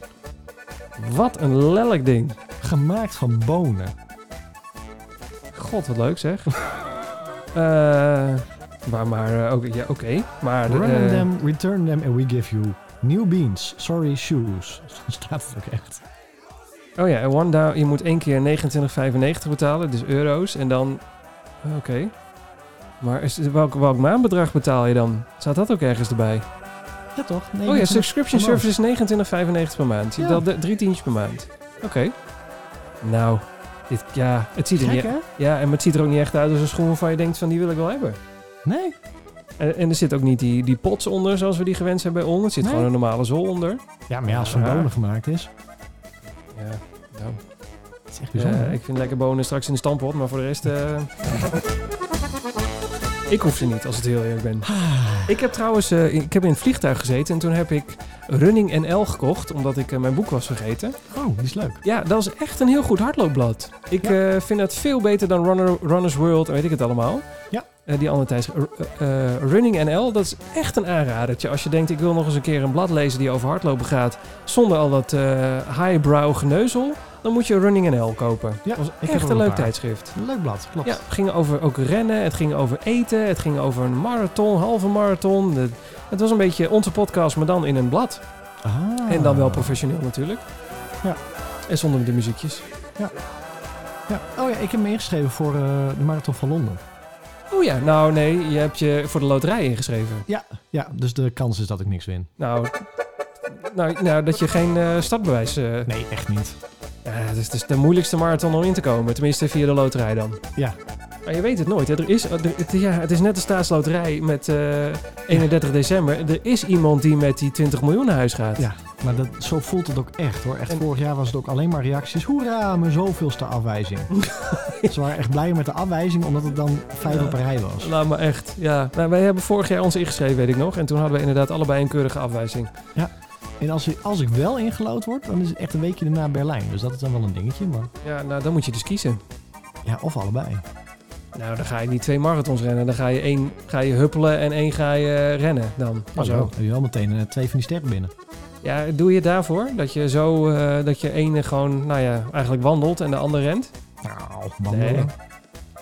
Wat een lelijk ding. Gemaakt van bonen. God, wat leuk zeg. Eh, maar maar eh, ook, ja, oké. Maar Run eh, them, return them and we give you new beans. Sorry shoes. Staat het ook echt. Oh ja, en one down, je moet één keer 29,95 betalen, dus euro's. En dan... Oké. Maar is, welk, welk maandbedrag betaal je dan? Staat dat ook ergens erbij? Ja toch? Nee, oh ja, dat subscription service is 29,95 per maand. Ja. de- drie tientjes per maand. Oké. Nou, dit, ja, het ziet er Gek niet... hè? Ja, en het ziet er ook niet echt uit als een schoen waarvan je denkt van die wil ik wel hebben. Nee. En, en er zit ook niet die, die pots onder zoals we die gewend zijn bij ons. Er zit Nee. gewoon een normale zool onder. Ja, maar ja, als Ja. bonen gemaakt is. Ja, nou, Het is echt bijzonder. Ja, ik vind lekker bonen straks in de stampot, maar voor de rest... eh, ik hoef ze niet, als het heel eerlijk ben. Ik heb trouwens eh, ik heb in het vliegtuig gezeten en toen heb ik Running NL gekocht, omdat ik eh, mijn boek was vergeten. Oh, die is leuk. Ja, dat is echt een heel goed hardloopblad. Ik eh, vind het veel beter dan Runner, Runners World en weet ik het allemaal. Ja. Die andere eh, Running NL, dat is echt een aanradertje. Als je denkt, ik wil nog eens een keer een blad lezen die over hardlopen gaat, zonder al dat highbrow geneuzel, dan moet je Running NL kopen. Ja, dat was echt een een leuk paar. tijdschrift. Een leuk blad, klopt. Ja, het ging over ook rennen, het ging over eten, het ging over een marathon, halve marathon. De- het was een beetje onze podcast, maar dan in een blad. Ah. En dan wel professioneel natuurlijk. Ja. En zonder de muziekjes. Ja. Oh ja, ik heb me ingeschreven voor eh, de Marathon van Londen. Oh ja, nou nee, je hebt je voor de loterij ingeschreven. Ja, dus de kans is dat ik niks win. Nou, nou, nou dat je geen eh, startbewijs... eh Nee, echt niet. Ja, het is, het is de moeilijkste marathon om in te komen. Tenminste via de loterij dan. Ja. Maar je weet het nooit. Hè. Er is, er- het, ja, het is net de staatsloterij met eh 31 december. Er is iemand die met die 20 miljoen naar huis gaat. Ja, maar dat, zo voelt het ook echt hoor. Echt En- vorig jaar was het ook alleen maar reacties. Hoera, mijn zoveelste afwijzing. Ze waren echt blij met de afwijzing, omdat het dan vijf Ja. op een rij was. Nou, maar echt. Ja. Nou, wij hebben vorig jaar ons ingeschreven, weet ik nog. En toen hadden we inderdaad allebei een keurige afwijzing. En als, ik- als ik wel ingelood word, dan is het echt een weekje daarna Berlijn. Dus dat is dan wel een dingetje. Maar Ja, nou, dan moet je dus kiezen. ja, of allebei. Nou, dan ga je niet twee marathons rennen. Dan ga je één ga je huppelen en één ga je eh, rennen dan. Maar zo. zo. heb je wel meteen eh, twee van die sterren binnen. Ja, doe je het daarvoor? Dat je zo, eh, dat je ene gewoon, nou ja, eigenlijk wandelt en de ander rent? Nou, wandelen. Nee.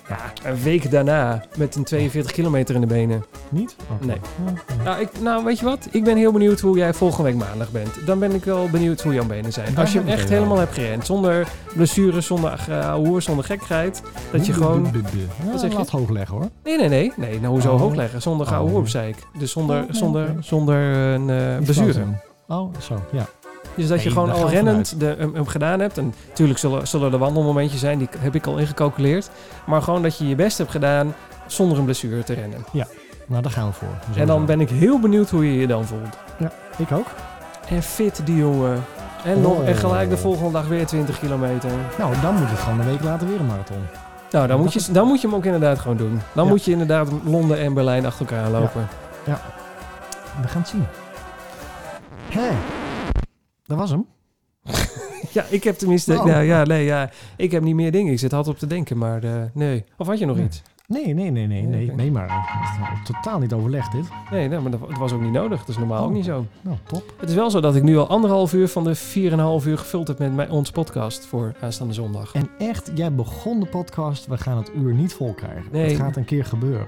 Ja, een week daarna met een 42 kilometer in de benen. Niet? Nee. Nou, ik, nou, weet je wat? Ik ben heel benieuwd hoe jij volgende week maandag bent. Dan ben ik wel benieuwd hoe jouw benen zijn. Als je hem echt helemaal hebt gerend, zonder blessures, zonder hoer, zonder gekkigheid. Dat je gewoon... Ja, zeg je? Laat hoog leggen hoor. Nee, nee, nee. Nee, nou hoezo Oh. hoog leggen? Zonder gauw Oh. hoer, zei ik. Dus zonder, Oh, zonder, zonder een eh Niet blessure. Oh, zo, ja. Dus dat je gewoon al rennend de, hem, hem gedaan hebt. En natuurlijk zullen, zullen er wandelmomentjes zijn, die heb ik al ingecalculeerd. Maar gewoon dat je je best hebt gedaan zonder een blessure te rennen. Nou, daar gaan we voor. En dan ben ik heel benieuwd hoe je je dan voelt. Ik ook. En fit die jongen. En, nog, en Oh. gelijk de volgende dag weer 20 kilometer. Nou, dan moet het gewoon een week later weer een marathon. Nou, dan moet, je, dan moet je hem ook inderdaad gewoon doen. Dan Ja. moet je inderdaad Londen en Berlijn achter elkaar lopen. We gaan het zien. Hé, dat was hem. Ja, ik heb tenminste... Oh. Nou, ja, nee, ja, ik heb niet meer dingen. Ik zit hard op te denken, maar eh, nee. Of had je nog Nee. iets? Nee, nee, nee, nee, nee, nee, maar is totaal niet overlegd dit. Nee, nee maar dat, het was ook niet nodig. Dat is normaal ook Oh. niet zo. Nou, top. Het is wel zo dat ik nu al anderhalf uur van de 4,5 uur gevuld heb met mijn, ons podcast voor aanstaande zondag. En echt, jij begon de podcast, we gaan het uur niet vol krijgen. Nee. Het gaat een keer gebeuren.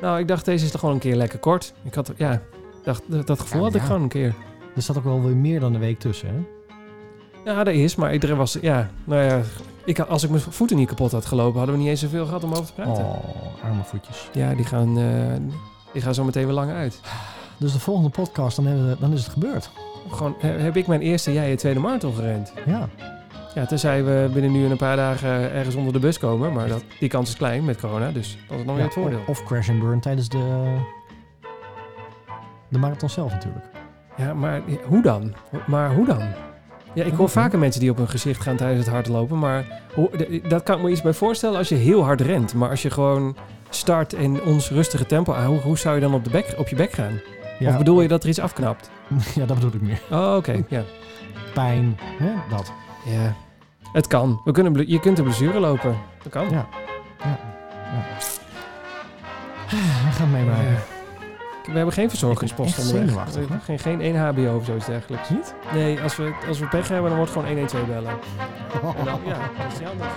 Nou, ik dacht, deze is toch gewoon een keer lekker kort. Ik had, ja, dacht, dat, gevoel Ja, had ik gewoon een keer. Er staat ook wel weer meer dan een week tussen, hè? Ja, dat is, maar iedereen was, ja, nou ja, ik, als ik mijn voeten niet kapot had gelopen, hadden we niet eens zoveel gehad om over te praten. Oh, arme voetjes. Ja, die gaan, eh, die gaan zo meteen weer lang uit. Dus de volgende podcast, dan, we, dan is het gebeurd. Gewoon, he- heb ik mijn eerste, jij je tweede marathon gerend. Ja. Ja, tenzij we binnen nu een paar dagen ergens onder de bus komen, maar dat, die kans is klein met corona, dus dat is dan weer Ja, het voordeel. Of, of crash and burn tijdens de, de marathon zelf natuurlijk. Ja, maar ja, hoe dan? Maar hoe dan? Ja, ik hoor vaker mensen die op hun gezicht gaan tijdens het hardlopen, maar dat kan ik me iets bij voorstellen als je heel hard rent. Maar als je gewoon start in ons rustige tempo, ah, hoe, hoe zou je dan op, de bek, op je bek gaan? Ja, Of bedoel je dat er iets afknapt? ja, dat bedoel ik meer. Oh, oké, ja. Pijn, hè, dat. ja. Het kan. We kunnen, je kunt een blessure lopen. Dat kan. Ja. We gaan meemaken. We hebben geen verzorgingspost onderweg. Geen, geen 1 HBO of zoiets dergelijks. Niet? Nee, als we, als we pech hebben, dan wordt het gewoon 112 bellen. En dan, ja, dat is niet anders.